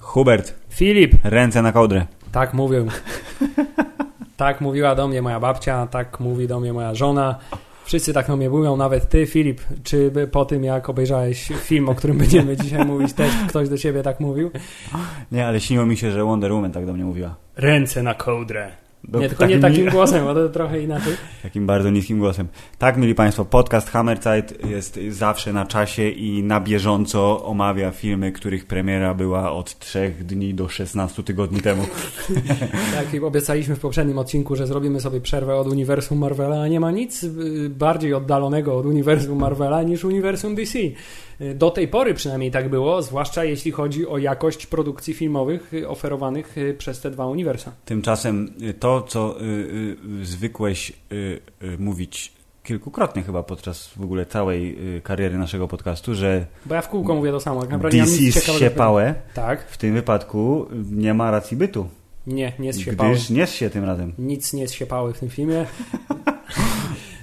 Hubert, Filip, ręce na kołdrę. tak mówił. Tak mówiła do mnie moja babcia, tak mówi do mnie moja żona. Wszyscy tak do mnie mówią, nawet ty, Filip. Czy po tym, jak obejrzałeś film, o którym będziemy dzisiaj mówić, też ktoś do ciebie tak mówił? Nie, ale śniło mi się, że Wonder Woman tak do mnie mówiła. Ręce na kołdrę. Nie, tylko nie takim głosem, bo to trochę inaczej. Takim bardzo niskim głosem. Tak, mieli Państwo, podcast Hammerzeit jest zawsze na czasie i na bieżąco omawia filmy, których premiera była od 3 dni do 16 tygodni temu. Tak, i obiecaliśmy w poprzednim odcinku, że zrobimy sobie przerwę od uniwersum Marvela, a nie ma nic y, bardziej oddalonego od uniwersum Marvela niż uniwersum DC. Y, Do tej pory przynajmniej tak było, zwłaszcza jeśli chodzi o jakość produkcji filmowych y, oferowanych y, przez te dwa uniwersa. Tymczasem to, co zwykłeś mówić kilkukrotnie chyba podczas w ogóle całej kariery naszego podcastu, że Bo ja w kółko mówię to samo. Tak naprawdę ciekawego. zsiepałe, Tak, w tym wypadku nie ma racji bytu, nie, nie zsiepały. gdyż nie się tym razem. Nic nie zsiepały w tym filmie.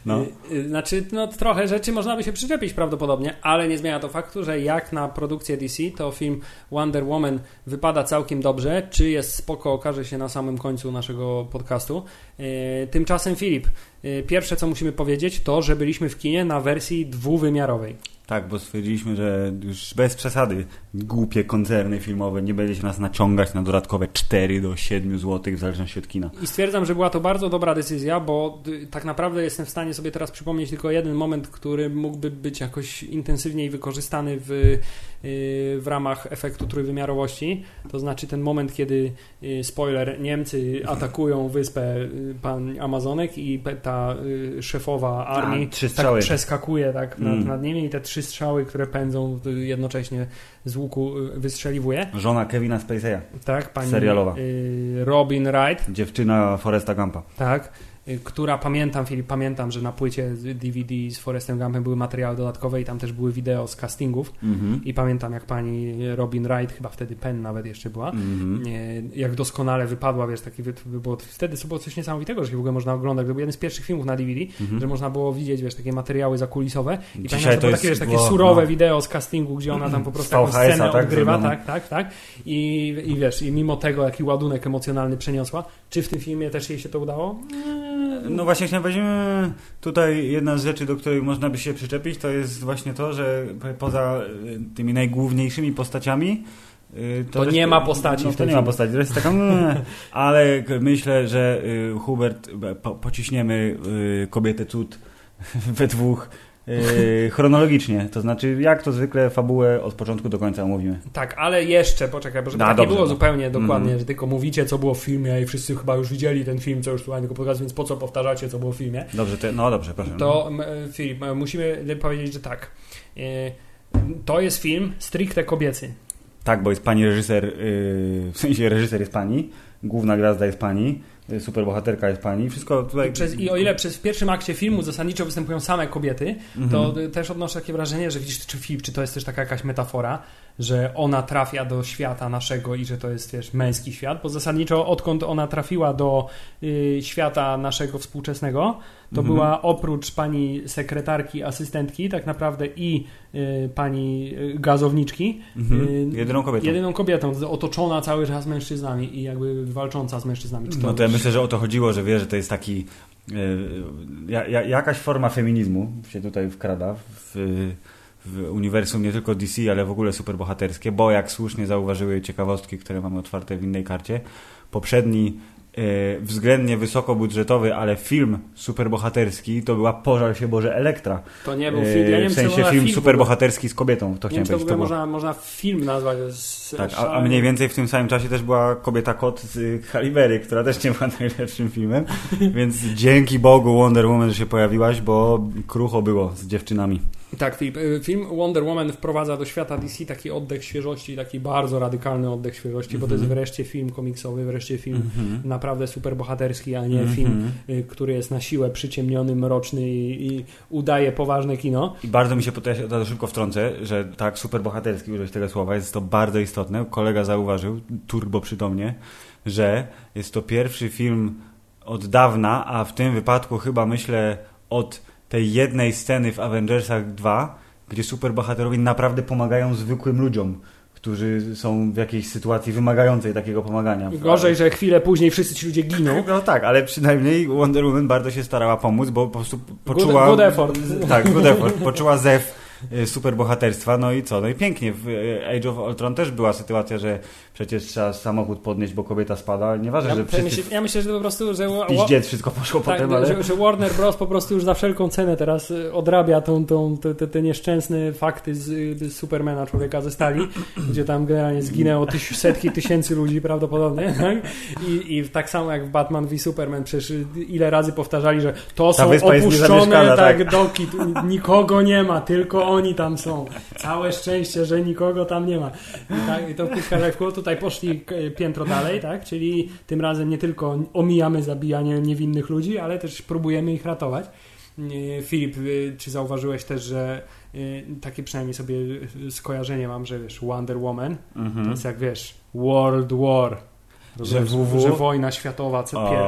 No. Y, y, Znaczy, no trochę rzeczy można by się przyczepić prawdopodobnie, ale nie zmienia to faktu, że jak na produkcję DC, to film Wonder Woman wypada całkiem dobrze. Czy jest spoko, okaże się na samym końcu naszego podcastu. Y, Tymczasem Filip, pierwsze co musimy powiedzieć to, że byliśmy w kinie na wersji dwuwymiarowej. Tak, bo stwierdziliśmy, że już bez przesady głupie koncerny filmowe nie będzie się nas naciągać na dodatkowe 4 do 7 zł w zależności od kina. I stwierdzam, że była to bardzo dobra decyzja, bo y, tak naprawdę jestem w stanie sobie teraz przypomnieć tylko jeden moment, który mógłby być jakoś intensywniej wykorzystany w, y, w ramach efektu trójwymiarowości. To znaczy ten moment, kiedy, y, spoiler, Niemcy atakują wyspę y, pan Amazonek i pe- ta y, szefowa armii A, tak strzały. przeskakuje tak nad, Mm. nad nimi i te trzy strzały, które pędzą y, jednocześnie z łuku y, wystrzeliwuje. Żona Kevina Spacey'a, Tak, pani Serialowa. y, Robin Wright. dziewczyna Foresta Gampa. Tak, która pamiętam, Filip, pamiętam, że na płycie DVD z Forestem Gumpem były materiały dodatkowe i tam też były wideo z castingów Mhm. i pamiętam jak pani Robin Wright, chyba wtedy Penn nawet jeszcze była, Mhm. nie, jak doskonale wypadła, wiesz, taki było, wtedy to było coś niesamowitego, że się w ogóle można oglądać, to był jeden z pierwszych filmów na DVD, Mhm. że można było widzieć, wiesz, takie materiały zakulisowe i Dzisiaj pamiętam, to było takie, wiesz, takie surowe no. wideo z castingu, gdzie ona tam po prostu jakąś scenę tak, odgrywa, tak, tak, tak i, i wiesz, i mimo tego, jaki ładunek emocjonalny przeniosła, czy w tym filmie też jej się to udało? No właśnie chciałem powiedzieć, mm, tutaj jedna z rzeczy, do której można by się przyczepić, to jest właśnie to, że poza y, tymi najgłówniejszymi postaciami y, To nie ma postaci No, to nie ma postaci, to jest taka mm, ale myślę, że y, Hubert po, pociśniemy kobietę cud we dwóch y, chronologicznie, to znaczy jak to zwykle fabułę od początku do końca omówimy. Tak, ale jeszcze, poczekaj, bo żeby A, tak dobrze, nie było no. zupełnie dokładnie, Mhm. że tylko mówicie, co było w filmie i wszyscy chyba już widzieli ten film, co już tu tylko pokazać, więc po co powtarzacie, co było w filmie? Dobrze, to, no dobrze, proszę. To, m, Filip, m, musimy powiedzieć, że tak. E, To jest film stricte kobiecy. Tak, bo jest pani reżyser, yy, w sensie reżyser jest pani, główna gwiazda jest pani, yy, superbohaterka jest pani, wszystko tutaj... I, przez, I o ile przez w pierwszym akcie filmu zasadniczo występują same kobiety, to y, też odnoszę takie wrażenie, że widzisz, czy Filip, czy to jest też taka jakaś metafora, że ona trafia do świata naszego i że to jest, wiesz, męski świat, bo zasadniczo odkąd ona trafiła do y, świata naszego współczesnego, to Mhm. była oprócz pani sekretarki, asystentki, tak naprawdę i y, pani y, gazowniczki, Mhm. y, Jedyną kobietą. jedyną kobietą, otoczona cały czas mężczyznami i jakby walcząca z mężczyznami. Czy to No to ja myślę, że o to chodziło, że wie, że to jest taki ja, jakaś forma feminizmu się tutaj wkrada w, w uniwersum nie tylko DC, ale w ogóle superbohaterskie, bo jak słusznie zauważyły ciekawostki, które mamy otwarte w innej karcie, poprzedni yy, względnie wysokobudżetowy, ale film superbohaterski to była Pożar się Boże Elektra. To nie był Yy, film. Ja nie w sensie film film superbohaterski z kobietą, to Nie chciałem wiem, to powiedzieć. To było. można, można film nazwać. Z, Tak, a, a mniej więcej w tym samym czasie też była kobieta kot z Halibery, która też nie była najlepszym filmem, więc dzięki Bogu Wonder Woman, że się pojawiłaś, bo krucho było z dziewczynami. Tak, Filip. y, Film Wonder Woman wprowadza do świata DC taki oddech świeżości, taki bardzo radykalny oddech świeżości, bo to jest Mhm. wreszcie film komiksowy, wreszcie film Mhm. naprawdę super bohaterski, a nie Mhm. film, y, który jest na siłę przyciemniony, mroczny i, i udaje poważne kino. I bardzo mi się podoba, to szybko wtrącę, że tak super bohaterski użyć tego słowa, jest to bardzo istotne. Kolega zauważył, turbo przytomnie, że jest to pierwszy film od dawna, a w tym wypadku chyba myślę od tej jednej sceny w Avengersach 2, gdzie superbohaterowie naprawdę pomagają zwykłym ludziom którzy są w jakiejś sytuacji wymagającej takiego pomagania. Gorzej, że chwilę później wszyscy ci ludzie giną. No tak, ale przynajmniej Wonder Woman bardzo się starała pomóc, bo po prostu poczuła... Good, good effort. Tak, good effort. Poczuła zew Y, super bohaterstwa, no i co? No i pięknie. W y, Age of Ultron też była sytuacja, że przecież trzeba samochód podnieść, bo kobieta spada. Nieważne, ja, że. Myślę, ja myślę, że to po prostu, że... Piździec wszystko poszło tak, potem, ale... Że, że, Warner Bros. po prostu już za wszelką cenę teraz y, odrabia tą, tą, te, te, te nieszczęsne fakty z, z Supermana, człowieka ze stali, gdzie tam generalnie zginęło tyś, setki tysięcy ludzi prawdopodobnie. Tak? I, I tak samo jak w Batman v Superman, przecież ile razy powtarzali, że to są opuszczone tak, tak, doki, nikogo nie ma, tylko oni tam są. Całe szczęście, że nikogo tam nie ma. I, tak, i to w tutaj poszli piętro dalej, tak? Czyli tym razem nie tylko omijamy zabijanie niewinnych ludzi, ale też próbujemy ich ratować. Filip, y, czy zauważyłeś też, że takie przynajmniej sobie skojarzenie mam, że wiesz, Wonder Woman, mhm. to jest jak wiesz, World War, że, WW? że wojna światowa, co pier...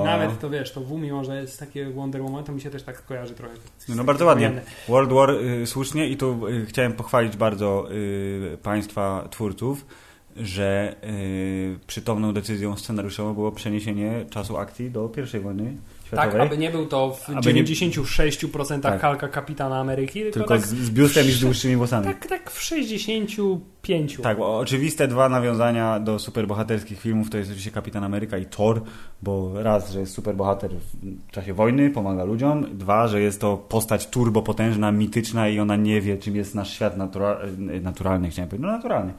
I nawet to wiesz, to W mimo, że jest takie Wonder Woman, to mi się też tak kojarzy trochę. No bardzo ładnie. World War y, słusznie i tu y, chciałem pochwalić bardzo y, państwa twórców, że y, przytomną decyzją scenariuszową było przeniesienie czasu akcji do pierwszej wojny światowej. Tak, aby nie był to w aby 96% tak. Halka Kapitana Ameryki, tylko, tylko tak, z, biustem i z dłuższymi włosami. Tak, tak w 65. Tak, bo oczywiste dwa nawiązania do superbohaterskich filmów to jest oczywiście Kapitan Ameryka i Thor, bo raz, że jest superbohater w czasie wojny, pomaga ludziom, dwa, że jest to postać turbopotężna, mityczna i ona nie wie, czym jest nasz świat natura naturalny, chciałem powiedzieć, no naturalny,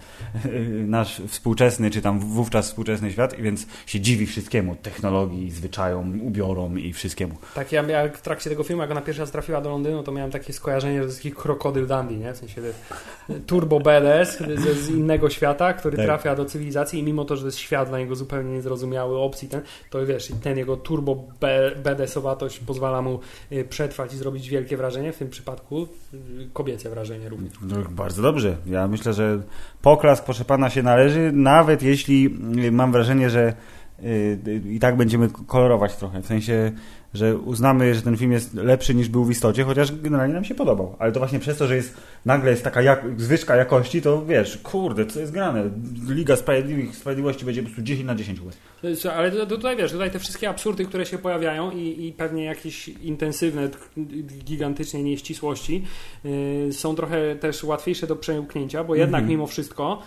nasz współczesny, czy tam wówczas współczesny świat, więc się dziwi wszystkiemu, technologii, zwyczajom, ubiorom i wszystkiemu. Tak, ja miałem w trakcie tego filmu, jak ona pierwszy raz trafiła do Londynu, to miałem takie skojarzenie, że to jest taki krokodyl dandy, nie? W sensie turbo badass z, z innego świata, który tak. trafia do cywilizacji i mimo to, że to jest świat dla niego zupełnie niezrozumiały, opcji ten, to wiesz, ten jego turbo badasowatość pozwala mu y, przetrwać i zrobić wielkie wrażenie, w tym przypadku y, kobiece wrażenie również. No, bardzo dobrze. Ja myślę, że poklask proszę pana się należy, nawet jeśli y, mam wrażenie, że i tak będziemy kolorować trochę. W sensie, że uznamy, że ten film jest lepszy niż był w istocie, chociaż generalnie nam się podobał. Ale to właśnie przez to, że jest nagle jest taka jak, zwyżka jakości, to wiesz, kurde, co jest grane? Liga Sprawiedliwych, Sprawiedliwości będzie po prostu 10 na 10 łez. Ale tutaj wiesz, tutaj te wszystkie absurdy, które się pojawiają i, i pewnie jakieś intensywne, gigantycznie nieścisłości yy, są trochę też łatwiejsze do przełknięcia, bo jednak mm -hmm. mimo wszystko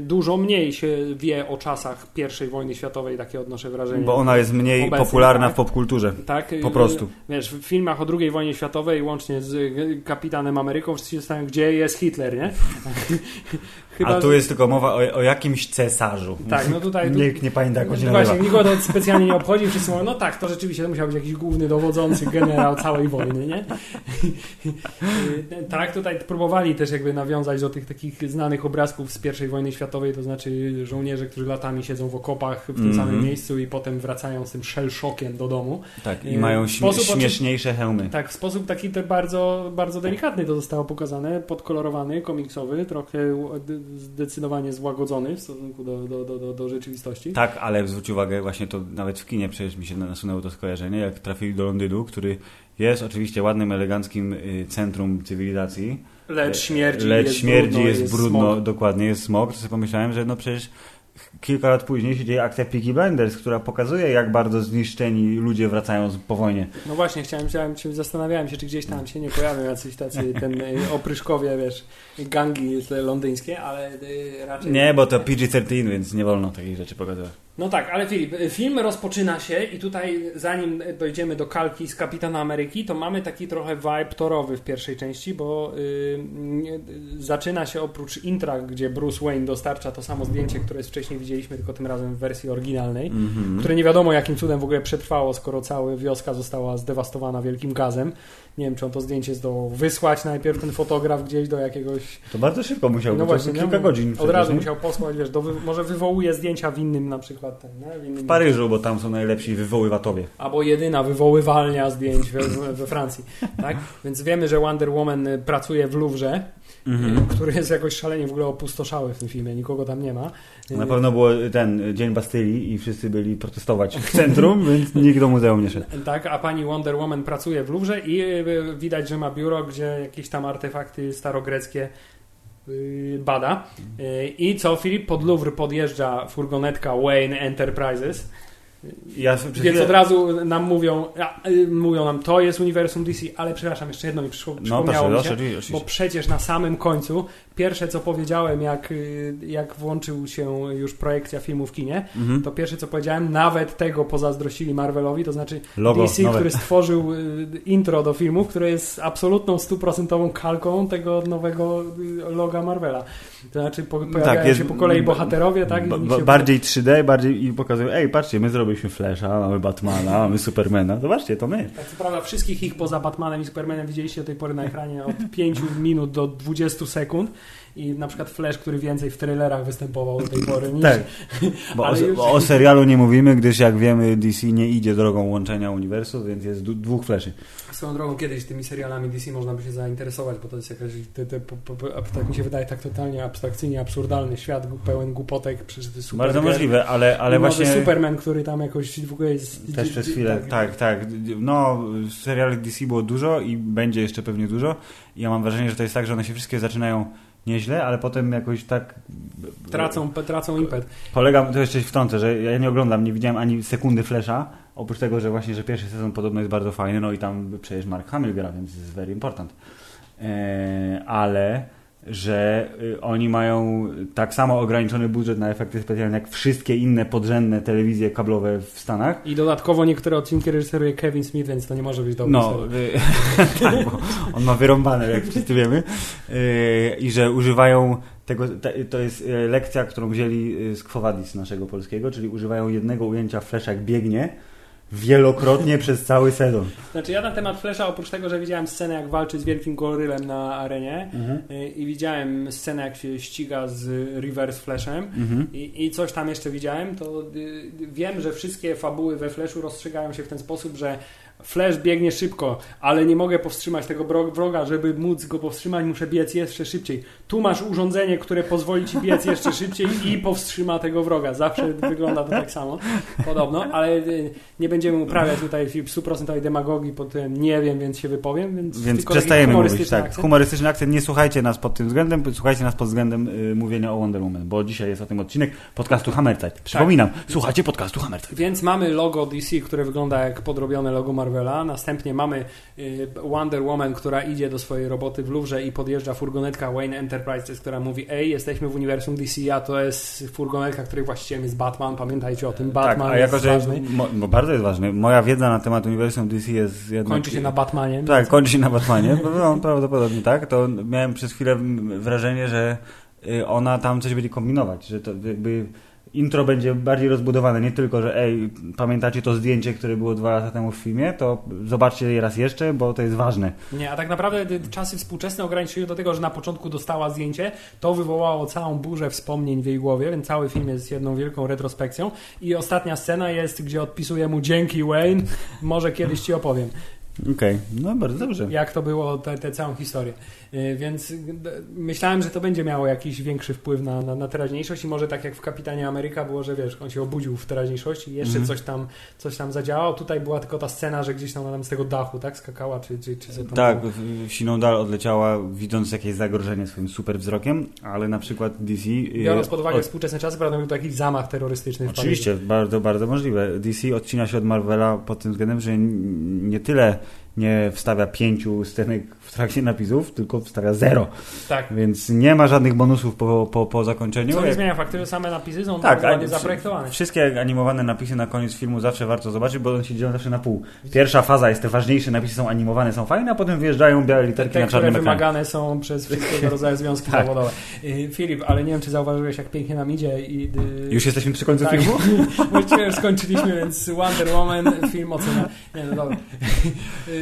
dużo mniej się wie o czasach I wojny światowej, takie odnoszę wrażenie. Bo ona jest mniej obecnie, popularna tak? w popkulturze. Tak. Po prostu. Wiesz, w filmach o II wojnie światowej, łącznie z Kapitanem Ameryką, wszyscy się gdzie jest Hitler, nie? Chyba, A tu jest tylko mowa o, o, jakimś cesarzu. Tak, no tutaj... Nikt nie pamięta, jak on się Właśnie, nikogo to specjalnie nie obchodzi. Wszyscy mówią, no tak, to rzeczywiście to musiał być jakiś główny dowodzący generał całej wojny, nie? tak, tutaj próbowali też jakby nawiązać do tych takich znanych obrazków z I wojny światowej, to znaczy żołnierze, którzy latami siedzą w okopach w tym mm -hmm. samym miejscu i potem wracają z tym shell shockiem do domu. Tak, i mają śmie śmieszniejsze hełmy. Tak, w sposób taki bardzo, bardzo delikatny to zostało pokazane, podkolorowany, komiksowy, trochę zdecydowanie złagodzony w stosunku do, do, do, do, rzeczywistości. Tak, ale zwróć uwagę, właśnie to nawet w kinie przecież mi się nasunęło to skojarzenie, jak trafili do Londynu, który jest oczywiście ładnym, eleganckim y, centrum cywilizacji. Lecz śmierdzi, Lecz jest śmierdzi, brudno, jest, jest brudno, dokładnie, jest smog. To sobie pomyślałem, że no przecież kilka lat później się dzieje akcja Peaky Blinders, która pokazuje, jak bardzo zniszczeni ludzie wracają po wojnie. No właśnie, chciałem, chciałem się, zastanawiałem się, czy gdzieś tam się nie pojawią jacyś tacy ten y, opryszkowie, wiesz, gangi londyńskie, ale y, raczej... Nie, bo to PG-13, więc nie wolno takich rzeczy pokazywać. No tak, ale Filip, film rozpoczyna się i tutaj zanim dojdziemy do kalki z Kapitana Ameryki, to mamy taki trochę vibe torowy w pierwszej części, bo yy, zaczyna się oprócz intra, gdzie Bruce Wayne dostarcza to samo zdjęcie, które wcześniej widzieliśmy, tylko tym razem w wersji oryginalnej, mm -hmm. które nie wiadomo jakim cudem w ogóle przetrwało, skoro cała wioska została zdewastowana wielkim gazem. Nie wiem, czy on to zdjęcie zdołał wysłać najpierw ten fotograf gdzieś do jakiegoś... To bardzo szybko musiał, no właśnie, kilka godzin. Od razu musiał posłać, wiesz, do, może wywołuje zdjęcia w innym na przykład ten, no, w, innym W Paryżu, bo tam są najlepsi wywoływatowie. Albo jedyna wywoływalnia zdjęć we, we Francji. Tak? Więc wiemy, że Wonder Woman y, pracuje w Louvre, Mhm. który jest jakoś szalenie w ogóle opustoszały w tym filmie, nikogo tam nie ma. Na pewno było ten Dzień Bastylii i wszyscy byli protestować w centrum, więc nikt do muzeum nie szedł. Tak, a pani Wonder Woman pracuje w Louvre i y, widać, że ma biuro, gdzie jakieś tam artefakty starogreckie y, bada. Y, I co, Filip, pod Louvre podjeżdża furgonetka Wayne Enterprises, Ja więc chwilę- od razu nam mówią, a, y, mówią nam, to jest uniwersum DC, ale przepraszam, jeszcze jedno mi przyszło, No przypomniało proszę, mi się. proszę. Bo przecież na samym końcu, pierwsze co powiedziałem, jak, y, jak włączył się już projekcja filmu w kinie, Mhm. to pierwsze co powiedziałem, nawet tego pozazdrościli Marvelowi, to znaczy Logo DC, nowe. który stworzył y, intro do filmu, które jest absolutną stuprocentową kalką tego nowego y, loga Marvela. To znaczy po, pojawiają Tak, jest- się po kolei bohaterowie, tak? Ba- bardziej 3D, bardziej i pokazują, ej, patrzcie, my zrobiliśmy Flasha, mamy Batmana, mamy Supermana, zobaczcie, to my. Tak, co prawda wszystkich ich poza Batmanem i Supermanem widzieliście do tej pory na ekranie od 5 minut do 20 sekund i na przykład Flash, który więcej w trailerach występował do tej pory niż... Tak, bo o, już- bo o serialu nie mówimy, gdyż jak wiemy DC nie idzie drogą łączenia uniwersów, więc jest dwóch Flaszy. Swoją drogą kiedyś tymi serialami DC można by się zainteresować, bo to jest jakaś, te, te, po, po, tak mi się wydaje, tak totalnie abstrakcyjnie absurdalny świat pełen głupotek, przecież to super Bardzo możliwe, ale, ale właśnie... Superman, który tam jakoś w ogóle jest... Też przez chwilę, tak, tak. No, seriali DC było dużo i będzie jeszcze pewnie dużo. Ja mam wrażenie, że to jest tak, że one się wszystkie zaczynają nieźle, ale potem jakoś tak... Tracą, tracą impet. Polegam, to jeszcze wtrącę, że ja nie oglądam, nie widziałem ani sekundy Flasha, oprócz tego, że właśnie, że pierwszy sezon podobno jest bardzo fajny, no i tam przecież Mark Hamill gra, więc jest very important. Eee, ale że y, oni mają tak samo ograniczony budżet na efekty specjalne jak wszystkie inne podrzędne telewizje kablowe w Stanach, I dodatkowo niektóre odcinki reżyseruje Kevin Smith, więc to nie może być dobry No, y, tak, bo on ma wyrąbane, jak wszyscy wiemy. Y, I że używają tego, te, to jest lekcja, którą wzięli z Quo Vadis naszego polskiego, czyli używają jednego ujęcia Flash jak biegnie wielokrotnie przez cały sezon. Znaczy ja na temat Flasha, oprócz tego, że widziałem scenę jak walczy z wielkim gorylem na arenie y, i widziałem scenę jak się ściga z Reverse Flashem Mhm. i, i coś tam jeszcze widziałem, to y, wiem, że wszystkie fabuły we Flashu rozstrzygają się w ten sposób, że Flash biegnie szybko, ale nie mogę powstrzymać tego wroga, żeby móc go powstrzymać, muszę biec jeszcze szybciej. Tu masz urządzenie, które pozwoli ci biec jeszcze szybciej i powstrzyma tego wroga. Zawsze wygląda to tak samo, podobno, ale y, nie będziemy uprawiać tutaj stuprocentowej demagogii pod tym nie wiem, więc się wypowiem, więc, Więc przestajemy mówić, tak. akcent. Humorystyczny akcent. Nie słuchajcie nas pod tym względem, słuchajcie nas pod względem y, mówienia o Wonder Woman, bo dzisiaj jest o tym odcinek podcastu Hammerzeit. Przypominam, słuchajcie podcastu Hammerzeit. Więc mamy logo DC, które wygląda jak podrobione logo Marvela. Następnie mamy y, Wonder Woman, która idzie do swojej roboty w Louvre i podjeżdża furgonetka Wayne Enterprises, która mówi: Ej, jesteśmy w uniwersum DC, a to jest furgonetka, której właścicielem jest Batman. Pamiętajcie o tym. Batman tak, a jako, jest że ważny. mo, bo bardzo jest ważny. Moja wiedza na temat uniwersum DC jest jednak... Kończy się na Batmanie. Tak, kończy się na Batmanie. No, no, prawdopodobnie tak. To miałem przez chwilę wrażenie, że y, ona tam coś będzie kombinować, że to jakby intro będzie bardziej rozbudowane, nie tylko, że ej, pamiętacie to zdjęcie, które było dwa lata temu w filmie, to zobaczcie je raz jeszcze, bo to jest ważne. Nie, a tak naprawdę czasy współczesne ograniczają do tego, że na początku dostała zdjęcie, to wywołało całą burzę wspomnień w jej głowie, więc cały film jest jedną wielką retrospekcją i ostatnia scena jest, gdzie odpisuje mu dzięki Wayne, może kiedyś ci opowiem. Okej, no bardzo dobrze. jak to było, tę całą historię. Y, Więc myślałem, że to będzie miało jakiś większy wpływ na, na, na teraźniejszość i może tak jak w Kapitanie Ameryka było, że wiesz, on się obudził w teraźniejszości i jeszcze Mhm. coś, tam, coś tam zadziałał. Tutaj była tylko ta scena, że gdzieś tam, tam z tego dachu tak skakała, czy, czy, czy co tam Tak, było. w- w siną dal odleciała, widząc jakieś zagrożenie swoim super wzrokiem, ale na przykład DC... y, Biorąc pod uwagę od- współczesne czasy, prawda, był to jakiś zamach terrorystyczny w Oczywiście, bardzo, bardzo możliwe. DC odcina się od Marvela pod tym względem, że nie tyle nie wstawia pięciu scenek w trakcie napisów, tylko wstawia zero. Tak. Więc nie ma żadnych bonusów po, po, po zakończeniu. Co nie Jak- zmienia faktu, że same napisy są Tak, tak, ładnie zaprojektowane. Wszystkie animowane napisy na koniec filmu zawsze warto zobaczyć, bo one się dzieją zawsze na pół. Pierwsza faza jest te ważniejsze napisy są animowane, są fajne, a potem wyjeżdżają białe Te, literki te na czarnym ekranie. wymagane są przez wszystkiego rodzaju związki Tak. zawodowe. Y, Filip, ale nie wiem, czy zauważyłeś, jak pięknie nam idzie i... y, Już jesteśmy przy końcu Tak, filmu? właściwie już skończyliśmy, więc Wonder Woman, film ocena. Nie, no dobra.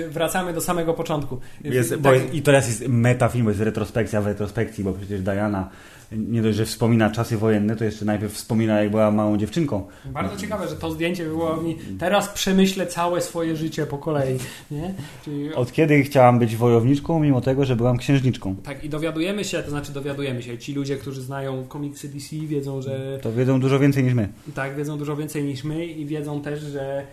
Wracamy do samego początku. Jest, tak, bo jest, I teraz jest metafilm, jest retrospekcja w retrospekcji, bo przecież Diana nie dość, że wspomina czasy wojenne, to jeszcze najpierw wspomina, jak była małą dziewczynką. Bardzo ciekawe, że to zdjęcie było mi. Teraz przemyślę całe swoje życie po kolei. Nie? Czyli Od kiedy chciałam być wojowniczką, mimo tego, że byłam księżniczką? Tak, i dowiadujemy się, to znaczy dowiadujemy się, ci ludzie, którzy znają komiksy DC wiedzą, że To wiedzą dużo więcej niż my. tak, wiedzą dużo więcej niż my i wiedzą też, że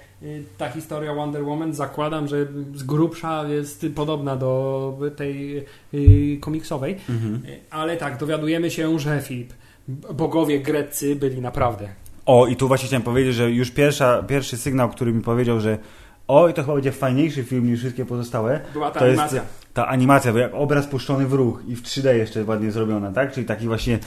ta historia Wonder Woman zakładam, że z grubsza jest podobna do tej y, komiksowej, Y, ale tak, dowiadujemy się, że Filip, bogowie greccy byli naprawdę. O, i tu właśnie chciałem powiedzieć, że już pierwsza, pierwszy sygnał, który mi powiedział, że o, i to chyba będzie fajniejszy film niż wszystkie pozostałe, Była ta to jest animacja. Ta animacja, bo jak obraz puszczony w ruch i w 3D jeszcze ładnie zrobiona, tak? Czyli taki właśnie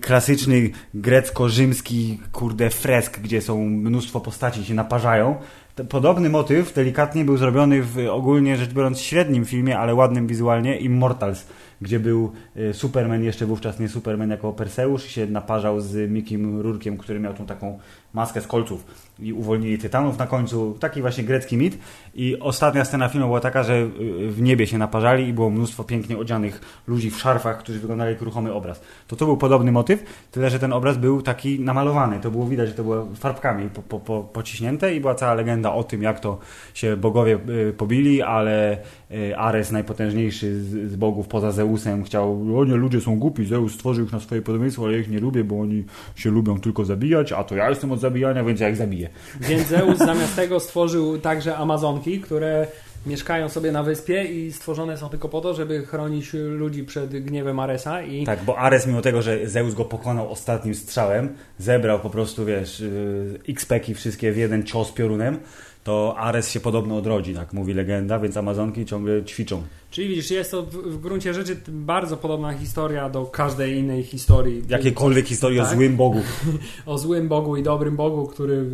klasyczny grecko-rzymski, kurde, fresk, gdzie są mnóstwo postaci się naparzają. To Podobny motyw delikatnie był zrobiony w ogólnie rzecz biorąc średnim filmie, ale ładnym wizualnie Immortals, gdzie był e, Superman, jeszcze wówczas nie Superman jako Perseusz, się naparzał z Mickim Rurkiem, który miał tą taką maskę z kolców i uwolnili Tytanów na końcu. Taki właśnie grecki mit. I ostatnia scena filmu była taka, że y, w niebie się naparzali i było mnóstwo pięknie odzianych ludzi w szarfach, którzy wyglądali jak ruchomy obraz. To to był podobny motyw, tyle że ten obraz był taki namalowany. To było widać, że to było farbkami po, po, po, pociśnięte i była cała legenda o tym, jak to się bogowie y, pobili, ale y, Ares, najpotężniejszy z bogów poza Zeusem, chciał, o nie, ludzie są głupi, Zeus stworzył ich na swoje podobieństwo, ale ja ich nie lubię, bo oni się lubią tylko zabijać, a to ja jestem od zabijania, więc ja ich zabiję. Więc Zeus zamiast tego stworzył także Amazonki, które mieszkają sobie na wyspie i stworzone są tylko po to, żeby chronić ludzi przed gniewem Aresa i Tak, bo Ares, mimo tego, że Zeus go pokonał ostatnim strzałem, zebrał po prostu, wiesz, yy, X-Peki wszystkie w jeden cios piorunem, to Ares się podobno odrodzi, tak mówi legenda, więc Amazonki ciągle ćwiczą. Czyli widzisz, jest to w, w gruncie rzeczy bardzo podobna historia do każdej innej historii. Jakiejkolwiek historii o Tak. złym Bogu. O złym Bogu i dobrym Bogu, który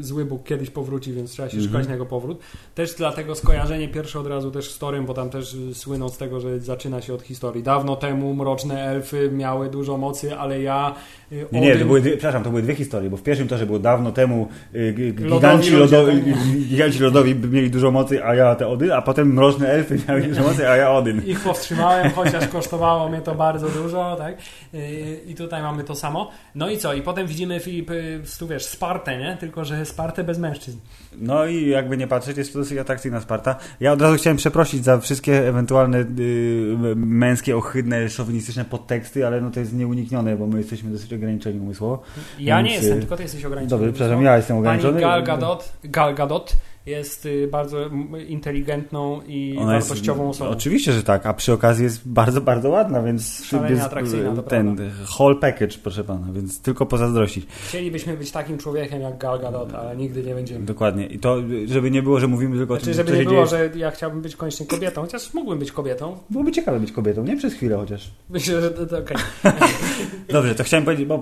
zły Bóg kiedyś powróci, więc trzeba się Mhm. szukać na jego powrót. Też dlatego skojarzenie pierwsze od razu też z Torem, bo tam też słyną z tego, że zaczyna się od historii. Dawno temu mroczne elfy miały dużo mocy, ale ja y, Nie, nie, to były przepraszam, to były dwie historie, bo w pierwszym torze było dawno temu y, Lodowi giganci, lodowi, tak. giganci lodowi mieli dużo mocy, a ja te Odyn, a potem mroczne elfy miały dużo mocy, a ja Odyn. Ich powstrzymałem, chociaż kosztowało mnie to bardzo dużo, tak? I tutaj mamy to samo. No i co? I potem widzimy, Filip, yy, tu wiesz, Spartę, nie? Tylko, że Spartę bez mężczyzn. No i jakby nie patrzeć, jest to dosyć atrakcyjna Sparta. Ja od razu chciałem przeprosić za wszystkie ewentualne y, męskie, ohydne, szowinistyczne podteksty, ale no to jest nieuniknione, bo my jesteśmy dosyć ograniczeni umysłowo. Ja Więc, nie jestem, y, tylko ty jesteś ograniczony. Dobrze, przepraszam, ja jestem Pani ograniczony. Gal Gadot, Gal Gadot jest y, bardzo inteligentną i Ona jest- wartościową osobą. Oczywiście, że tak, a przy okazji jest bardzo, bardzo ładna, więc Szalenie atrakcyjna, ten whole package, proszę pana, więc tylko pozazdrościć. Chcielibyśmy być takim człowiekiem jak Gal Gadot, ale nigdy nie będziemy. Dokładnie. I to, żeby nie było, że mówimy tylko o Znaczy, tym, żeby co nie było, dzieje. że ja chciałbym być koniecznie kobietą, chociaż mógłbym być kobietą. Byłoby ciekawe być kobietą, nie? Przez chwilę chociaż. Myślę, że to, to okej. Dobrze, to chciałem powiedzieć, bo,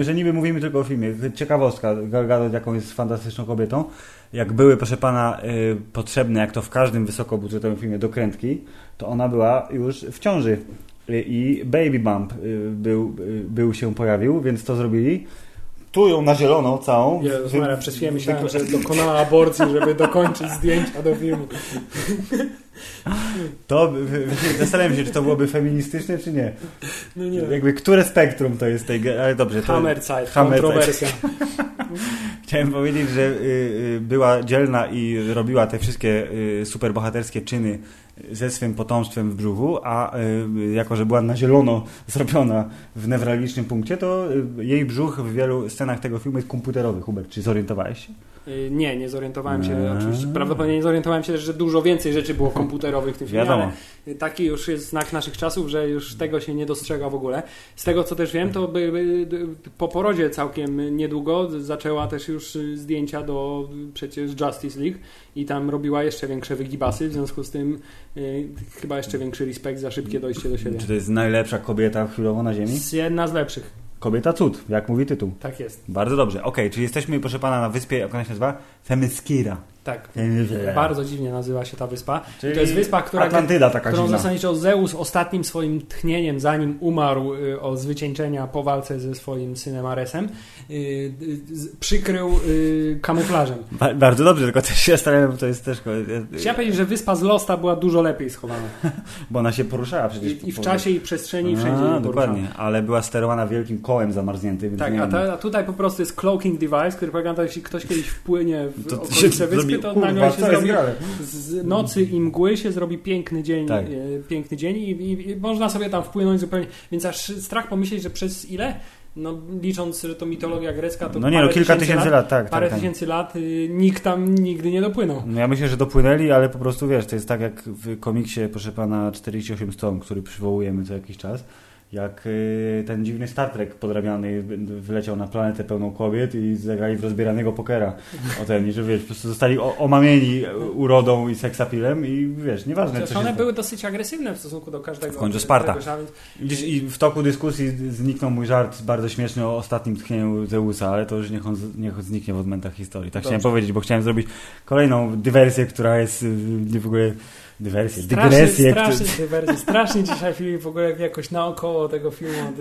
że niby mówimy tylko o filmie. Ciekawostka, Gal Gadot jaką jest fantastyczną kobietą. Jak były, proszę pana, y, potrzebne, jak to w każdym wysokobudżetowym filmie, dokrętki, to ona była już w ciąży. Y, I baby bump y, był, był się pojawił, więc to zrobili. Tu ją na zielono całą. Wy- Maria, przez chwilę myślałem, że dokonała aborcji, żeby dokończyć zdjęcia do filmu. To zastanawiam się, czy to byłoby feministyczne, czy nie. No nie. Jakby które spektrum to jest tej. Ale dobrze, to. Hammerzeit, Hammerzeit. kontrowersja. Chciałem powiedzieć, że y, y, była dzielna i robiła te wszystkie y, superbohaterskie czyny ze swym potomstwem w brzuchu, a jako, że była na zielono zrobiona w newralgicznym punkcie, to jej brzuch w wielu scenach tego filmu jest komputerowy. Hubert, czy zorientowałeś się? Y, Nie, nie zorientowałem się. Eee. Oczywiście, prawdopodobnie nie zorientowałem się, że dużo więcej rzeczy było komputerowych w tym filmie. Wiadomo. Ale taki już jest znak naszych czasów, że już tego się nie dostrzega w ogóle. Z tego co też wiem, to by, by, po porodzie całkiem niedługo zaczęła też już y, zdjęcia do y, przecież Justice League i tam robiła jeszcze większe wygibasy, w związku z tym y, chyba jeszcze większy respekt za szybkie dojście do siebie. Czy to jest najlepsza kobieta chwilowo na Ziemi? Jedna z lepszych. Kobieta cud, jak mówi tytuł. Tak jest. Bardzo dobrze. Okej, czyli jesteśmy, proszę pana, na wyspie, jak ona się nazywa? Themyscira. Tak, bardzo dziwnie nazywa się ta wyspa. Czyli to jest wyspa, która, Atlantyda taka którą zasadniczo Zeus ostatnim swoim tchnieniem, zanim umarł y, o zwyciężenia po walce ze swoim synem Aresem, przykrył yy, kamuflażem. Ba bardzo dobrze, tylko też się zastanawiam, bo to jest też... Chciałem powiedzieć, że wyspa z Losta była dużo lepiej schowana. bo ona się poruszała przecież. I, i w czasie, i przestrzeni, i wszędzie. A, dokładnie, ale była sterowana wielkim kołem zamarzniętym. Tak, a, ta, a, tutaj po prostu jest cloaking device, który polega na to, jeśli ktoś kiedyś wpłynie w to, okolice wyspy, to kurwa, nagle się zrobi z nocy i mgły się zrobi piękny dzień, tak. E, piękny dzień i, i, i, można sobie tam wpłynąć zupełnie, więc aż strach pomyśleć, że przez ile? No, licząc, że to mitologia grecka, to no nie, no, kilka tysięcy, lat, lat, tak. Parę tak, tysięcy lat y, nikt tam nigdy nie dopłynął. No ja myślę, że dopłynęli, ale po prostu wiesz, to jest tak jak w komiksie, proszę pana, 48 stron, który przywołujemy co jakiś czas jak y, ten dziwny Star Trek podrabiany wyleciał na planetę pełną kobiet i zagrali w rozbieranego pokera o ten, że wiesz, po prostu zostali omamieni urodą i seksapilem i wiesz, nieważne Chociaż one były dosyć agresywne w stosunku do każdego. W końcu Sparta. Widzisz, I w toku dyskusji zniknął mój żart bardzo śmieszny o ostatnim tchnieniu Zeusa, ale to już niech on, niech on zniknie w odmętach historii. Tak Dobrze. chciałem powiedzieć, bo chciałem zrobić kolejną dywersję, która jest y, w ogóle dywersję, strasznie, dygresję. Strasznie, który... dywersję. strasznie dzisiaj film w ogóle jakoś naokoło tego filmu.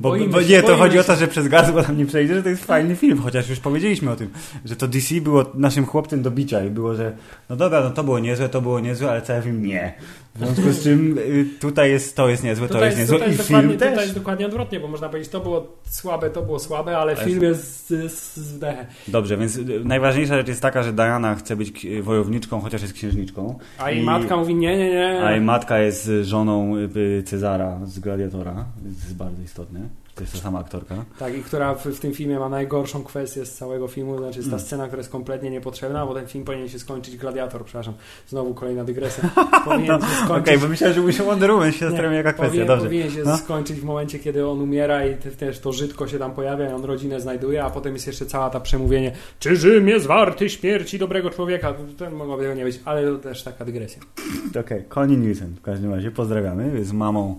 Bo, bo nie, to chodzi się. o to, że przez gardło tam nie przejdzie, że to jest fajny film, chociaż już powiedzieliśmy o tym, że to DC było naszym chłopcem do bicia i było, że no dobra, no to było niezłe, to było niezłe, ale cały film nie. W związku z czym y, tutaj jest, to jest niezłe, tutaj to jest niezłe i film też. Tutaj jest dokładnie odwrotnie, bo można powiedzieć, to było słabe, to było słabe, ale, ale film jest z, z Dobrze, więc y, najważniejsza rzecz jest taka, że Diana chce być wojowniczką, chociaż jest księżniczką. A jej I, matka mówi nie, nie, nie. A jej matka jest żoną y, Cezara z Gladiatora, to jest bardzo istotne. To jest ta sama aktorka. Tak, i która w, w, tym filmie ma najgorszą kwestię z całego filmu, znaczy jest ta mm. scena, która jest kompletnie niepotrzebna, bo ten film powinien się skończyć Gladiator, przepraszam, znowu kolejna dygresja. Powinien no, się skończyć... Okej, okay, bo myślałem, że się Wonder Woman się zastanawiam jaka kwestia, powinien, dobrze. Powinien się no? skończyć w momencie, kiedy on umiera i też to żydko się tam pojawia i on rodzinę znajduje, a potem jest jeszcze cała ta przemówienie, czy Rzym jest warty śmierci dobrego człowieka. To mogłoby tego nie być, ale to też taka dygresja. Okej, okay. Connie Nielsen w każdym razie, pozdrawiamy, jest mamą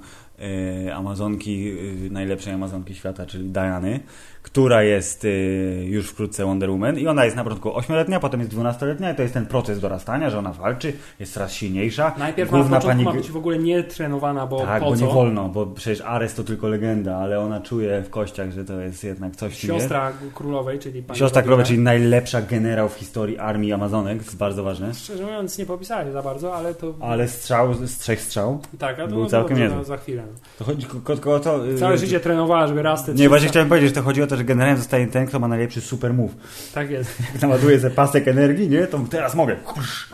Amazonki, e, najlepszej Amazonki świata, czyli Diany, która jest y, już wkrótce Wonder Woman i ona jest na początku 8-letnia, potem jest 12-letnia i to jest ten proces dorastania, że ona walczy, jest coraz silniejsza. Najpierw Główna na pani... ma być w ogóle nie trenowana, bo Tak, po bo co? nie wolno, bo przecież Ares to tylko legenda, ale ona czuje w kościach, że to jest jednak coś Siostra królowej, czyli pani Siostra królowej, czyli najlepsza generał w historii armii Amazonek, to jest bardzo ważne. Szczerze mówiąc nie popisałeś za bardzo, ale to... Ale strzał, z trzech strzał tak, a to był całkiem niezły. za chwilę. To chodzi tylko o to... Y, Całe życie trenowała, żeby raz te Nie, właśnie chciałem powiedzieć, że to chodzi o to, że generałem zostaje ten, kto ma najlepszy super move. Tak jest. Jak naładuje ze pasek energii, nie? To teraz mogę.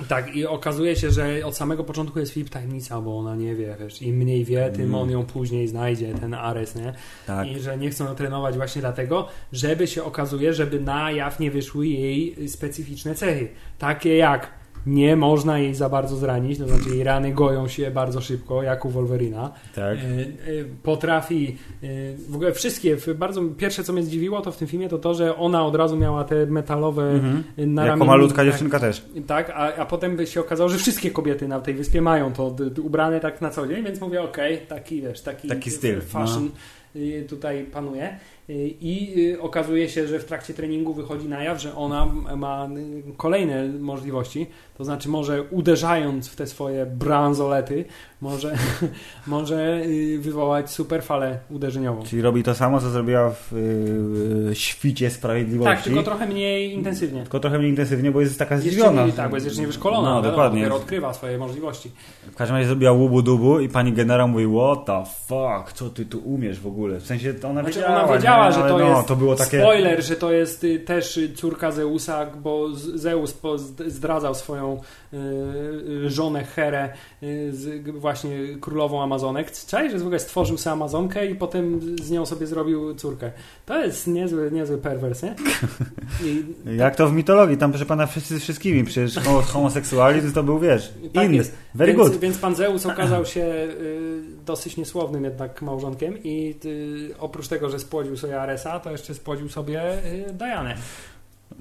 Tak, i okazuje się, że od samego początku jest Filip tajemnica, bo ona nie wie, wiesz, im mniej wie, tym mm. on ją później znajdzie, ten Ares, nie? Tak. I że nie chcą trenować właśnie dlatego, żeby się okazuje, żeby na jaw nie wyszły jej specyficzne cechy. Takie jak nie można jej za bardzo zranić, to znaczy jej rany goją się bardzo szybko, jak u Wolverina. Tak. E, e, potrafi e, w ogóle wszystkie, bardzo pierwsze co mnie zdziwiło to w tym filmie to to, że ona od razu miała te metalowe mhm. Jako malutka dziewczynka też. Tak, a, a potem się okazało, że wszystkie kobiety na tej wyspie mają to ubrane tak na co dzień, więc mówię, okej, okay, taki wiesz, taki, taki styl, fashion no. tutaj panuje. I y, okazuje się, że w trakcie treningu wychodzi na jaw, że ona ma kolejne możliwości, to znaczy może uderzając w te swoje bransolety, może, może y, wywołać super falę uderzeniową. Czyli robi to samo, co zrobiła w yy, Świcie Sprawiedliwości. Tak, tylko trochę mniej intensywnie. Tylko trochę mniej intensywnie, bo jest taka zdziwiona. Jeszcze, tak, bo jest jeszcze niewyszkolona. No, dokładnie. Dopiero odkrywa swoje możliwości. W każdym razie zrobiła łubu dubu i pani generał mówi, what the fuck, co ty tu umiesz w ogóle? W sensie ona znaczy, wiedziała, ona wiedziała że to no, jest to było takie... spoiler, że to jest y, też córka Zeusa, bo Zeus zdradzał swoją y, żonę Herę właśnie królową Amazonek. Czaj, że w ogóle stworzył sobie Amazonkę i potem z nią sobie zrobił córkę. To jest niezły, niezły perwers, nie? I, Jak to w mitologii, tam proszę pana wszyscy wszystkimi, przecież homoseksualizm to był, wiesz, tak inny. Jest. Very więc, good. Więc pan Zeus okazał się y, dosyć niesłownym jednak małżonkiem i y, oprócz tego, że spłodził sobie Aresa, to jeszcze spłodził sobie y, Dianę.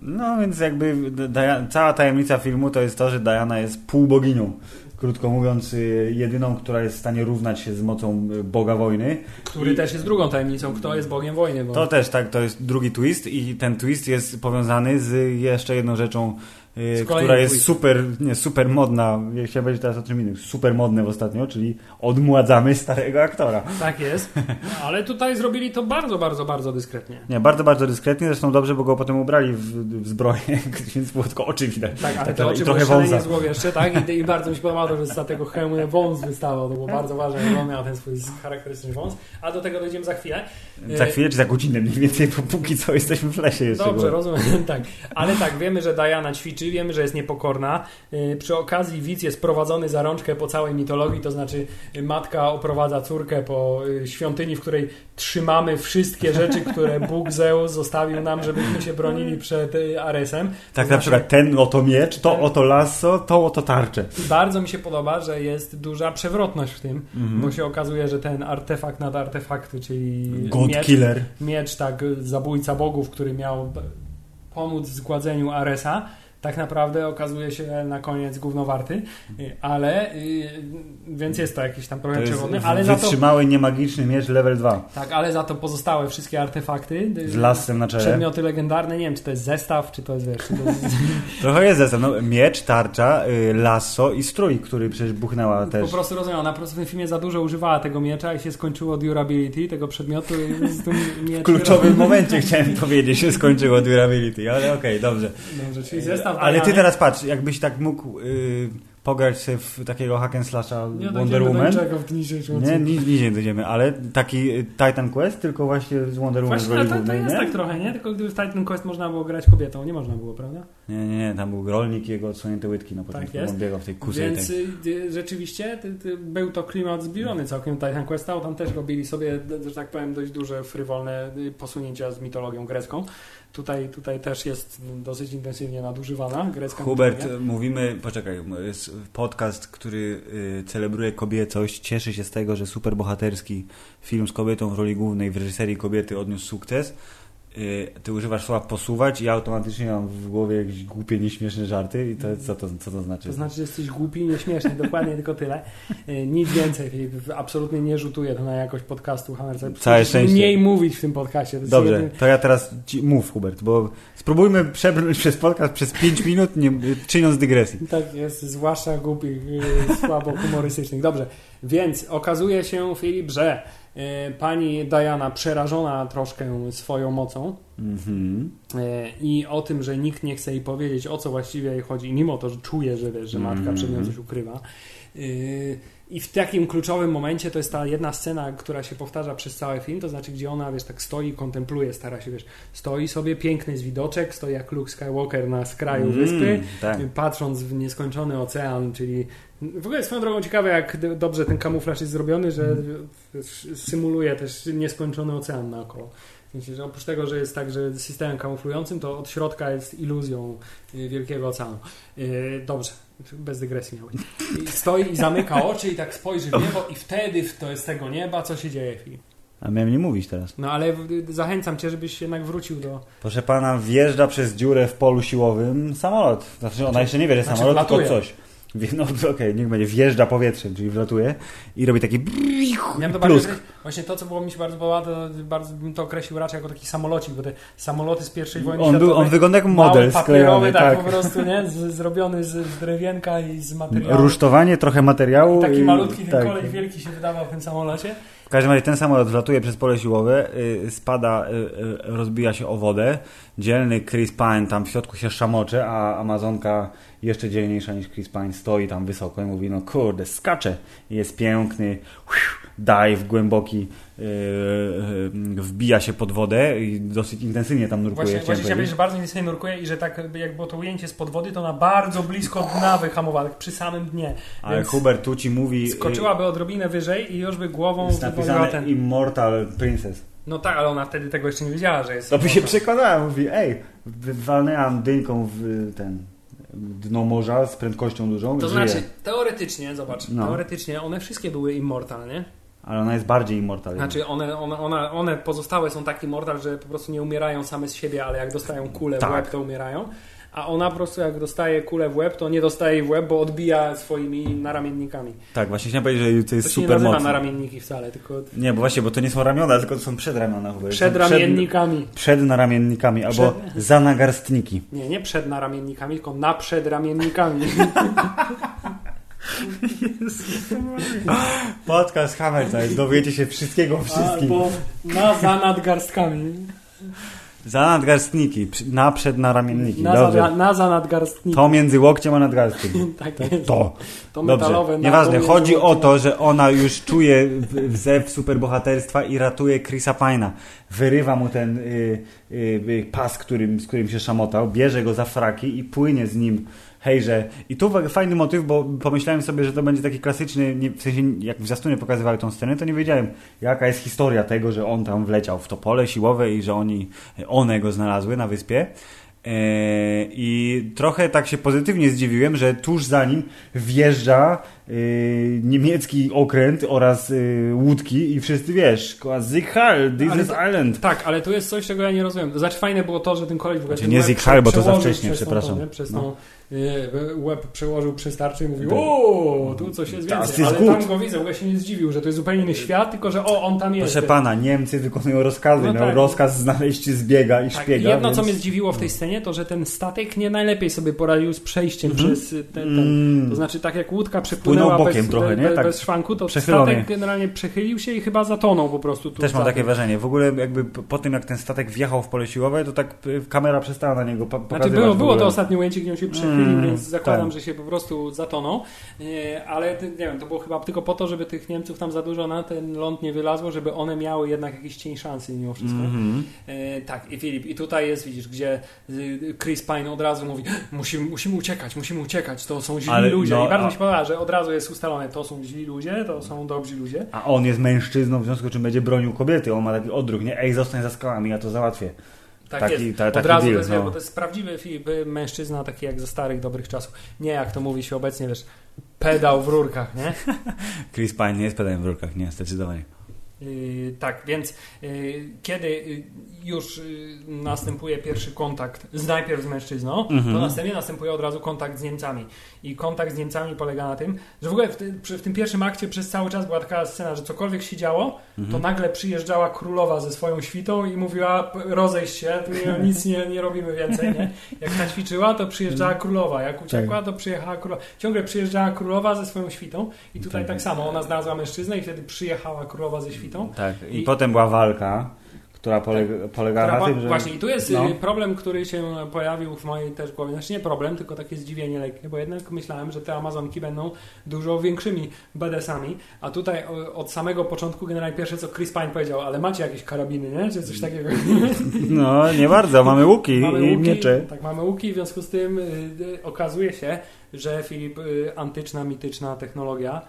No więc jakby cała tajemnica filmu to jest to, że Diana jest półboginią krótko mówiąc, y, jedyną, która jest w stanie równać się z mocą y, Boga wojny. Który I... też jest drugą tajemnicą, kto jest Bogiem wojny. Bo... To też, tak, to jest drugi twist i ten twist jest powiązany z jeszcze jedną rzeczą która jest super, nie, super modna. Ja chciałem powiedzieć teraz o czym innym. Super modne ostatnio, czyli odmładzamy starego aktora. Tak jest. Ale tutaj zrobili to bardzo, bardzo, bardzo dyskretnie. Nie, bardzo, bardzo dyskretnie, zresztą dobrze, bo go potem ubrali w, w zbroję, więc było tylko oczy widać. Tak, ale Tak, te oczy trochę wąsa. złowieszcze, tak? I, I bardzo mi się podobało że za tego hełmu wąs wystawał. To było bardzo ważne, że on miał ten swój charakterystyczny wąs. A do tego dojdziemy za chwilę. Za chwilę czy za godzinę mniej więcej, bo póki co jesteśmy w lesie jeszcze. Dobrze, bo- rozumiem, tak. Ale tak, wiemy, że Diana ćwiczy, wiemy, że jest niepokorna. Yy, Przy okazji widz jest prowadzony za rączkę po całej mitologii, to znaczy y, matka oprowadza córkę po y, świątyni, w której trzymamy wszystkie rzeczy, które Bóg Zeus zostawił nam, żebyśmy się bronili przed y, Aresem. Tak na znaczy- przykład ten oto miecz, to Ten- oto lasso, to oto tarczę. Bardzo mi się podoba, że jest duża przewrotność w tym, Mhm. bo się okazuje, że ten artefakt nad artefakty, czyli God miecz, Killer. miecz, tak, zabójca bogów, który miał pomóc w zgładzeniu Aresa, tak naprawdę okazuje się na koniec głównowarty, ale y, więc jest to jakiś tam trochę przewodny, ale za to, wytrzymały, niemagiczny miecz level 2. tak, ale za to pozostałe wszystkie artefakty, y, Z lasem na czele. przedmioty legendarne, nie wiem, czy to jest zestaw, czy to jest, wiesz, to jest, Trochę jest zestaw. No, miecz, tarcza, y, lasso i strój, który przecież buchnęła po też. prostu rozumiem, ona po prostu w tym filmie za dużo używała tego miecza i się skończyło durability tego przedmiotu i W kluczowym momencie chciałem powiedzieć, że skończyło durability, ale okej, dobrze. Dobrze, czyli zestaw Ale ty teraz patrz, jakbyś tak mógł y, pograć sobie w takiego hack and slasha Nie Wonder Woman. Nie, odcinku. ni- nic nie dojdziemy, ale taki y, Titan Quest, tylko właśnie z Wonder Woman w Właśnie, ale to, to jest nie? tak trochę, nie? Tylko gdyby w Titan Quest można było grać kobietą, nie można było, prawda? Nie, nie, nie, tam był rolnik i jego odsunięte łydki na początku, Tak jest. on biegał w tej kurze Więc tak. y, y, rzeczywiście ty, ty, był to klimat zbliżony całkiem Titan Questa, bo tam też robili sobie, że tak powiem, dość duże, frywolne posunięcia z mitologią grecką. Tutaj, tutaj też jest dosyć intensywnie nadużywana grecka Hubert, mitologia. mówimy, poczekaj, jest podcast, który y, celebruje kobiecość, cieszy się z tego, że superbohaterski film z kobietą w roli głównej w reżyserii kobiety odniósł sukces. Y, ty używasz słowa posuwać i automatycznie mam w głowie jakieś głupie, nieśmieszne żarty i to co to, co to znaczy? To znaczy, że jesteś głupi i nieśmieszny, dokładnie tylko tyle. Y, Nic więcej, Filip, absolutnie nie rzutuje to na jakość podcastu Hammerce. Całe szczęście. Mniej mówić w tym podcaście. To Dobrze, jedyny- to ja teraz ci mów Hubert, bo spróbujmy przebrnąć przez podcast przez 5 minut, nie, czyniąc dygresji. Tak jest, zwłaszcza głupich, y, słabo humorystycznych. Dobrze, więc okazuje się, Filip, że pani Diana przerażona troszkę swoją mocą Mhm. y, i o tym, że nikt nie chce jej powiedzieć, o co właściwie jej chodzi, mimo to, że czuje, że, wiesz, że matka Mhm. przed nią coś ukrywa. Y, I w takim kluczowym momencie to jest ta jedna scena, która się powtarza przez cały film, to znaczy, gdzie ona, wiesz, tak stoi, kontempluje, stara się, wiesz, stoi sobie, piękny jest widoczek, stoi jak Luke Skywalker na skraju wyspy, Mm, tak. patrząc w nieskończony ocean, czyli w ogóle swoją drogą ciekawe, jak dobrze ten kamuflaż jest zrobiony, że Mm. symuluje też nieskończony ocean naokoło. Że oprócz tego, że jest tak, że systemem kamuflującym, to od środka jest iluzją y, wielkiego oceanu. Y, Dobrze, bez dygresji miałeś. I stoi i zamyka oczy i tak spojrzy w niebo i wtedy to jest tego nieba, co się dzieje. A miałem nie mówić teraz. No ale zachęcam cię, żebyś jednak wrócił do... Proszę pana, wjeżdża przez dziurę w polu siłowym samolot. Znaczy, ona jeszcze nie wie, że Znaczy, samolot, tylko wlatuje. coś. No okej, niech będzie. Wjeżdża powietrzem, czyli wlatuje i robi taki Miałem to plusk. bardziej, właśnie to, co było mi się bardzo podobało, to bardzo bym to określił raczej jako taki samolocik, bo te samoloty z pierwszej wojny On, był, światowej, on wygląda jak model papierowy, tak, Tak. po prostu, nie? Z, zrobiony z, z drewienka i z materiału. Rusztowanie, trochę materiału. Taki i- malutki ten tak. koleś wielki się wydawał w tym samolocie. W każdym razie ten samolot wlatuje przez pole siłowe, y, spada, y, y, rozbija się o wodę. Dzielny Chris Pine tam w środku się szamocze, a Amazonka jeszcze dzielniejsza niż Chris Pine stoi tam wysoko i mówi, no kurde, skacze. Jest piękny dive głęboki, wbija się pod wodę i dosyć intensywnie tam nurkuje. Właśnie, właśnie powiedzieć, że bardzo intensywnie nurkuje i że tak jak było to ujęcie spod wody, to na bardzo blisko dna wyhamowała, tak przy samym dnie. Ale Więc Hubert tu ci mówi... y, skoczyłaby odrobinę wyżej i już by głową jest napisane ten... Immortal Princess. No tak, ale ona wtedy tego jeszcze nie wiedziała, że jest... To by się przekonała, mówi, ej, walnęłam dynką w ten dno morza z prędkością dużą. To żyje. znaczy, teoretycznie, zobacz, No. teoretycznie one wszystkie były immortal, nie? Ale ona jest bardziej immortal. Znaczy one, one, one, one pozostałe są tak immortal, że po prostu nie umierają same z siebie, ale jak dostają kulę w Tak. łeb, to umierają. a ona po prostu jak dostaje kulę w łeb, to nie dostaje jej w łeb, bo odbija swoimi naramiennikami. Tak, właśnie chciałem powiedzieć, że to jest To nie super mocne. naramienniki wcale, tylko Nie, bo właśnie, bo to nie są ramiona, tylko to są przedramiona chyba. przed ramiennikami. Przed, przed naramiennikami, albo za nagarstniki. Nie, nie przed naramiennikami, tylko na przed ramiennikami. Podcast Hammer Time, dowiecie się wszystkiego wszystkim. Albo na za nadgarstkami. Za nadgarstniki, na przed naramienniki. Na Dobrze. za, na za nadgarstniki. To między łokciem a nadgarstkiem. Tak jest. To. To metalowe. na Nieważne, chodzi o to, że ona już czuje wzew superbohaterstwa i ratuje Chrisa Pine'a. Wyrywa mu ten y, y, y, pas, którym, z którym się szamotał, bierze go za fraki i płynie z nim hejże. I tu fajny motyw, bo pomyślałem sobie, że to będzie taki klasyczny, nie, w sensie jak w zwiastunie pokazywały tą scenę, to nie wiedziałem jaka jest historia tego, że on tam wleciał w to pole siłowe i że oni, one go znalazły na wyspie. E, I trochę tak się pozytywnie zdziwiłem, że tuż za nim wjeżdża niemiecki okręt oraz y, łódki i wszyscy wiesz, Zichal, this Ale is island. Tak, ale tu jest coś, czego ja nie rozumiem. Znaczy fajne było to, że ten koleś w ogóle Znaczy nie Zichal, bo to za wcześnie, tą- przepraszam. nie? Przez No. tą y, łeb przełożył przez tarczę i mówił o, tu coś jest więcej. Ale gut. tam go widzę, w ogóle się nie zdziwił, że to jest zupełnie inny świat, tylko że o, on tam jest. Proszę pana, Niemcy wykonują rozkazy. No Miał tak. rozkaz znaleźć zbiega i Tak, szpiega. jedno, co więc... mnie zdziwiło w tej scenie, to że ten statek nie najlepiej sobie poradził z przejściem Mhm. przez ten, ten. Mm. To znaczy, tak jak łódka przepłynęła bokiem bez, trochę, nie? bez, Tak bez szwanku, to przechylony. statek generalnie przechylił się i chyba zatonął po prostu. Tu Też mam takie wrażenie. W ogóle jakby po tym, jak ten statek wjechał w pole siłowe, to tak y, kamera przestała na niego pa- pokazywać. Znaczy było, było to ostatnie ujęcie, gdzie on się przechylił, Mm, więc zakładam, tak. że się po prostu zatonął. E, Ale nie wiem, to było chyba tylko po to, żeby tych Niemców tam za dużo na ten ląd nie wylazło, żeby one miały jednak jakiś cień szansy mimo wszystko. Mhm. E, tak, i Filip, i tutaj jest, widzisz, gdzie y, Chris Pine od razu mówi, musimy, musimy uciekać, musimy uciekać, to są źli Ale, ludzie. no, I bardzo a- mi się podoba, że od razu jest ustalone, to są źli ludzie, to są dobrzy ludzie. A on jest mężczyzną, w związku z czym będzie bronił kobiety. On ma taki odruch, nie? Ej, zostań za skałami, ja to załatwię. Tak Taki- jest. ta- od taki razu deal, to jest, no. bo to jest prawdziwy Filip, mężczyzna, taki jak ze starych, dobrych czasów. Nie jak to mówi się obecnie, wiesz, pedał w rurkach, nie? Chris Pine nie jest pedałem w rurkach, nie, zdecydowanie. Yy, tak, więc yy, kiedy yy, już yy, następuje pierwszy kontakt z najpierw z mężczyzną, Mhm. to następnie następuje od razu kontakt z Niemcami. I kontakt z Niemcami polega na tym, że w ogóle w, ty, przy, w tym pierwszym akcie przez cały czas była taka scena, że cokolwiek się działo, Mhm. to nagle przyjeżdżała królowa ze swoją świtą i mówiła "P- rozejść się, tu nic nie, nie robimy więcej. Nie? Jak ta ćwiczyła, to przyjeżdżała Mhm. królowa. Jak Tak. uciekła, to przyjechała królowa. Ciągle przyjeżdżała królowa ze swoją świtą i tutaj Tak. tak samo. Ona znalazła mężczyznę i wtedy przyjechała królowa ze świtą. Tak, i, I- potem była walka, która polega, polegała Która na tym, że... Właśnie, i tu jest No. y, problem, który się pojawił w mojej też głowie. Znaczy nie problem, tylko takie zdziwienie lekkie, bo jednak myślałem, że te Amazonki będą dużo większymi BDS-ami, a tutaj od samego początku generalnie pierwsze co Chris Pine powiedział, ale macie jakieś karabiny, nie? Czy coś takiego? No, nie bardzo, mamy łuki mamy i łuki, miecze. Tak, mamy łuki, w związku z tym y, y, okazuje się, że Filip, antyczna, mityczna technologia,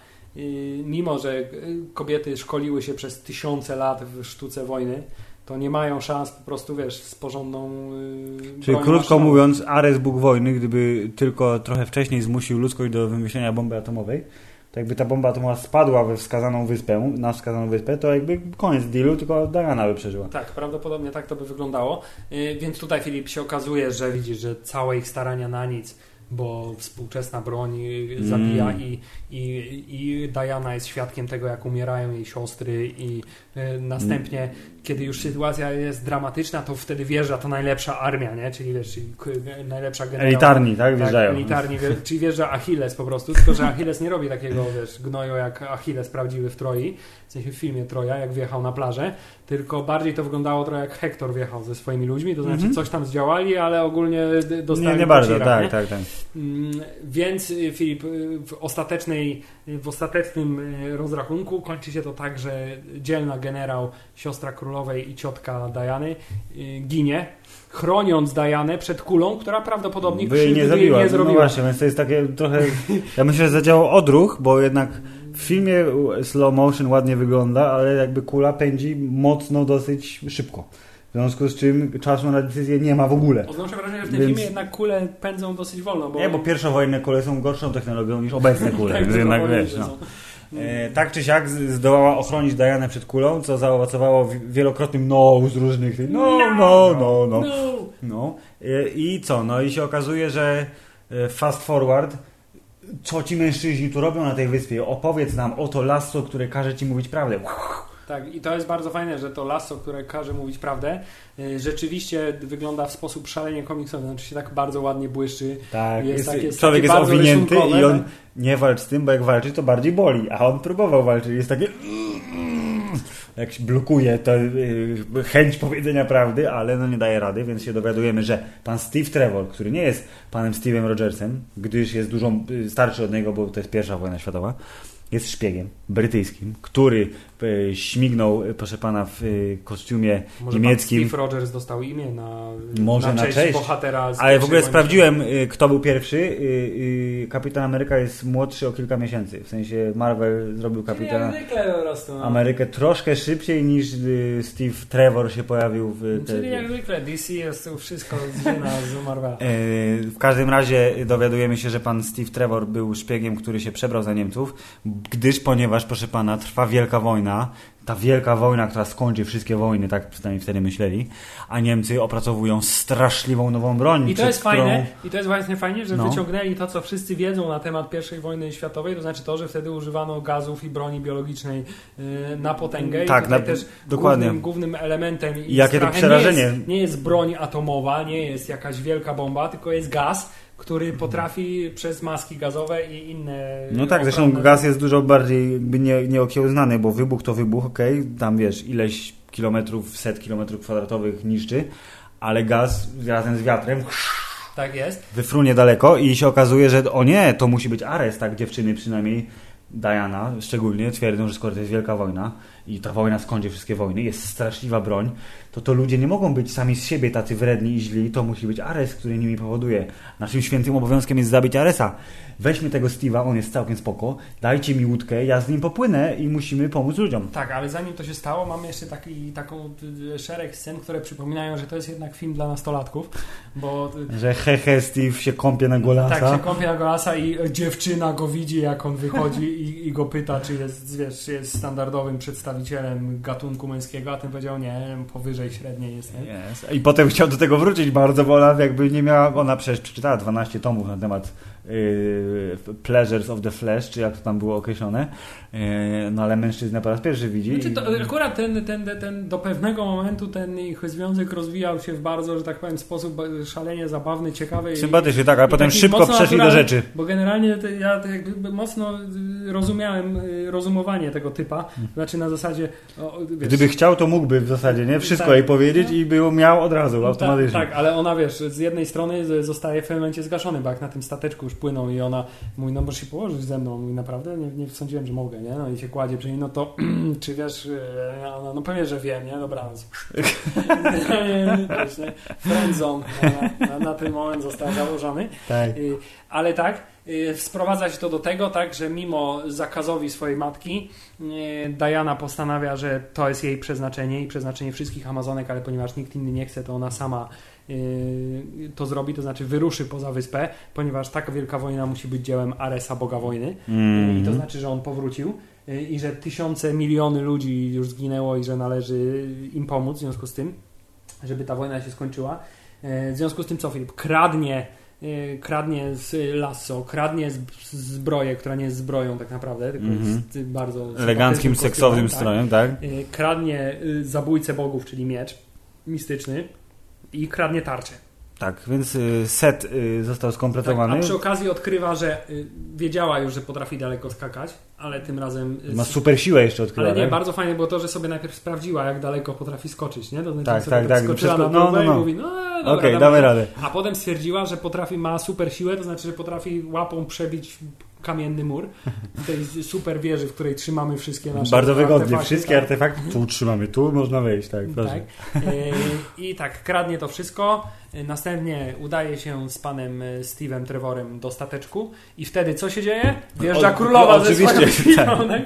mimo że y, kobiety szkoliły się przez tysiące lat w sztuce wojny, to nie mają szans po prostu, wiesz, z porządną y, Czyli krótko maszynową. mówiąc, Ares Bóg wojny, gdyby tylko trochę wcześniej zmusił ludzkość do wymyślenia bomby atomowej, to jakby ta bomba atomowa spadła we wskazaną wyspę, na wskazaną wyspę, to jakby koniec dealu, tylko Diana by przeżyła. Tak, prawdopodobnie tak to by wyglądało. Y, Więc tutaj Filip się okazuje, że widzisz, że całe ich starania na nic, bo współczesna broń Mm. zabija i, i, i Diana jest świadkiem tego, jak umierają jej siostry i następnie, kiedy już sytuacja jest dramatyczna, to wtedy wjeżdża ta najlepsza armia, nie? Czyli wiesz, czyli najlepsza generała. Elitarni, tak? Tak, Wjeżdżają. elitarni, wie- czyli wjeżdża Achilles po prostu, tylko że Achilles nie robi takiego, wiesz, gnoju jak Achilles prawdziwy w Troi, w sensie w filmie Troja, jak wjechał na plażę, tylko bardziej to wyglądało trochę jak Hektor wjechał ze swoimi ludźmi, to znaczy Mhm. coś tam zdziałali, ale ogólnie dostali Nie, nie po bardzo, tak, nie? tak, tak. Więc y, Filip, y, w ostatecznej, y, w ostatecznym y, rozrachunku kończy się to tak, że dzielna generał, siostra królowej i ciotka Diany y, ginie, chroniąc Dianę przed kulą, która prawdopodobnie By jej nie jej zabiła. nie No zrobiła. właśnie, więc to jest takie trochę... Ja myślę, że zadziałał odruch, bo jednak w filmie slow motion ładnie wygląda, ale jakby kula pędzi mocno, dosyć szybko. W związku z czym czasu na decyzję nie ma w ogóle. Odnoszę wrażenie, że w tym Więc- filmie jednak kule pędzą dosyć wolno, bo... Nie, bo pierwszowojenne kule są gorszą technologią niż obecne kule, tak, jednak wiesz, no. E, tak czy siak zdołała ochronić Dianę przed kulą, co zaowocowało wi- wielokrotnym no z różnych tych no, no, no, no. No. No y, i co? No i się okazuje, że y, fast forward, co ci mężczyźni tu robią na tej wyspie? Opowiedz nam o to lasso, które każe ci mówić prawdę. Tak, i to jest bardzo fajne, że to lasso, które każe mówić prawdę, y, rzeczywiście wygląda w sposób szalenie komiksowy, znaczy się tak bardzo ładnie błyszczy. Tak, Jest jest, takie- człowiek jest owinięty rysunkowe, i on nie walcz z tym, bo jak walczy to bardziej boli, a on próbował walczyć. Jest takie jak się blokuje to y, chęć powiedzenia prawdy, ale no nie daje rady, więc się dowiadujemy, że pan Steve Trevor, który nie jest panem Steve'em Rogersem, gdyż jest dużo y, starszy od niego, bo to jest pierwsza wojna światowa, jest szpiegiem brytyjskim, który śmignął, y, proszę pana, w y, kostiumie Może niemieckim. pan Steve Rogers dostał imię na, Może na cześć, cześć. bohatera z Ale w ogóle wojny sprawdziłem, kto był pierwszy. Kapitan Ameryka jest młodszy o kilka miesięcy. W sensie Marvel zrobił. Kapitana. No. Amerykę troszkę szybciej niż Steve Trevor się pojawił w te, Czyli jak zwykle DC jest tu wszystko z Marvela. E, W każdym razie dowiadujemy się, że pan Steve Trevor był szpiegiem, który się przebrał za Niemców, gdyż, ponieważ, proszę pana, trwa wielka wojna, ta wielka wojna, która skończy wszystkie wojny, tak przynajmniej wtedy myśleli, a Niemcy opracowują straszliwą nową broń. I to jest którą- fajne, i to jest właśnie fajnie, że No. wyciągnęli to, co wszyscy wiedzą na temat I wojny światowej, to znaczy to, że wtedy używano gazów i broni biologicznej yy, na potęgę. Tak, I tutaj na- też dokładnie. Głównym, głównym elementem i jakie to przerażenie. Nie jest, nie jest broń atomowa, nie jest jakaś wielka bomba, tylko jest gaz, który potrafi przez maski gazowe i inne. No tak, zresztą gaz jest dużo bardziej jakby nie, nieokiełznany, bo wybuch to wybuch, okej, tam wiesz, ileś kilometrów, set kilometrów kwadratowych niszczy, ale gaz razem z wiatrem Tak jest. wyfrunie daleko i się okazuje, że o nie, to musi być Ares, tak dziewczyny przynajmniej, Diana szczególnie, twierdzą, że skoro to jest wielka wojna i ta wojna skończy wszystkie wojny, jest straszliwa broń, to to ludzie nie mogą być sami z siebie tacy wredni i źli, to musi być Ares, który nimi powoduje. Naszym świętym obowiązkiem jest zabić Aresa. Weźmy tego Steve'a, on jest całkiem spoko, dajcie mi łódkę, ja z nim popłynę i musimy pomóc ludziom. Tak, ale zanim to się stało, mamy jeszcze taki, taką y, szereg scen, które przypominają, że to jest jednak film dla nastolatków, bo y, Że hehe, Steve się kąpie na golasa. Tak, się kąpie na golasa i dziewczyna go widzi, jak on wychodzi i, i go pyta, czy jest, wiesz, czy jest standardowym przedstawicielem gatunku męskiego, a ten powiedział, nie, powyżej średniej jestem. Yes. I potem chciał do tego wrócić bardzo, bo ona jakby nie miała, ona przecież przeczytała 12 tomów na temat Pleasures of the Flesh, czy jak to tam było określone, yy, no ale mężczyzna po raz pierwszy widzi. Znaczy, to, i- akurat ten, ten, ten, do pewnego momentu ten ich związek rozwijał się w bardzo, że tak powiem, sposób szalenie zabawny, ciekawy. i- Sympatyczny, tak, ale i potem szybko przeszli do rzeczy. Bo generalnie ja jakby mocno y, rozumiałem y, rozumowanie tego typa. Znaczy na zasadzie. O, wiesz, Gdyby chciał, to mógłby w zasadzie, nie? Wszystko Tak. jej powiedzieć i było miał od razu, No automatycznie. Tak, tak, ale ona wiesz, z jednej strony zostaje w pewnym momencie zgaszony, bo jak na tym stateczku już płyną i ona mówi, no możesz się położyć ze mną i naprawdę nie, nie sądziłem, że mogę, nie? No i się kładzie przy niej, no to czy wiesz, e, ona, no pewnie, że wiem, nie? Dobranoc. Friendzone na, na, na ten moment został założony. tak. Ale tak, y, sprowadza się to do tego, tak, że mimo zakazowi swojej matki, y, Diana postanawia, że to jest jej przeznaczenie i przeznaczenie wszystkich Amazonek, ale ponieważ nikt inny nie chce, to ona sama to zrobi, to znaczy wyruszy poza wyspę, ponieważ taka wielka wojna musi być dziełem Aresa, Boga Wojny. Mm. I to znaczy, że on powrócił y, i że tysiące, miliony ludzi już zginęło i że należy im pomóc w związku z tym, żeby ta wojna się skończyła. Y, W związku z tym co Filip? Kradnie, kradnie z lasso, kradnie z- zbroję, która nie jest zbroją tak naprawdę, tylko Mhm. jest y, bardzo Eleganckim, seksownym kostiumem, strojem, tak? tak. Kradnie y, zabójcę bogów, czyli miecz mistyczny i kradnie tarczę. Tak, więc y, set y, został Tak, skompletowany. a przy okazji odkrywa, że y, wiedziała już, że potrafi daleko skakać, ale tym razem. Ma super siłę jeszcze odkryła, ale nie, tak? bardzo fajnie było to, że sobie najpierw sprawdziła, jak daleko potrafi skoczyć, nie? To znaczy Tak, sobie tak, tak, Skoczyła na no, no, no. i mówi, no dobra, Okej, damy damy radę. radę. A potem stwierdziła, że potrafi, ma super siłę, to znaczy, że potrafi łapą przebić kamienny mur w tej super wieży, w której trzymamy wszystkie nasze Bardzo wygodnie. artefakty, Wszystkie tak. artefakty tu utrzymamy, tu można wejść, tak, proszę. Tak. E, I tak, kradnie to wszystko. E, Następnie udaje się z panem e, Steve'em Trevorem do stateczku i wtedy co się dzieje? Wjeżdża O- królowa o- ze swoją tak. tak.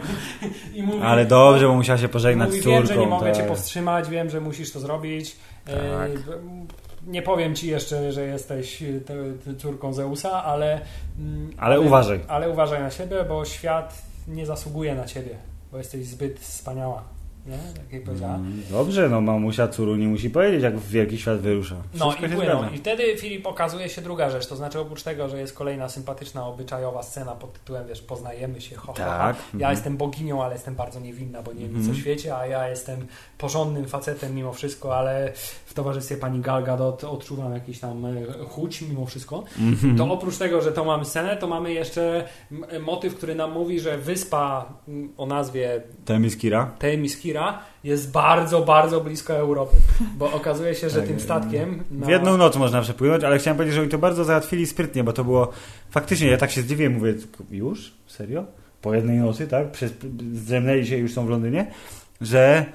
I mówi, Ale dobrze, bo musiała się pożegnać mówi z córką. wiem, że nie mogę tak. cię powstrzymać, wiem, że musisz to zrobić. Tak. Nie powiem ci jeszcze, że jesteś e, te- te córką Zeusa, ale, mm, Ale uważaj. Ale uważaj na siebie, bo świat nie zasługuje na ciebie, bo jesteś zbyt wspaniała. Nie? Tak jak powiedziała. Mm, Dobrze, no mamusia córu nie musi powiedzieć, jak w wielki świat wyrusza. No Wszystko i się płyną. I wtedy Filip okazuje się druga rzecz, to znaczy oprócz tego, że jest kolejna sympatyczna, obyczajowa scena pod tytułem, wiesz, poznajemy się, ho, Tak. ho. Ja Mhm. jestem boginią, ale jestem bardzo niewinna, bo nie wiem nic Mhm. o świecie, a ja jestem porządnym facetem mimo wszystko, ale w towarzystwie pani Gal Gadot odczuwam jakiś tam e, chuć mimo wszystko. Mhm. To oprócz tego, że to mamy scenę, to mamy jeszcze motyw, który nam mówi, że wyspa o nazwie Temiskira. Temiskira jest bardzo, bardzo blisko Europy, bo okazuje się, że Tak, tym statkiem W na- jedną noc można przepłynąć, ale chciałem powiedzieć, że oni to bardzo załatwili sprytnie, bo to było faktycznie, ja tak się zdziwiłem, mówię, już? Serio? Po jednej nocy, tak? Przez, zdrzemnęli się i już są w Londynie, że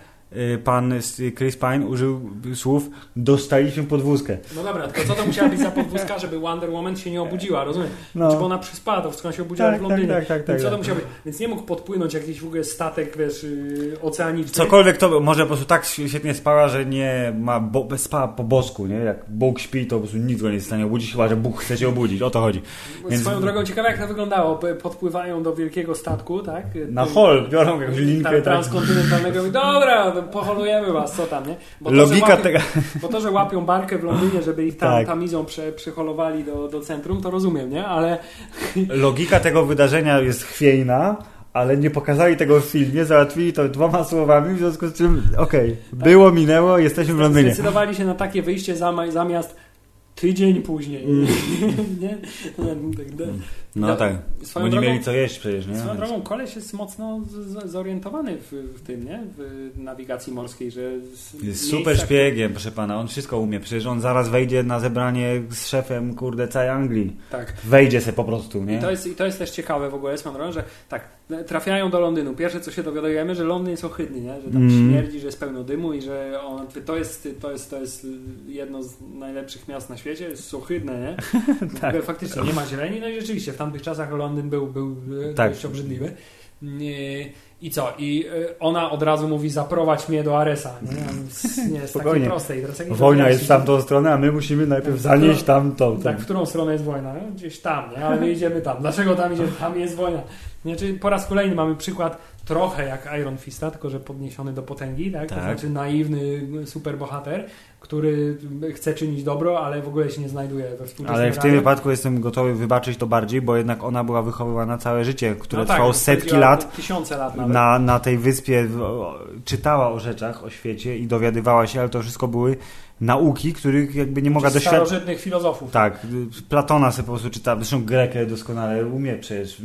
pan z- Chris Pine użył słów dostaliśmy podwózkę. No dobra, tylko co to musiała być za podwózka, żeby Wonder Woman się nie obudziła, rozumiem? No. Czy bo ona przyspała, to wszystko się obudziła Tak, w Londynie. tak, tak, tak, co to tak. musiało być? Więc nie mógł podpłynąć jakiś w ogóle statek, wiesz, yy, oceaniczny. Cokolwiek to może po prostu tak świetnie spała, że nie ma bo, spała po bosku, nie? Jak Bóg śpi, to po prostu nic go nie jest w stanie obudzić, chyba że Bóg chce się obudzić. O to chodzi. Więc- Swoją drogą ciekawe jak to wyglądało. Podpływają do wielkiego statku, tak? Na hol biorą jakąś linkę. tak, Tak. transkontynentalnego dobra, poholujemy was, co tam, nie? Bo to, Logika że łapią, tego. Bo to, że łapią barkę w Londynie, żeby ich tam Tak. tamizą prze, przyholowali do, do centrum, to rozumiem, nie? Ale Logika tego wydarzenia jest chwiejna, ale nie pokazali tego w filmie, załatwili to dwoma słowami, w związku z czym, okej, było, minęło, jesteśmy w Londynie. zdecydowali się na takie wyjście zamiast tydzień później. Mm. nie? No tak, bo nie drogą, mieli co jeść przecież, nie? swoją drogą koleś jest mocno z, zorientowany w, w tym, nie? W nawigacji morskiej, że z Jest super szpiegiem, proszę pana, on wszystko umie. Przecież on zaraz wejdzie na zebranie z szefem, kurde, całej Anglii. Tak. Wejdzie se po prostu, I nie? to, jest, I to jest też ciekawe w ogóle, swoją drogą, że tak, trafiają do Londynu. Pierwsze, co się dowiadujemy, że Londyn jest ohydny, nie? że tam Mm. śmierdzi, że jest pełno dymu i że on, to, jest, to, jest, to jest jedno z najlepszych miast na świecie, jest ohydne, nie? Tak. Faktycznie nie ma zieleni, no i rzeczywiście w tamtych czasach Londyn był, był e, Tak. dość obrzydliwy. I co? I e, ona od razu mówi zaprowadź mnie do Aresa. Nie, nie jest takie proste. I teraz jak Wojna jest w tamtą stronę, a my musimy najpierw zanieść tamtą. tak, w którą stronę jest wojna? Gdzieś tam, nie? ale my idziemy tam. Dlaczego tam idziemy? Tam jest wojna. Znaczy, po raz kolejny mamy przykład trochę jak Iron Fista, tylko że podniesiony do potęgi, tak? To Tak. znaczy naiwny superbohater, który chce czynić dobro, ale w ogóle się nie znajduje we współczesnym Ale w tym wypadku jestem gotowy wybaczyć to bardziej, bo jednak ona była wychowywana całe życie, które No tak, trwało to setki lat. Tysiące lat nawet. Na, na tej wyspie czytała o rzeczach, o świecie i dowiadywała się, ale to wszystko były nauki, których jakby nie mogła Przez doświadczyć. starożytnych filozofów. Tak, Platona sobie po prostu czyta, zresztą Grekę doskonale umie przecież.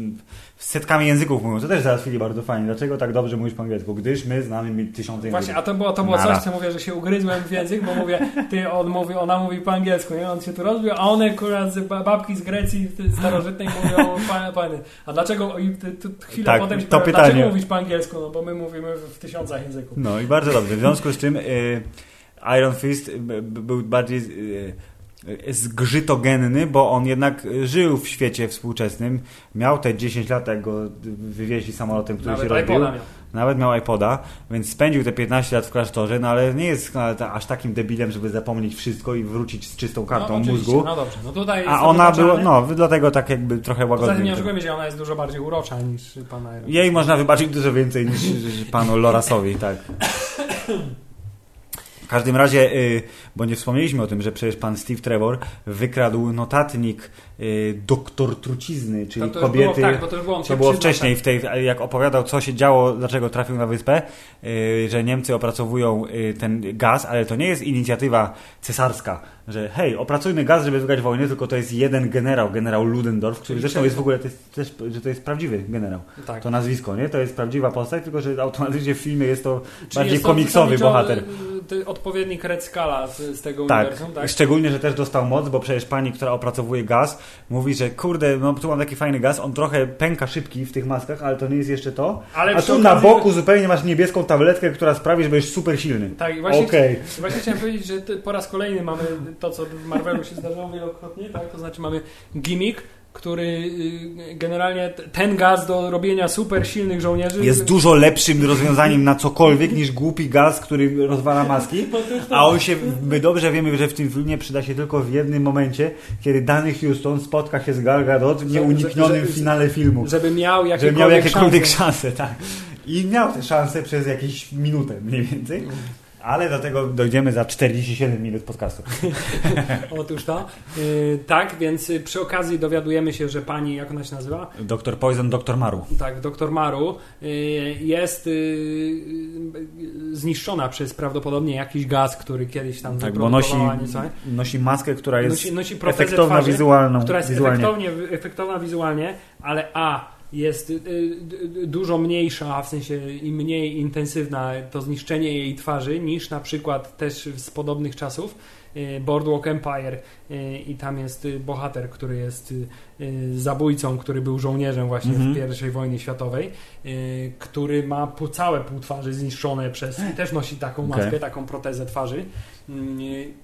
Setkami języków mówią, to też załatwili bardzo fajnie. Dlaczego tak dobrze mówisz po angielsku? Gdyż my znamy tysiące języków. Właśnie, a to było, to było Nara. coś, co mówię, że się ugryzłem w język, bo mówię, ty, on mówi, ona mówi po angielsku, nie? On się tu rozbił, a one, akurat babki z Grecji starożytnej mówią pa- panie. A dlaczego, i ty, ty, chwilę Tak, potem się to pytanie. dlaczego mówisz po angielsku? No bo my mówimy w tysiącach języków. No i bardzo dobrze. W związku z czym y, Iron Fist był bardziej y, y, zgrzytogenny, bo on jednak żył w świecie współczesnym. Miał te 10 lat, jak go wywieźli samolotem, który Nawet się iPoda miał. Nawet miał iPoda, więc spędził te 15 lat w klasztorze, no ale nie jest no, aż takim debilem, żeby zapomnieć wszystko i wrócić z czystą kartą no, mózgu. No dobrze, no tutaj A ona była, no dlatego tak jakby trochę Poza tym nie łagodnie. oszukujmy się, ona jest dużo bardziej urocza niż pan Iron. Jej można wybaczyć dużo więcej niż panu Lorasowi, tak. W każdym razie, y, bo nie wspomnieliśmy o tym, że przecież pan Steve Trevor wykradł notatnik y, doktor trucizny, czyli to, to kobiety. Było, tak, to było, on To było wcześniej, w tej, jak opowiadał, co się działo, dlaczego trafił na wyspę, yy, że Niemcy opracowują ten gaz, ale to nie jest inicjatywa cesarska, że hej, opracujmy gaz, żeby wygrać wojnę, tylko to jest jeden generał, generał Ludendorff, który Czyli zresztą jest w ogóle, to jest, też, że to jest prawdziwy generał. Tak. To nazwisko, nie? To jest prawdziwa postać, tylko że automatycznie w filmie jest to Czyli bardziej jest to komiksowy zasadniczo, bohater. y, y, Odpowiednik Red Scala z, z tego Tak, uniwersum, tak? szczególnie, że też dostał moc, bo przecież pani, która opracowuje gaz, mówi, że kurde, no tu mam taki fajny gaz, on trochę pęka szybki w tych maskach, ale to nie jest jeszcze to. Ale A tu na okazji- boku zupełnie masz niebieską tabletkę, która sprawi, że będziesz super silny. Tak, właśnie, Okej. właśnie chciałem powiedzieć, że po raz kolejny mamy to, co w Marvelu się zdarzało wielokrotnie, tak? To znaczy mamy gimmick, który y, generalnie ten gaz do robienia super silnych żołnierzy Jest dużo lepszym rozwiązaniem na cokolwiek niż głupi gaz, który rozwala maski. A on się, my dobrze wiemy, że w tym filmie przyda się tylko w jednym momencie, kiedy Danny Houston spotka się z Gal Gadot w nieuniknionym finale filmu. żeby miał Żeby jakiekolwiek, miał jakiekolwiek szanse. szanse, tak. I miał tę szansę przez jakieś minutę mniej więcej. Ale do tego dojdziemy za 47 minut podcastu. Otóż to. Yy, tak, więc przy okazji dowiadujemy się, że pani, jak ona się nazywa? Doktor Poison, doktor Maru. Tak, doktor Maru yy, jest yy, zniszczona przez prawdopodobnie jakiś gaz, który kiedyś tam tak, bo nosi, nieco. nosi maskę, która jest nosi, nosi efektowna twarzy, wizualną. Która jest wizualnie. efektownie, efektowna wizualnie, ale a jest y, y, dużo mniejsza, w sensie i mniej intensywna to zniszczenie jej twarzy niż na przykład też z podobnych czasów. y, Boardwalk Empire i tam jest bohater, który jest zabójcą, który był żołnierzem właśnie Mhm. w I wojnie światowej, który ma całe pół twarzy zniszczone przez też nosi taką maskę, Okay. taką protezę twarzy.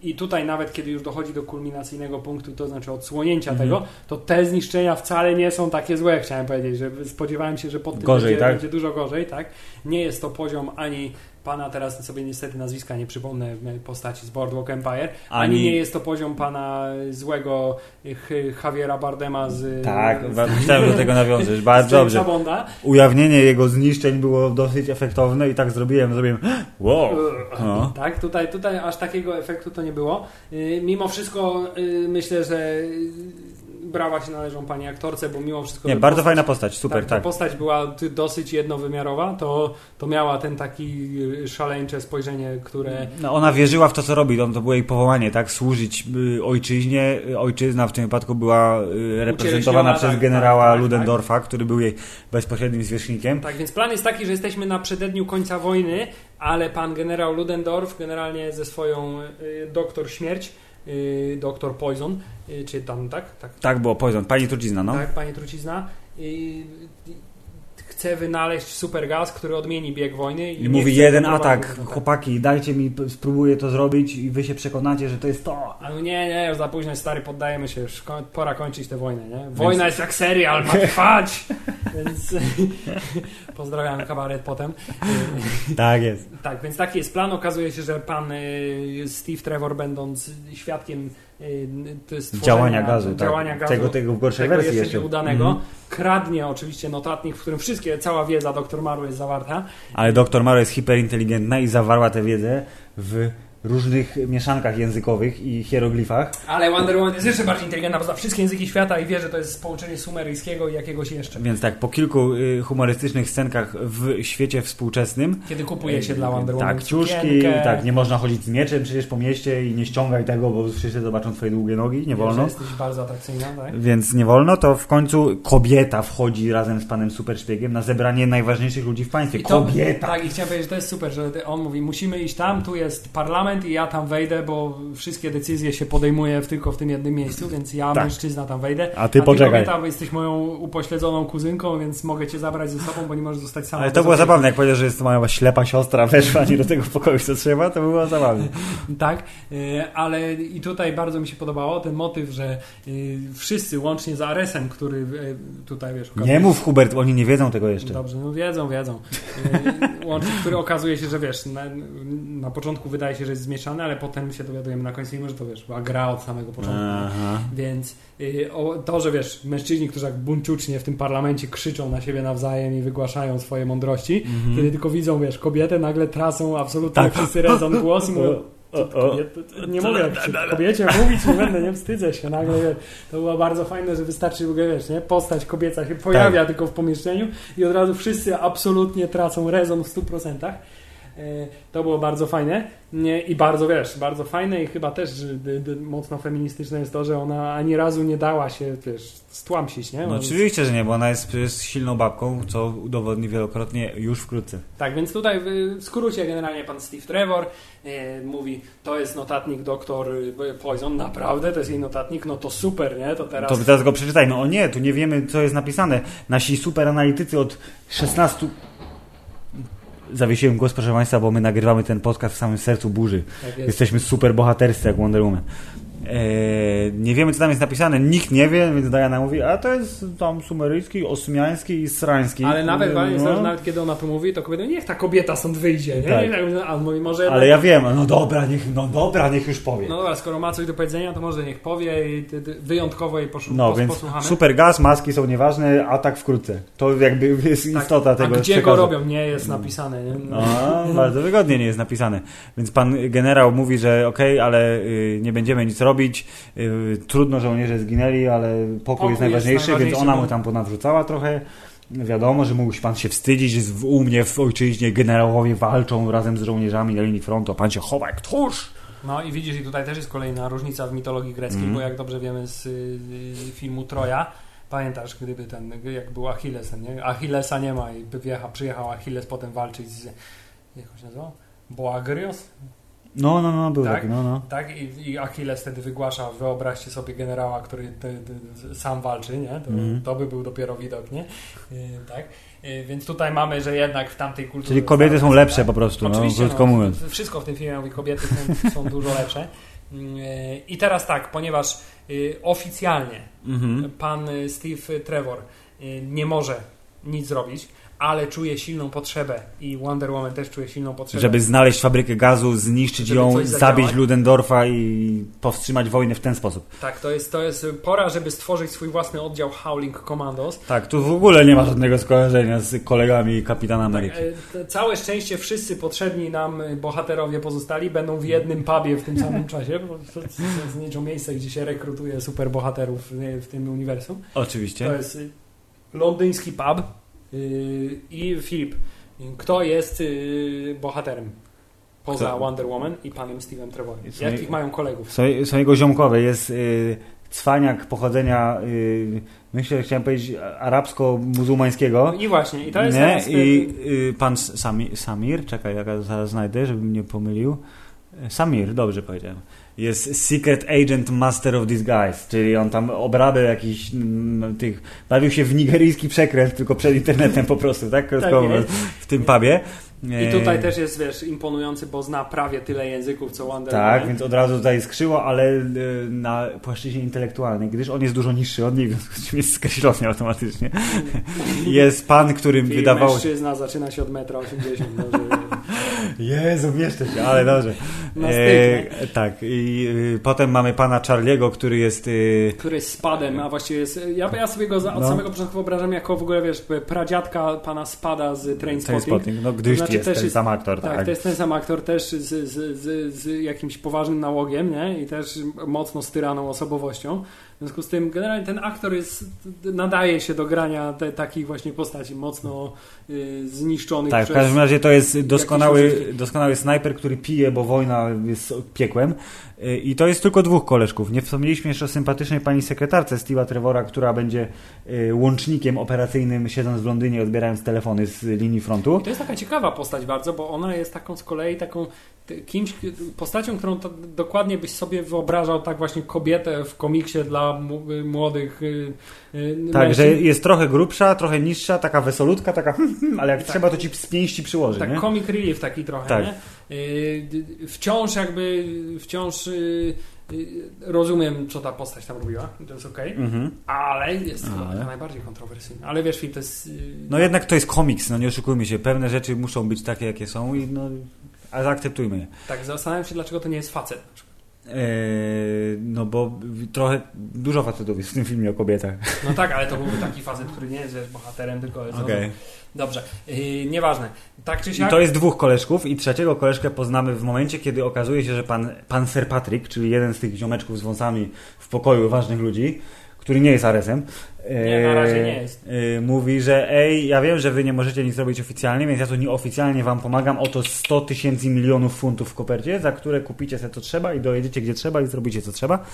I tutaj nawet kiedy już dochodzi do kulminacyjnego punktu, to znaczy odsłonięcia Mhm. tego, to te zniszczenia wcale nie są takie złe, chciałem powiedzieć, że spodziewałem się, że pod tym Gorzej, będzie, tak? będzie dużo gorzej, tak? Nie jest to poziom ani pana, teraz sobie niestety nazwiska nie przypomnę postaci z Boardwalk Empire, ani, Ani- nie jest to poziom pana złego Ch- Javiera Bardema z... Tak, z, chciałem do tego nawiązać. Bardzo dobrze. Bonda. Ujawnienie jego zniszczeń było dosyć efektowne i tak zrobiłem, zrobiłem wow. No. Tak, tutaj, tutaj aż takiego efektu to nie było. Mimo wszystko myślę, że brawa się należą pani aktorce, bo mimo wszystko... Nie, bardzo postać- fajna postać, super, ta tak. postać była dosyć jednowymiarowa, to, to miała ten taki yy, szaleńcze spojrzenie, które... No, ona wierzyła w to, co robi, to, to było jej powołanie, tak? Służyć y, ojczyźnie. Y, Ojczyzna w tym wypadku była y, reprezentowana przez tak, generała tak, tak, Ludendorfa, który był jej bezpośrednim zwierzchnikiem. Tak, więc plan jest taki, że jesteśmy na przededniu końca wojny, ale pan generał Ludendorff generalnie ze swoją doktor śmierć, doktor Poison, yy, czy tam, tak? Tak, Tak było, Poison, pani trucizna, no. tak, pani trucizna. I, i chce wynaleźć super gaz, który odmieni bieg wojny. I nie mówi jeden atak, tak. chłopaki, dajcie mi, spróbuję to zrobić i wy się przekonacie, że to jest to. A no nie, nie, już za późno, stary, poddajemy się, już pora kończyć tę wojnę, nie? Wojna jest jak serial, ma trwać! Więc pozdrawiam kabaret potem. Tak jest. Tak, więc taki jest plan. Okazuje się, że pan y, Steve Trevor, będąc świadkiem Działania gazu, działania tak. gazu Tego, tego w gorszej tego wersji jeszcze nieudanego, Mhm. kradnie oczywiście notatnik, w którym wszystkie, cała wiedza dr Maru jest zawarta. Ale doktor Maro jest hiperinteligentna i zawarła tę wiedzę w różnych mieszankach językowych i hieroglifach. Ale Wonder Woman jest jeszcze bardziej inteligentna, bo zna wszystkie języki świata i wie, że to jest połączenie sumeryjskiego i jakiegoś jeszcze. Więc tak, po kilku y, humorystycznych scenkach w świecie współczesnym. Kiedy kupuje się dla Wonder Woman Tak, ciuszki, tak, nie można chodzić z mieczem przecież po mieście i nie ściągaj tego, bo wszyscy zobaczą twoje długie nogi, nie wolno. jesteś bardzo atrakcyjna, tak? Więc nie wolno, to w końcu kobieta wchodzi razem z panem superszpiegiem na zebranie najważniejszych ludzi w państwie. I to- Kobieta! Tak, i chciałem powiedzieć, że to jest super, że on mówi, musimy iść tam, tu jest parlament i ja tam wejdę, bo wszystkie decyzje się podejmuje tylko w tym jednym miejscu, więc ja, Tak. mężczyzna, tam wejdę. A ty poczekaj. kobieta, bo jesteś moją upośledzoną kuzynką, więc mogę cię zabrać ze sobą, bo nie możesz zostać sama. Ale to było opieki. zabawne, jak powiedział, że jest moja ślepa siostra, weszła nie do tego pokoju, co trzeba, to było zabawne. Tak, y, ale i tutaj bardzo mi się podobało ten motyw, że y, wszyscy, łącznie z Aresem, który y, tutaj, wiesz... okazuje Nie mów, Hubert, oni nie wiedzą tego jeszcze. Dobrze, no wiedzą, wiedzą. Łącznie, który okazuje się, że wiesz, na, na początku wydaje się, że jest zmieszany, ale potem się dowiadujemy na końcu, mimo że to wiesz, była gra od samego początku. Aha. Więc yy, o, to, że wiesz, mężczyźni, którzy jak buńczucznie w tym parlamencie krzyczą na siebie nawzajem i wygłaszają swoje mądrości, Mhm. kiedy tylko widzą, wiesz, kobietę, nagle tracą absolutnie Tak. wszyscy rezon głos i mówią, O, o. Nie mogę jak przy kobiecie mówić, nie będę, nie wstydzę się. Nagle wiesz, to było bardzo fajne, że wystarczy, wiesz, nie? postać kobieca się pojawia Tak. tylko w pomieszczeniu i od razu wszyscy absolutnie tracą rezon w 100%. E, To było bardzo fajne i bardzo, wiesz, bardzo fajne i chyba też mocno feministyczne jest to, że ona ani razu nie dała się, wiesz, stłamsić, nie? No Więc- oczywiście, że nie, bo ona jest przecież silną babką, co udowodni wielokrotnie już wkrótce. Tak, więc tutaj w- skrócie generalnie pan Steve Trevor e, mówi, to jest notatnik doktor e, Poison, naprawdę to jest jej notatnik, no to super, nie? To teraz... To teraz go przeczytajmy. O nie, tu nie wiemy, co jest napisane. Nasi superanalitycy od 16... Zawiesiłem głos, proszę Państwa, bo my nagrywamy ten podcast w samym sercu burzy. tak jest. Jesteśmy super bohaterscy jak Wonder Woman. E, nie wiemy, co tam jest napisane, nikt nie wie, więc Diana mówi, a to jest tam sumeryjski, osmiański i srański. Ale nawet, no. nawet kiedy ona to mówi, to kobieta, niech ta kobieta stąd wyjdzie, nie? Tak. A on mówi, może... Ale ja wiem, no dobra, niech, no dobra, niech już powie. No dobra, skoro ma coś do powiedzenia, to może niech powie i wyjątkowo jej poszu- No, więc posłuchamy. super gaz, maski są nieważne, atak wkrótce. To jakby jest Tak. istota A tego gdzie przekazu. go robią? Nie jest napisane. Nie? No, bardzo wygodnie nie jest napisane. Więc pan generał mówi, że okej, ale y, nie będziemy nic robić. Y, trudno, żołnierze zginęli, ale pokój, Pokój jest jest najważniejszy, więc najważniejszy, ona bo- mu tam ponawrzucała trochę. Wiadomo, że mógł pan się wstydzić, że u mnie w ojczyźnie generałowie walczą razem z żołnierzami na linii frontu, a pan się chowa jak tchórz. No i widzisz, i tutaj też jest kolejna różnica w mitologii greckiej, Mhm. bo jak dobrze wiemy z y, y, filmu Troja, pamiętasz, gdyby ten, jak był Achilles, nie? Achillesa nie ma i przyjechał Achilles potem walczyć z, jak on się nazywał? Boagrios? No, no, no, był Tak? taki, no, no. Tak? I, I Achilles wtedy wygłasza, wyobraźcie sobie generała, który te, te, sam walczy, nie? To, Mhm. to by był dopiero widok, nie? Y, tak? Y, więc tutaj mamy, że jednak w tamtej kulturze... Czyli kobiety są tak? lepsze po prostu, no, Oczywiście, krótko no, mówiąc. Wszystko w tym filmie mówi, kobiety są, są dużo lepsze. Mm, e, I teraz tak, ponieważ y, oficjalnie Mhm. pan y, Steve Trevor y, nie może nic zrobić, ale czuje silną potrzebę i Wonder Woman też czuje silną potrzebę. Żeby znaleźć fabrykę gazu, zniszczyć Żeby ją, zabić. Ludendorfa i powstrzymać wojnę w ten sposób. Tak, to jest, to jest pora, żeby stworzyć swój własny oddział Howling Commandos. Tak, tu w ogóle nie ma żadnego skojarzenia z kolegami Kapitana Ameryki. E, te- Całe szczęście wszyscy potrzebni nam e, bohaterowie pozostali będą w jednym pubie w tym samym czasie. bo To jest zasadniczo miejsce, gdzie się rekrutuje superbohaterów e, w tym uniwersum. To Oczywiście. jest y, londyński pub i Filip. Kto jest y, bohaterem? Poza Kto? Wonder Woman i panem Steve'em Trevorem. Jakich mają kolegów? Są, jego ziomkowe. Jest y, cwaniak pochodzenia, y, myślę, że chciałem powiedzieć, arabsko-muzułmańskiego. No I właśnie, i to jest nie? y, I y, pan Sami, Samir, czekaj, jak ja zaraz znajdę, żebym nie pomylił. Samir, dobrze powiedziałem. Jest Secret Agent Master of Disguise, czyli on tam obrabiał jakiś mm, tych, bawił się w nigeryjski przekręt, tylko przed internetem po prostu, tak? Tak w tym pubie. I tutaj też jest, wiesz, imponujący, bo zna prawie tyle języków, co Wonder Tak, Woman. więc od razu tutaj skrzyło, ale y, na płaszczyźnie intelektualnej, gdyż on jest dużo niższy od niej, w związku z czym jest skreślony automatycznie. Jest pan, którym Film wydawało się... mężczyzna zaczyna się od metra 80. Może... Jezu, mieszczę się, ale dobrze. E, tak, i y, potem mamy pana Charliego, który jest... Y, który jest spadem, a właściwie jest... Ja, ja sobie go za, od No. samego początku wyobrażam jako w ogóle, wiesz, pradziadka pana spada z Trainspotting. Trainspotting, no gdyż To znaczy jest też ten jest- sam aktor, Tak, tak. to jest ten sam aktor też z, z, z, z jakimś poważnym nałogiem, nie? I też mocno styraną osobowością. W związku z tym generalnie ten aktor jest, nadaje się do grania te, takich właśnie postaci mocno y, zniszczonych Tak, w przez... każdym razie to jest doskonały, doskonały snajper, który pije, bo wojna jest piekłem. Y, I to jest tylko dwóch koleżków. Nie wspomnieliśmy jeszcze o sympatycznej pani sekretarce Steve'a Trevora, która będzie y, łącznikiem operacyjnym, siedząc w Londynie, odbierając telefony z linii frontu. I to jest taka ciekawa postać bardzo, bo ona jest taką z kolei taką kimś, postacią, którą dokładnie byś sobie wyobrażał tak właśnie kobietę w komiksie dla młodych y, y, Tak, że jest trochę grubsza, trochę niższa, taka wesolutka, taka hmm, hmm, ale jak Tak. trzeba, to ci z pięści przyłoży, Tak, nie? comic relief taki trochę, Tak. nie? Y, Wciąż jakby, wciąż rozumiem, co ta postać tam robiła, to jest okej, Mhm. ale jest to Ale? najbardziej kontrowersyjna. Ale wiesz, Filip, to jest... No jednak to jest komiks, no nie oszukujmy się. Pewne rzeczy muszą być takie, jakie są i no, a zaakceptujmy je. Tak, zastanawiam się, dlaczego to nie jest facet. Eee, no bo trochę, dużo facetów jest w tym filmie o kobietach. No tak, ale to byłby taki facet, który nie jest wiesz, bohaterem, tylko jest... Okej. Dobrze, yy, nieważne. Tak czy I siak... to jest dwóch koleżków i trzeciego koleżkę poznamy w momencie, kiedy okazuje się, że pan, pan Sir Patrick, czyli jeden z tych ziomeczków z wąsami w pokoju ważnych ludzi, który nie jest Aresem, Nie, na razie nie jest. e, mówi, że ej, ja wiem, że wy nie możecie nic robić oficjalnie, więc ja tu nieoficjalnie wam pomagam. Oto 100 tysięcy milionów funtów w kopercie, za które kupicie sobie co trzeba i dojedziecie gdzie trzeba i zrobicie co trzeba.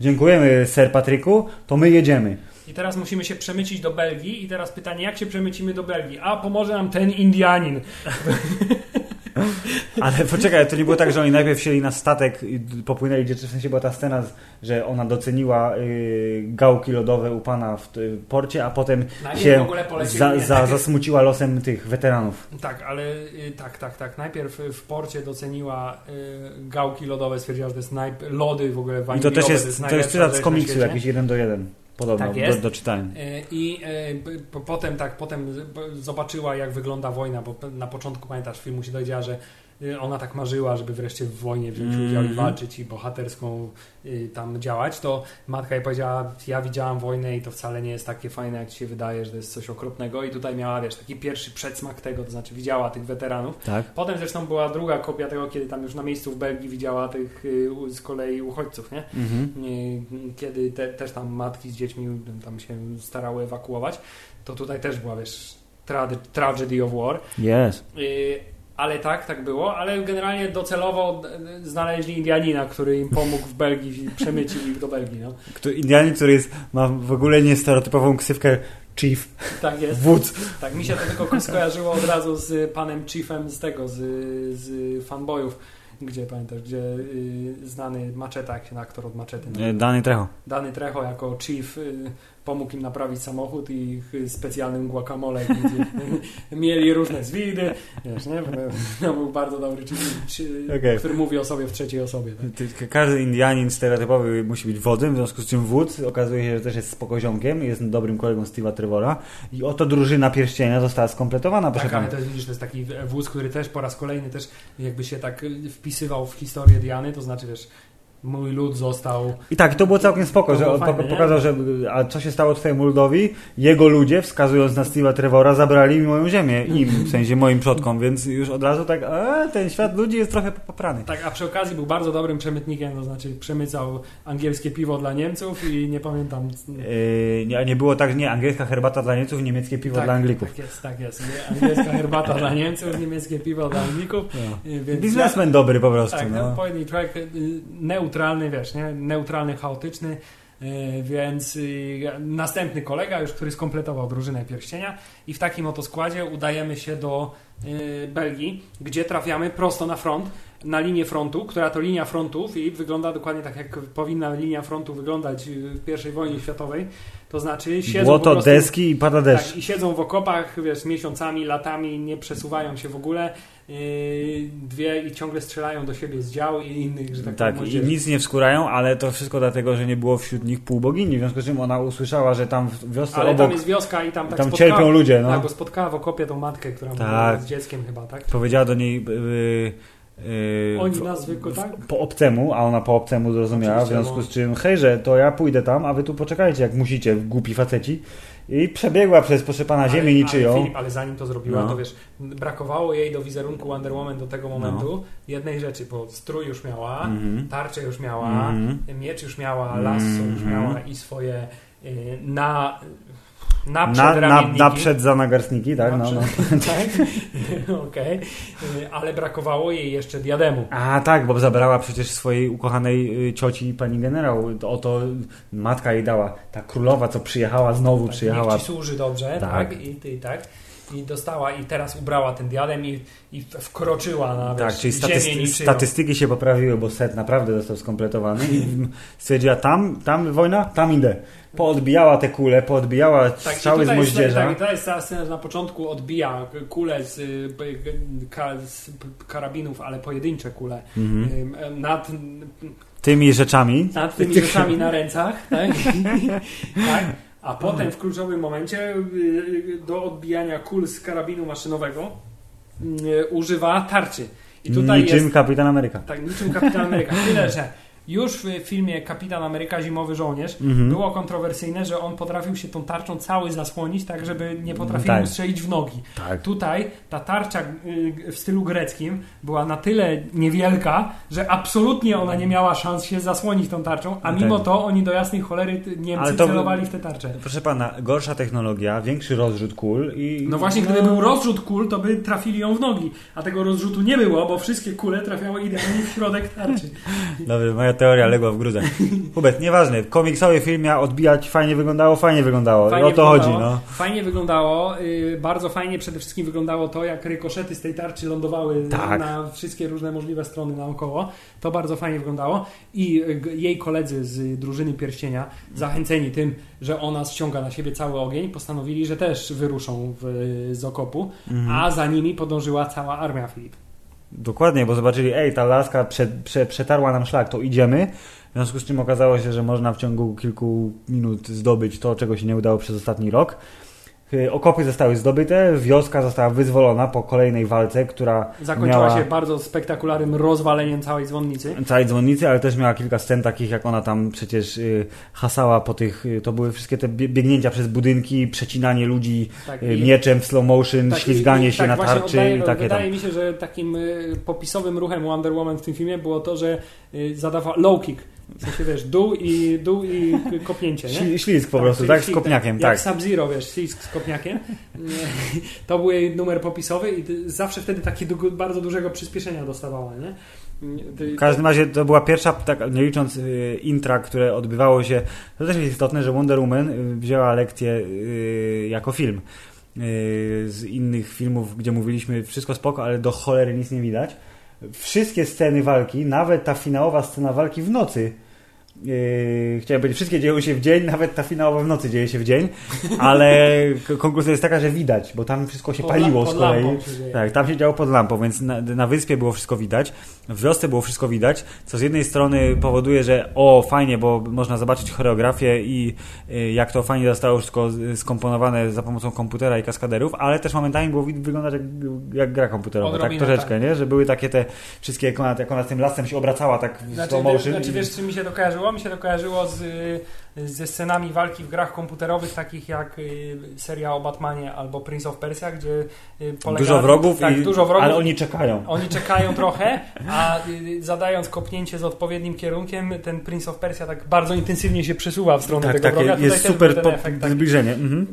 Dziękujemy Sir Patricku, to my jedziemy. I teraz musimy się przemycić do Belgii i teraz pytanie, jak się przemycimy do Belgii? A, pomoże nam ten Indianin. Ale poczekaj, to nie było tak, że oni najpierw wsieli na statek i popłynęli, gdzie w sensie była ta scena, że ona doceniła y, gałki lodowe u pana w y, porcie, a potem się za, za, zasmuciła losem tych weteranów. Tak, ale y, tak, tak, tak. Najpierw w porcie doceniła y, gałki lodowe, stwierdziła, że to jest naj... lody w ogóle I to waniliowe, też jest, to najlepsza jest cytat z komiksu, jakiś jeden do jeden. Podobno, Tak jest. do czytania. Y, I po- potem tak, potem zobaczyła jak wygląda wojna, bo na początku pamiętasz w filmu się dowiedziała, że ona tak marzyła, żeby wreszcie w wojnie wziąć Mhm. udział i walczyć i bohaterską y, tam działać, to matka jej powiedziała, ja widziałam wojnę i to wcale nie jest takie fajne, jak ci się wydaje, że to jest coś okropnego i tutaj miała, wiesz, taki pierwszy przedsmak tego, to znaczy widziała tych weteranów. Tak? Potem zresztą była druga kopia tego, kiedy tam już na miejscu w Belgii widziała tych y, z kolei uchodźców, nie? Mhm. Y, kiedy te, też tam matki z dziećmi tam się starały ewakuować, to tutaj też była, wiesz, trage- tragedy of war. Jest. Ale tak, tak było, ale generalnie docelowo znaleźli Indianina, który im pomógł w Belgii przemycił ich do Belgii, no. Kto- Indianin, który jest, ma w ogóle niestereotypową ksywkę Chief, Tak jest. wódz. Tak, mi się to tylko skojarzyło od razu z panem Chiefem z tego, z, z fanboyów, gdzie pamiętasz, gdzie y, znany Macheta, jak się aktor od. E, Dany Trecho. Dany Trecho jako chief y, pomógł im naprawić samochód i ich specjalnym guacamole, gdzie mieli różne zwidy, wiesz, nie? To był bardzo dobry chief, czy- Okej. który mówi o sobie w trzeciej osobie. Tak? Każdy Indianin stereotypowy musi być wodem, w związku z czym wódz okazuje się, że też jest spokoziomkiem, jest dobrym kolegą Steve'a Trevora i oto drużyna pierścienia została skompletowana, proszę Tak, ale pana. to jest, widzisz, to jest taki wóz, który też po raz kolejny też jakby się tak wpisywał w historię Diany, to znaczy, wiesz, mój lud został I tak, i to było całkiem spoko, że było on fajne, po- nie? pokazał, że a co się stało twojemu ludowi? Jego ludzie, wskazując na Steve'a Trevora, zabrali mi moją ziemię, im, w sensie moim przodkom, więc już od razu tak, a, ten świat ludzi jest trochę poprany. Tak, a przy okazji był bardzo dobrym przemytnikiem, to znaczy przemycał angielskie piwo dla Niemców i nie pamiętam. Yy, nie, nie było tak, nie, angielska herbata dla Niemców, niemieckie piwo tak, dla Anglików. Tak jest, tak jest. Nie, Angielska herbata dla Niemców, niemieckie piwo dla Anglików. No. y, Więc Biznesmen dobry po prostu. Tak, no. odpowiedni człowiek, y, neutralny, wiesz, nie? Neutralny, chaotyczny. y, Więc y, następny kolega, już który skompletował drużynę pierścienia, i w takim oto składzie udajemy się do y, Belgii, gdzie trafiamy prosto na front, na linię frontu, która to linia frontów i wygląda dokładnie tak, jak powinna linia frontu wyglądać y, w I wojnie światowej. To znaczy siedzą po Błoto, prostu, deski i pada deszcz. tak, i siedzą w okopach, wiesz, miesiącami, latami, nie przesuwają się w ogóle. Yy, dwie i ciągle strzelają do siebie z dział i innych, że tak, Tak, i nic nie wskórają, ale to wszystko dlatego, że nie było wśród nich półbogini, w związku z czym ona usłyszała, że tam w wiosce Ale obok tam jest wioska i tam tak tam spotkała, cierpią ludzie, no. Tak, bo spotkała w okopie tą matkę, która Tak. była z dzieckiem chyba, tak? Powiedziała do niej yy, yy, Oni nas zwykle, tak? po obcemu, a ona po obcemu zrozumiała, w związku no. z czym hejże, to ja pójdę tam, a wy tu poczekajcie, jak musicie, głupi faceci. I przebiegła przez, proszę pana, ziemię ale, niczyją. Ale, Filip, ale zanim to zrobiła, No. to wiesz, brakowało jej do wizerunku Wonder Woman do tego momentu jednej rzeczy, bo strój już miała, Mhm. tarczę już miała, Mhm. miecz już miała, lasso już Mhm. miała i swoje y, na na Na, na, przedramienniki. na przed zanagarstniki, tak? No, no. tak? Okej. Y, Ale brakowało jej jeszcze diademu. A tak, bo zabrała przecież swojej ukochanej y, cioci pani generał. To Oto matka jej dała. Ta królowa, co przyjechała, znowu Tak, przyjechała. Niech ci służy dobrze, tak? Tak. I, ty, tak? I dostała i teraz ubrała ten diadem i, i wkroczyła na Tak, wiesz, czyli niczyją. statystyki się poprawiły, bo set naprawdę został skompletowany i stwierdziła tam, tam wojna, tam idę. Poodbijała te kule, poodbijała Tak, strzały z jest, moździerza. tak, i tutaj jest ta scena, że na początku odbija kulę z, y, z karabinów, ale pojedyncze kule Mhm. y, nad, Tymi rzeczami. nad tymi rzeczami na rękach, tak? tak? A potem w kluczowym momencie y, do odbijania kul z karabinu maszynowego y, używa tarczy. I tutaj Niczym jest Kapitan Ameryka. tak niczym Kapitan Ameryka. Tyle, że już w filmie Kapitan Ameryka Zimowy Żołnierz Mhm. było kontrowersyjne, że on potrafił się tą tarczą cały zasłonić, tak żeby nie potrafili Tak. strzelić w nogi. Tak. Tutaj ta tarcza y, w stylu greckim była na tyle niewielka, że absolutnie ona nie miała szans się zasłonić tą tarczą, a mimo Tak. to oni do jasnej cholery Niemcy Ale to- celowali w tę tarczę. Proszę pana, gorsza technologia, większy rozrzut kul i... No właśnie, gdyby był rozrzut kul, to by trafili ją w nogi, a tego rozrzutu nie było, bo wszystkie kule trafiały idealnie w środek tarczy. Dobra, moja moja teoria legła w gruzach. Hubert, nieważne, komiksowy film miał odbijać, fajnie wyglądało, fajnie wyglądało. Fajnie o to wyglądało. chodzi, no. Fajnie wyglądało, y, bardzo fajnie przede wszystkim wyglądało to, jak rykoszety z tej tarczy lądowały Tak. na wszystkie różne możliwe strony naokoło. To bardzo fajnie wyglądało i y, jej koledzy z drużyny Pierścienia, zachęceni tym, że ona ściąga na siebie cały ogień, postanowili, że też wyruszą w, z okopu, Mhm. a za nimi podążyła cała armia Filip. Dokładnie, bo zobaczyli, ej, ta laska prze, prze, przetarła nam szlak, to idziemy. W związku z czym okazało się, że można w ciągu kilku minut zdobyć to, czego się nie udało przez ostatni rok. Y, Okopy zostały zdobyte, wioska została wyzwolona po kolejnej walce, która Zakończyła miała się bardzo spektakularnym rozwaleniem całej dzwonnicy. całej dzwonnicy, ale też miała kilka scen takich, jak ona tam przecież y, hasała po tych, y, to były wszystkie te bie- biegnięcia przez budynki, przecinanie ludzi Tak, i- mieczem w slow motion, Tak, ślizganie i- się tak, na tarczy oddaje, i takie Wydaje tam. mi się, że takim popisowym ruchem Wonder Woman w tym filmie było to, że zadawał low kick. W sensie, wiesz, dół i, dół i kopnięcie, nie? Śli- Ślizg po prostu, czyli tak? Z kopniakiem, Jak tak. Sub-Zero, wiesz, ślizg z kopniakiem. to był jej numer popisowy i zawsze wtedy takie bardzo dużego przyspieszenia dostawała, nie? W każdym razie to była pierwsza, tak, nie licząc y, intra, które odbywało się. To też jest istotne, że Wonder Woman y, wzięła lekcję y, jako film. Z innych filmów, gdzie mówiliśmy wszystko spoko, ale do cholery nic nie widać. Wszystkie sceny walki, nawet ta finałowa scena walki w nocy. Yy, chciałem powiedzieć, wszystkie dzieją się w dzień, nawet ta finałowa w nocy dzieje się w dzień, ale konkluzja jest taka, że widać, bo tam wszystko się pod paliło z kolei. Tak, tam się działo pod lampą, więc na, na wyspie było wszystko widać, w wiosce było wszystko widać, co z jednej strony powoduje, że o, fajnie, bo można zobaczyć choreografię i y, jak to fajnie zostało wszystko skomponowane za pomocą komputera i kaskaderów, ale też momentami było wyglądać jak, jak gra komputerowa, tak troszeczkę, nie? Że były takie te wszystkie, jak ona, jak ona tym lasem się obracała tak w Znaczy, slow motion. znaczy i- wiesz, czy mi się to kojarzyło? Mi się to kojarzyło z, ze scenami walki w grach komputerowych, takich jak y, seria o Batmanie albo Prince of Persia, gdzie y, polega... Dużo wrogów, tak, i, dużo wrogów, ale oni czekają. Oni czekają trochę, a y, zadając kopnięcie z odpowiednim kierunkiem, ten Prince of Persia tak bardzo intensywnie się przesuwa w stronę Tak, tego takie wroga. Tutaj jest super był po, ten efekt, tak, zbliżenie. Mhm.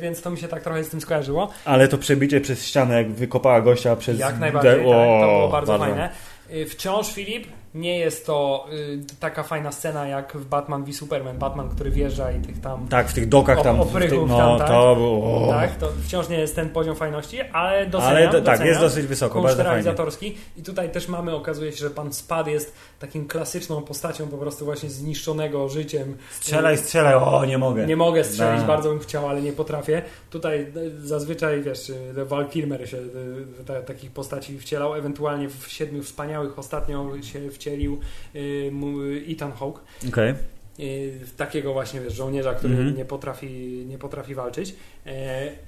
więc to mi się tak trochę z tym skojarzyło. Ale to przebicie przez ścianę, jak wykopała gościa przez... Jak najbardziej, de- tak, to o, było bardzo, fajne. Y, Wciąż, Filip, nie jest to y, taka fajna scena jak w Batman v Superman. Batman, który wjeżdża i tych tam... Tak, w tych dokach tam. oprychów no, tam, tak. to było... Tak, to wciąż nie jest ten poziom fajności, ale doceniam, Ale to, tak, jest dosyć wysoko, bardzo fajnie. realizatorski i tutaj też mamy, okazuje się, że pan Spad jest takim klasyczną postacią po prostu właśnie zniszczonego życiem. Strzelaj, strzelaj, o, nie mogę. Nie mogę strzelić, Da. bardzo bym chciał, ale nie potrafię. Tutaj e, zazwyczaj, wiesz, e, Val Kilmer się ta, takich postaci wcielał, ewentualnie w Siedmiu Wspaniałych ostatnio się wcielił mu- Ethan Hawke. W takiego właśnie wiesz, żołnierza, który Mhm. nie, potrafi, nie potrafi walczyć. E,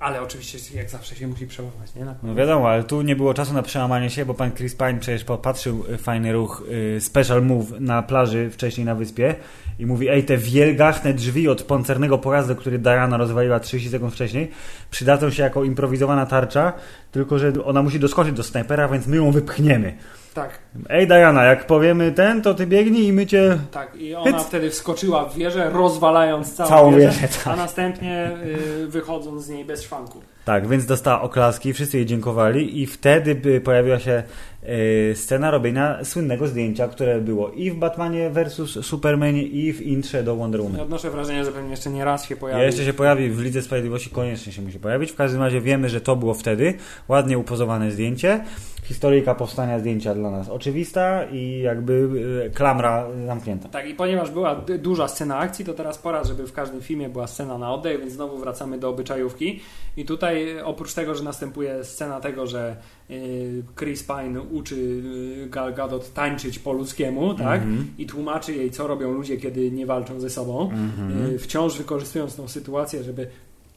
ale oczywiście jak zawsze się musi przełamać, nie? No wiadomo, ale tu nie było czasu na przełamanie się, bo pan Chris Pine przecież popatrzył y, fajny ruch, y, special move na plaży wcześniej na wyspie i mówi, ej, te wielgachne drzwi od pancernego pojazdu, który Diana rozwaliła 30 sekund wcześniej, przydadzą się jako improwizowana tarcza, tylko że ona musi doskoczyć do snajpera, więc my ją wypchniemy. Tak, Ej, Diana, jak powiemy ten, to ty biegnij i my cię... tak. I ona Hyc. wtedy wskoczyła w wieżę, rozwalając całą, Całą wieżę, wieżę, a następnie y, wychodząc z niej bez szwanku. Tak, więc dostała oklaski, wszyscy jej dziękowali i wtedy pojawiła się e, scena robienia słynnego zdjęcia, które było i w Batmanie vs Supermanie i w intrze do Wonder Woman. Odnoszę wrażenie, że pewnie jeszcze nie raz się pojawi. Jeszcze się pojawi w Lidze Sprawiedliwości, koniecznie się musi pojawić. W każdym razie wiemy, że to było wtedy. Ładnie upozowane zdjęcie. Historyjka powstania zdjęcia dla nas oczywista i jakby e, klamra zamknięta. Tak, i ponieważ była duża scena akcji, to teraz pora, żeby w każdym filmie była scena na oddech, więc znowu wracamy do obyczajówki. I tutaj e, oprócz tego, że następuje scena tego, że y, Chris Pine uczy y, Gal Gadot tańczyć po ludzkiemu, tak? Mhm. I tłumaczy jej, co robią ludzie, kiedy nie walczą ze sobą. Mhm. Y, wciąż wykorzystując tą sytuację, żeby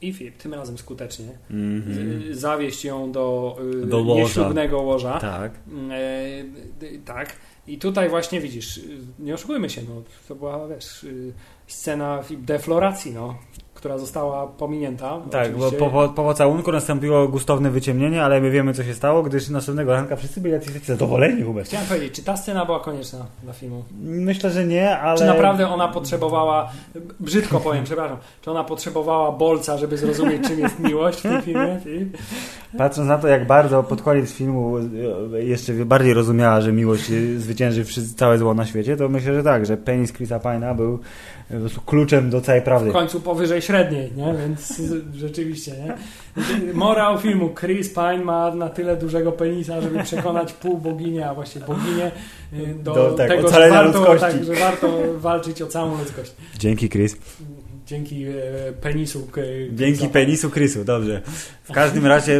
i Filip, tym razem skutecznie, Mhm. y, zawieść ją do, Do łoża. nieślubnego łoża. Tak. E, tak. I tutaj właśnie widzisz, nie oszukujmy się, no, to była wiesz, scena defloracji, no. Która została pominięta. Tak, bo oczywiście. po, po, po pocałunku nastąpiło gustowne wyciemnienie, ale my wiemy, co się stało, gdyż następnego ranka wszyscy byli jacyś zadowoleni, Hubert. Chciałem powiedzieć, czy ta scena była konieczna dla filmu? Myślę, że nie, ale... Czy naprawdę ona potrzebowała, brzydko powiem, przepraszam, czy ona potrzebowała bolca, żeby zrozumieć, czym jest miłość w tym filmie? Patrząc na to, jak bardzo pod koniec filmu e, jeszcze bardziej rozumiała, że miłość zwycięży całe zło na świecie, to myślę, że tak, że penis Chrisa Pine'a był kluczem do całej prawdy. W końcu powyżej średniej, nie? Więc rzeczywiście, nie? Morał filmu Chris Pine ma na tyle dużego penisa, żeby przekonać pół boginię, a właściwie boginię y, do, Do, tak, tego, że warto, ludzkości. tak, że warto walczyć o całą ludzkość. Dzięki Chris. Dzięki e, penisu. k- Dzięki penisu Chrisu, dobrze. W każdym razie,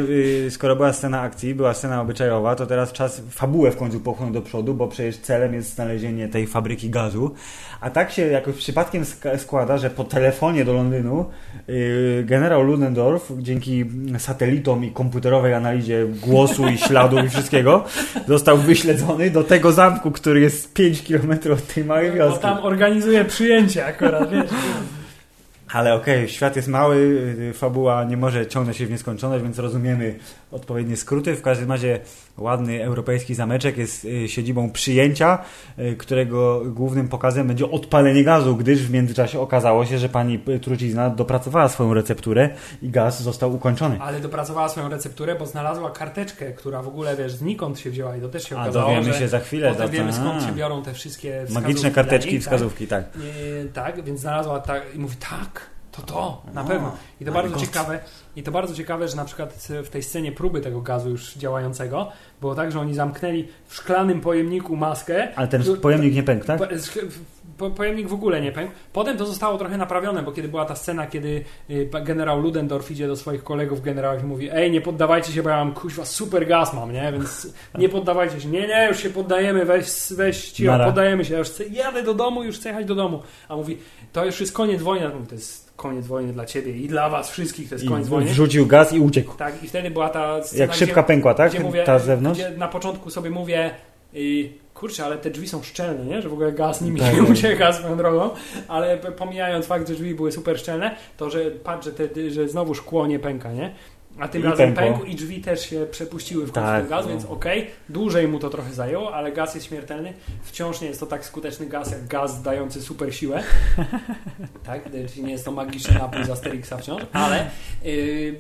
y, skoro była scena akcji, była scena obyczajowa, to teraz czas fabułę w końcu popchnąć do przodu, bo przecież celem jest znalezienie tej fabryki gazu. A tak się jakoś przypadkiem sk- składa, że po telefonie do Londynu y, generał Ludendorff dzięki satelitom i komputerowej analizie głosu i śladów i wszystkiego został wyśledzony do tego zamku, który jest 5 km od tej małej Bo wioski. tam organizuje przyjęcie akurat, wiesz. Ale okej, świat jest mały, y, fabuła nie może ciągnąć się w nieskończoność, więc rozumiemy odpowiednie skróty. W każdym razie ładny europejski zameczek jest y, siedzibą przyjęcia, y, którego głównym pokazem będzie odpalenie gazu, gdyż w międzyczasie okazało się, że pani trucizna dopracowała swoją recepturę i gaz został ukończony. Ale dopracowała swoją recepturę, bo znalazła karteczkę, która w ogóle, wiesz, znikąd się wzięła i to też się A okazało, dowiemy że się za chwilę. potem wiemy skąd a, się biorą te wszystkie wskazówki Magiczne karteczki i tak? wskazówki, tak. Nie, tak, więc znalazła tak i mówi tak, to to, na No, pewno. I to my bardzo God. ciekawe, i to bardzo ciekawe, że na przykład w tej scenie próby tego gazu już działającego było tak, że oni zamknęli w szklanym pojemniku maskę. Ale ten pojemnik nie pękł, tak? Po, po, pojemnik w ogóle nie pękł. Potem to zostało trochę naprawione, bo kiedy była ta scena, kiedy y, generał Ludendorff idzie do swoich kolegów generałów i mówi ej, nie poddawajcie się, bo ja mam kuźwa super gaz mam, nie? Więc nie poddawajcie się. Nie, nie, już się poddajemy, weź, weź cicho, poddajemy się, ja już chcę, jadę do domu, już chcę jechać do domu. A mówi, to już jest koniec wojny. To jest koniec wojny dla ciebie i dla was wszystkich, to jest I koniec wojny. wrzucił gaz i uciekł. Tak, i wtedy była ta scena, Jak szybka gdzie, pękła, tak? gdzie mówię, Ta z zewnątrz? gdzie na początku sobie mówię y, kurczę, ale te drzwi są szczelne, nie? Że w ogóle gaz nimi Tak. nie ucieka swoją drogą, ale pomijając fakt, że drzwi były super szczelne, to że patrz, że, te, że znowu szkło nie pęka, nie? A tym I razem pękło. pękł i drzwi też się przepuściły w końcu Tak, ten gaz, no. więc okej, dłużej mu to trochę zajęło, ale gaz jest śmiertelny. Wciąż nie jest to tak skuteczny gaz, jak gaz dający super siłę. tak, czyli nie jest to magiczny napój z Asterixa wciąż, ale yy,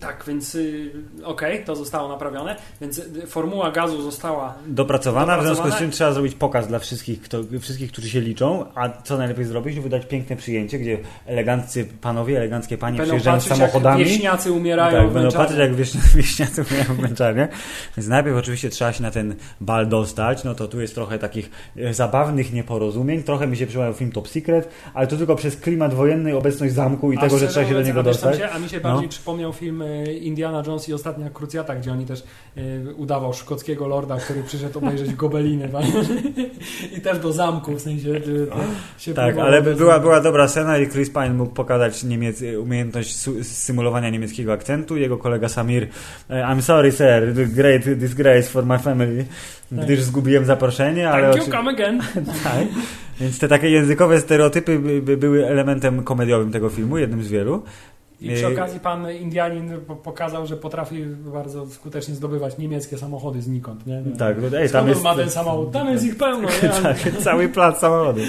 tak, więc yy, okej, to zostało naprawione, więc y, formuła gazu została Dopracowana, w związku z Dopracowana. czym trzeba zrobić pokaz dla wszystkich, kto, wszystkich, którzy się liczą, a co najlepiej zrobić? Wydać piękne przyjęcie, gdzie eleganccy panowie, eleganckie panie będą przyjeżdżają patrzeć, samochodami. jak wieśniacy umierają tak, w będą patrzeć jak wieś, wieśniacy umierają w męczarniach. Więc najpierw oczywiście trzeba się na ten bal dostać, no to tu jest trochę takich e, zabawnych nieporozumień, trochę mi się przypomniał film Top Secret, ale to tylko przez klimat wojenny, obecność zamku i A tego, że trzeba się do niego dostać. Się, a mi się No. bardziej przypomniał film e, Indiana Jones i Ostatnia Krucjata, gdzie oni też e, udawał szkockiego lorda, który przyszedł obejrzeć gobeliny. I też do zamku, w sensie e, e, się Tak, ale była, była dobra scena i Chris Pine mógł pokazać niemiec, umiejętność symulowania niemieckiego akcentu. Jego kolega Samir, I'm sorry sir, great disgrace for my family, gdyż zgubiłem zaproszenie, ale... Thank you, come again. tak. Więc te takie językowe stereotypy by, by były elementem komediowym tego filmu, jednym z wielu. I przy E, okazji pan Indianin po- pokazał, że potrafi bardzo skutecznie zdobywać niemieckie samochody znikąd. Nie? Nie. Tak, ej, tam jest... ma ten samochód? Tam jest ich pełno. Tak, cały plac samochodów.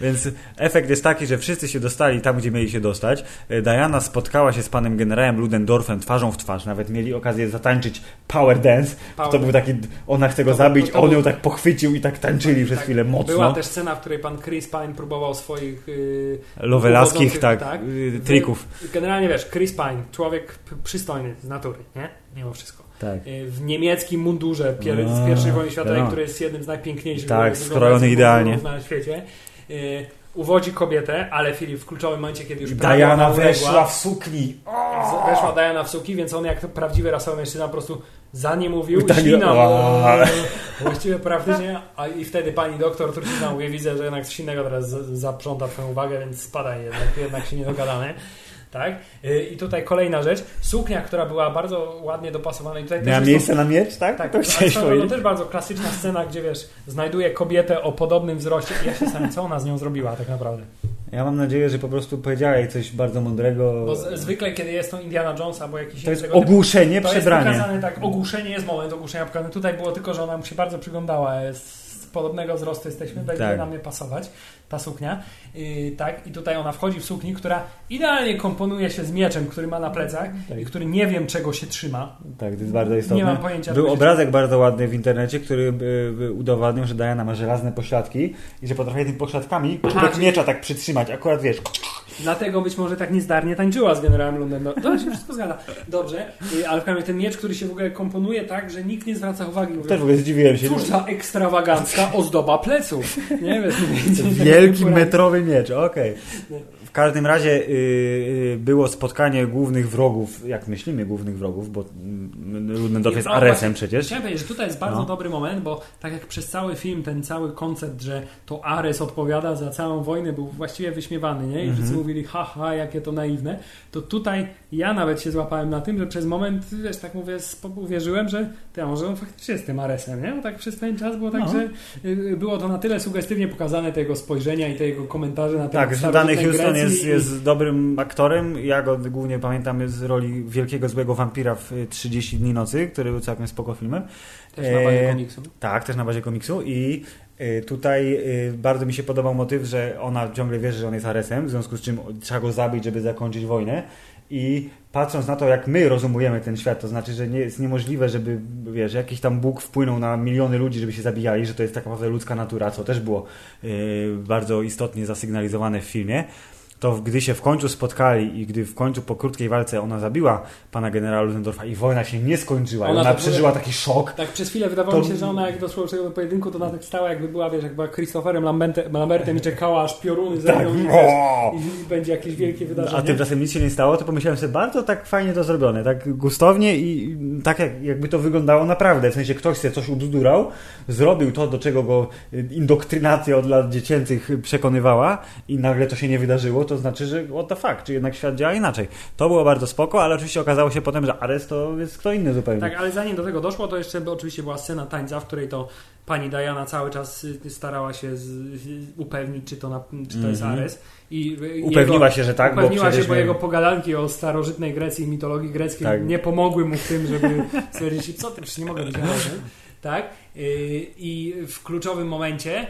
Więc efekt jest taki, że wszyscy się dostali tam, gdzie mieli się dostać. E, Diana spotkała się z panem generałem Ludendorffem twarzą w twarz. Nawet mieli okazję zatańczyć power dance. Power- To był taki, ona chce go To- zabić, to- on ją tak pochwycił i tak tańczyli przez Tak. chwilę mocno. Była też scena, w której pan Chris Pine próbował swoich yy, Lowelaskich, tak, tak. y, trików. Generalnie wiesz, Chris Pine, człowiek przystojny z natury, nie? Mimo wszystko. Tak. Y, W niemieckim mundurze pier- z pierwszej wojny światowej, wiadomo. który jest jednym z najpiękniejszych Tak, skrojony idealnie. na świecie. Y, Uwodzi kobietę, ale Filip w kluczowym momencie, kiedy już Diana ona uległa, weszła w sukni. z- weszła Diana w suki, więc on jak prawdziwy rasowy mężczyzna po prostu za nie mówił, tak- ślinał Wow. właściwie praktycznie, a i wtedy pani doktor trucizna mówi, widzę, że jednak coś innego teraz zaprząta twoją uwagę, więc spadaj jednak, jednak się nie dogadamy. Tak? Y, I tutaj kolejna rzecz. Suknia, która była bardzo ładnie dopasowana. I tutaj też Miała to- miejsce na miecz, tak? tak, to chciałeś powiedzieć? też bardzo klasyczna scena, gdzie wiesz, znajduje kobietę o podobnym wzroście i ja się zastanawiam, co ona z nią zrobiła tak naprawdę. Ja mam nadzieję, że po prostu powiedziała jej coś bardzo mądrego. Bo z, zwykle, kiedy jest to Indiana Jones albo jakiś To jest tego typu- ogłuszenie, to przebranie. jest pokazane tak, ogłuszenie jest moment ogłuszenia pokazane. Tutaj było tylko, że ona mu się bardzo przyglądała. Jest podobnego wzrostu jesteśmy, będzie Tak. na mnie pasować ta suknia. Yy, tak, i tutaj ona wchodzi w sukni, która idealnie komponuje się z mieczem, który ma na plecach Tak. i który nie wiem czego się trzyma. Tak, to jest bardzo istotne. Nie mam pojęcia. Był obrazek bardzo ładny w internecie, który y, y, udowadniał, że Diana ma żelazne pośladki i że potrafi tymi pośladkami czyli- miecza tak przytrzymać. Akurat wiesz, Dlatego być może tak niezdarnie tańczyła z generałem Lundem. No, to się wszystko zgadza. Dobrze, yy, ale w każdym ten miecz, który się w ogóle komponuje tak, że nikt nie zwraca uwagi. Też w ogóle zdziwiłem się. Cóż za ekstrawagancka ozdoba pleców. Nie wiem, Wielki metrowy miecz, okej. W każdym razie y, y, było spotkanie głównych wrogów, jak myślimy głównych wrogów, bo mm, Ludendorff jest O, Aresem przecież. Chciałem powiedzieć, że tutaj jest bardzo No. dobry moment, bo tak jak przez cały film ten cały koncept, że to Ares odpowiada za całą wojnę był właściwie wyśmiewany, nie? I Mhm. wszyscy mówili, haha, jakie to naiwne, to tutaj ja nawet się złapałem na tym, że przez moment, wiesz, tak mówię, uwierzyłem, że ty, a może on faktycznie jest tym Aresem, nie? Bo tak przez ten czas było tak, No. że y, było to na tyle sugestywnie pokazane, te jego spojrzenia i te jego komentarze na temat Tak, że Dany Houston Grecji jest, jest dobrym aktorem. Ja go głównie pamiętam z roli wielkiego złego wampira w y, 30 dni nocy, który był całkiem spoko filmem. Też na bazie e, komiksu. Tak, też na bazie komiksu i y, tutaj y, bardzo mi się podobał motyw, że ona ciągle wierzy, że on jest Aresem, w związku z czym trzeba go zabić, żeby zakończyć wojnę i patrząc na to, jak my rozumujemy ten świat, to znaczy, że nie jest niemożliwe, żeby, wiesz, jakiś tam Bóg wpłynął na miliony ludzi, żeby się zabijali, że to jest tak naprawdę ludzka natura, co też było y, bardzo istotnie zasygnalizowane w filmie, to gdy się w końcu spotkali i gdy w końcu po krótkiej walce ona zabiła pana generała Ludendorffa i wojna się nie skończyła, Ona ona, była- przeżyła taki szok, Tak, przez chwilę wydawało mi To- się, że ona jak doszło do tego pojedynku, to ona tak stała jakby była, wiesz, jak była Christopherem Lambertem, Lambertem i czekała aż pioruny Tak, i, wiesz, o! i będzie jakieś wielkie wydarzenie. A tymczasem nic się nie stało, to pomyślałem sobie, bardzo tak fajnie to zrobione, tak gustownie i tak jak, jakby to wyglądało naprawdę. W sensie ktoś sobie coś ubzdurał, zrobił to, do czego go indoktrynacja od lat dziecięcych przekonywała i nagle to się nie wydarzyło, to znaczy, że what the fuck, czy jednak świat działa inaczej. To było bardzo spoko, ale oczywiście okazało się potem, że Ares to jest kto inny zupełnie. Tak, ale zanim do tego doszło, to jeszcze oczywiście była scena tańca, w której to pani Diana cały czas y, starała się z, z, upewnić, czy to, na, czy to jest Mhm. Ares. I y, Upewniła jego, się, że tak, bo upewniła przecież się, bo jego pogadanki o starożytnej Grecji i mitologii greckiej Tak. nie pomogły mu w tym, żeby stwierdzić, co ty, przecież nie mogę być Aresem. Tak? Y, I w kluczowym momencie, y,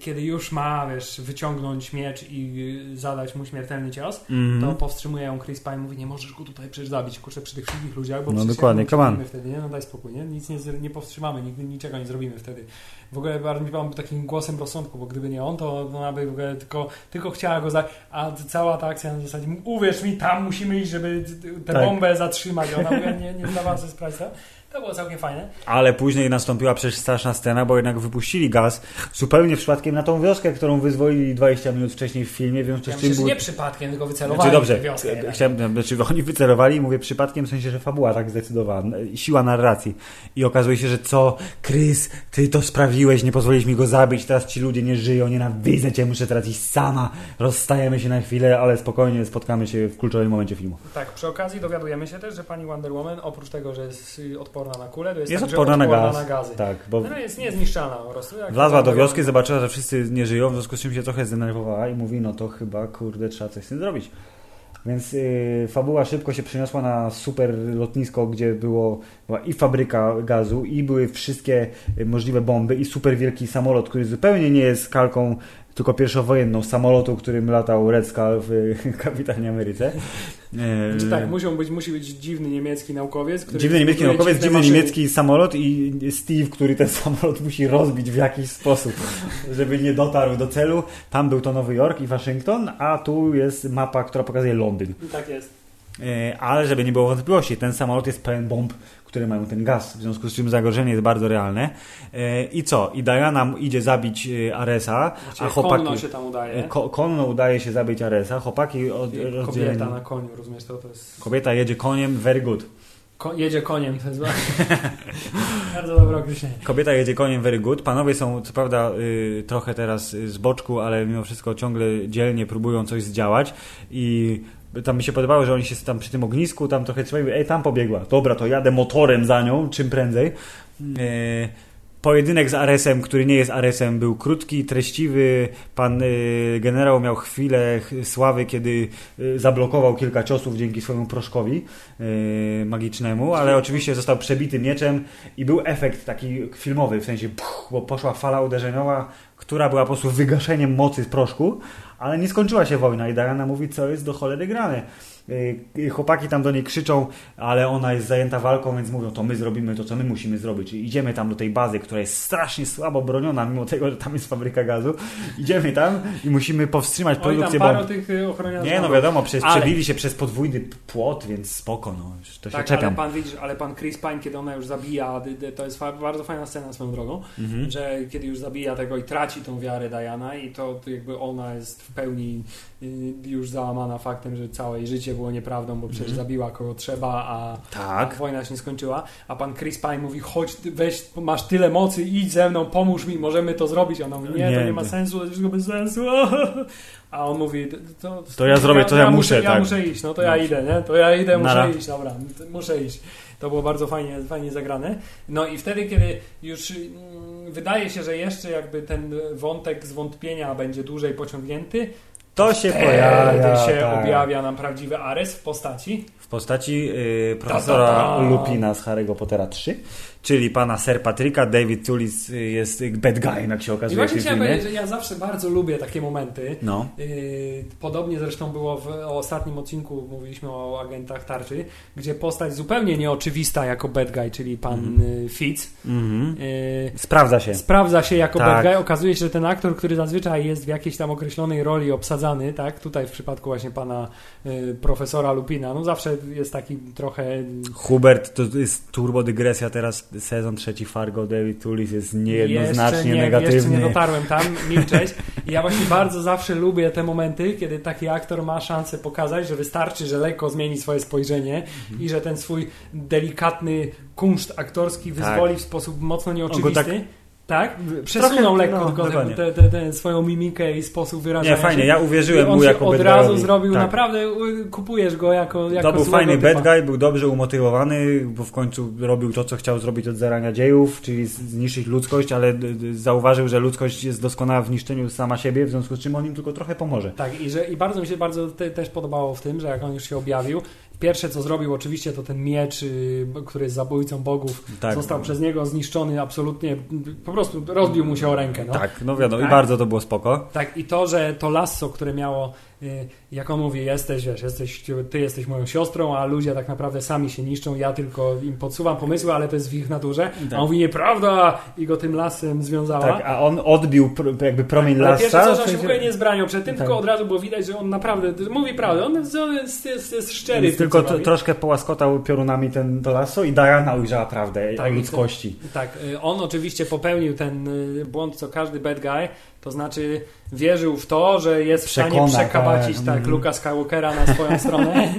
kiedy już ma, wiesz, wyciągnąć miecz i y, zadać mu śmiertelny cios, Mhm. to powstrzymuje ją Chris Pine mówi, nie możesz go tutaj przecież zabić, kurczę, przy tych wszystkich ludziach, bo No dokładnie, come on. wtedy, nie? No daj spokój, nie? Nic nie, nie powstrzymamy, nigdy niczego nie zrobimy wtedy. W ogóle pan był takim głosem rozsądku, bo gdyby nie on, to ona by w ogóle tylko, tylko chciała go za... A cała ta akcja na zasadzie, uwierz mi, tam musimy iść, żeby tę Tak. bombę zatrzymać. Ona w ogóle nie, nie zdawała sobie sprawy. tego. To było całkiem fajne. Ale później nastąpiła przecież straszna scena, bo jednak wypuścili gaz zupełnie przypadkiem na tą wioskę, którą wyzwolili 20 minut wcześniej w filmie, w związku Ja myślę, czym że był... nie przypadkiem, tylko wycelowali Znaczy dobrze, wioskę. jednak. chciałem, znaczy oni wycelowali, mówię przypadkiem, w sensie, że fabuła tak zdecydowała, n- siła narracji. I okazuje się, że co, Krys, ty to sprawiłeś, nie pozwoliłeś mi go zabić, teraz ci ludzie nie żyją, nienawidzę cię, muszę teraz iść sama, rozstajemy się na chwilę, ale spokojnie spotkamy się w kluczowym momencie filmu. Tak, przy okazji dowiadujemy się też, że pani Wonder Woman, oprócz tego, że jest y, odporna na kulę, to jest, Jest także odporna na odporna gaz. na gazy. Tak, bo No jest niezniszczalna po prostu. Wlazła do wioski, Woman. zobaczyła, że wszyscy nie żyją, w związku z czym się trochę zdenerwowała i mówi, no to chyba, kurde, trzeba coś z tym zrobić. Więc yy, fabuła szybko się przeniosła na super lotnisko, gdzie było, była i fabryka gazu, i były wszystkie y, możliwe bomby, i super wielki samolot, który zupełnie nie jest kalką tylko pierwszowojenną samolotu, którym latał Red Skull w Kapitanie Ameryce. Yy, Czy tak, muszą być, musi być dziwny niemiecki naukowiec, który Dziwny niemiecki naukowiec, dziwny maszyny. niemiecki samolot i Steve, który ten samolot musi rozbić w jakiś sposób, żeby nie dotarł do celu. Tam był to Nowy Jork i Waszyngton, a tu jest mapa, która pokazuje Londyn. Tak jest. E, Ale żeby nie było wątpliwości, ten samolot jest pełen bomb, które mają ten gaz, w związku z czym zagrożenie jest bardzo realne. E, I co? I Diana idzie zabić e, Aresa, a Właściwie chłopaki... konno się tam udaje. e, Ko, konno udaje się zabić Aresa, chłopaki od, rozdzieleni... Kobieta na koniu, rozumiesz to? to jest... Kobieta jedzie koniem, very good. Ko jedzie koniem, to jest bardzo dobre określenie. Kobieta jedzie koniem very good. Panowie są co prawda y, trochę teraz z boczku, ale mimo wszystko ciągle dzielnie próbują coś zdziałać i tam mi się podobało, że oni się tam przy tym ognisku tam trochę trzymają, ej tam pobiegła, dobra to jadę motorem za nią czym prędzej. Y, pojedynek z Aresem, który nie jest Aresem, był krótki, treściwy. Pan y, generał miał chwilę sławy, kiedy y, zablokował kilka ciosów dzięki swojemu proszkowi magicznemu, ale oczywiście został przebity mieczem i był efekt taki filmowy, w sensie puch, bo poszła fala uderzeniowa, która była po prostu wygaszeniem mocy z proszku, ale nie skończyła się wojna i Diana mówi, co jest do cholery grane. Y, chłopaki tam do niej krzyczą, ale ona jest zajęta walką, więc mówią, to my zrobimy to, co my musimy zrobić. I idziemy tam do tej bazy, która jest strasznie słabo broniona, mimo tego, że tam jest fabryka gazu. Idziemy tam i musimy powstrzymać Oj, produkcję tam bomb. tych y, ochroniarzy. Nie, no wiadomo, przez, Ale- przebili się przez podwójny płot, więc spoko, no. To się Tak, czepiam. ale pan widzisz, ale pan Chris Pine, kiedy ona już zabija, to jest bardzo fajna scena swoją drogą, Mhm. że kiedy już zabija tego i traci tą wiarę Diana i to jakby ona jest w pełni y, już załamana faktem, że całe jej życie było nieprawdą, bo przecież Mhm. zabiła kogo trzeba, a Tak. wojna się nie skończyła, a pan Chris Pine mówi, chodź, weź, masz tyle mocy, idź ze mną, pomóż mi, możemy to zrobić. A ona mówi, nie, Nie, to nie ma to- sensu, to wszystko bez sensu. A on mówi, to, To ja zrobię, to ja muszę, ja tak. muszę iść, no to ja No. idę, nie? To ja idę, muszę Nara. iść, dobra, muszę iść. To było bardzo fajnie, fajnie zagrane. No i wtedy, kiedy już mm, wydaje się, że jeszcze jakby ten wątek zwątpienia będzie dłużej pociągnięty, To się pojawia. się tak. objawia nam prawdziwy Ares w postaci W postaci y, profesora Ta, ta, ta. Lupina z Harry'ego Pottera 3, czyli pana Sir Patricka. David Tullis y, jest bad guy, jak się I okazuje w właśnie chciałem powiedzieć, że ja zawsze bardzo lubię takie momenty. No. Yy, Podobnie zresztą było w ostatnim odcinku, mówiliśmy o agentach tarczy, gdzie postać zupełnie nieoczywista jako bad guy, czyli pan y, Fitz, Mhm. yy, Sprawdza się. sprawdza się jako Tak. bad guy. Okazuje się, że ten aktor, który zazwyczaj jest w jakiejś tam określonej roli obsadzany, tak, tutaj w przypadku właśnie pana y, profesora Lupina, no zawsze jest taki trochę Hubert, to jest turbodygresja teraz, sezon trzeci Fargo, David Tullis jest niejednoznacznie jeszcze nie, negatywny. Jeszcze nie dotarłem tam, milczeć. I ja właśnie bardzo zawsze lubię te momenty, kiedy taki aktor ma szansę pokazać, że wystarczy, że lekko zmieni swoje spojrzenie Mhm. i że ten swój delikatny kunszt aktorski wyzwoli w sposób mocno nieoczywisty. Tak-? Przesunął lekko no, tę te, te, te swoją mimikę i sposób wyrażania Nie, fajnie, ja uwierzyłem mu jako od razu guyowi. zrobił, Tak. naprawdę kupujesz go jako, jako To był fajny typa. bad guy, był dobrze umotywowany, bo w końcu robił to, co chciał zrobić od zarania dziejów, czyli zniszczyć ludzkość, ale zauważył, że ludzkość jest doskonała w niszczeniu sama siebie, w związku z czym on im tylko trochę pomoże. Tak, i, że, i bardzo mi się bardzo te, też podobało w tym, że jak on już się objawił, pierwsze co zrobił oczywiście to ten miecz, y, który jest zabójcą bogów, Tak. został przez niego zniszczony absolutnie, po prostu rozbił mu się o rękę. No. Tak, no wiadomo, Tak. i bardzo to było spoko. Tak, i to, że to lasso, które miało, y, jak on mówi, jesteś, wiesz, jesteś, ty jesteś moją siostrą, a ludzie tak naprawdę sami się niszczą, ja tylko im podsuwam pomysły, ale to jest w ich naturze. Tak. A on mówi, nieprawda! I go tym lasem związała. Tak, a on odbił jakby promień Ale pierwsze lasa. co, że on się w ogóle nie zbraniał przed tym, Tak. tylko od razu było widać, że on naprawdę mówi prawdę. On jest, on jest, jest, jest szczery. Więc tylko to, troszkę połaskotał piorunami ten, to lasso i Diana ujrzała prawdę Tak, o ludzkości. Tak, y, on oczywiście popełnił ten y, błąd, co każdy bad guy, to znaczy wierzył w to, że jest w stanie przekabacić tak. tak, Mhm. Luka Skywalkera na swoją stronę,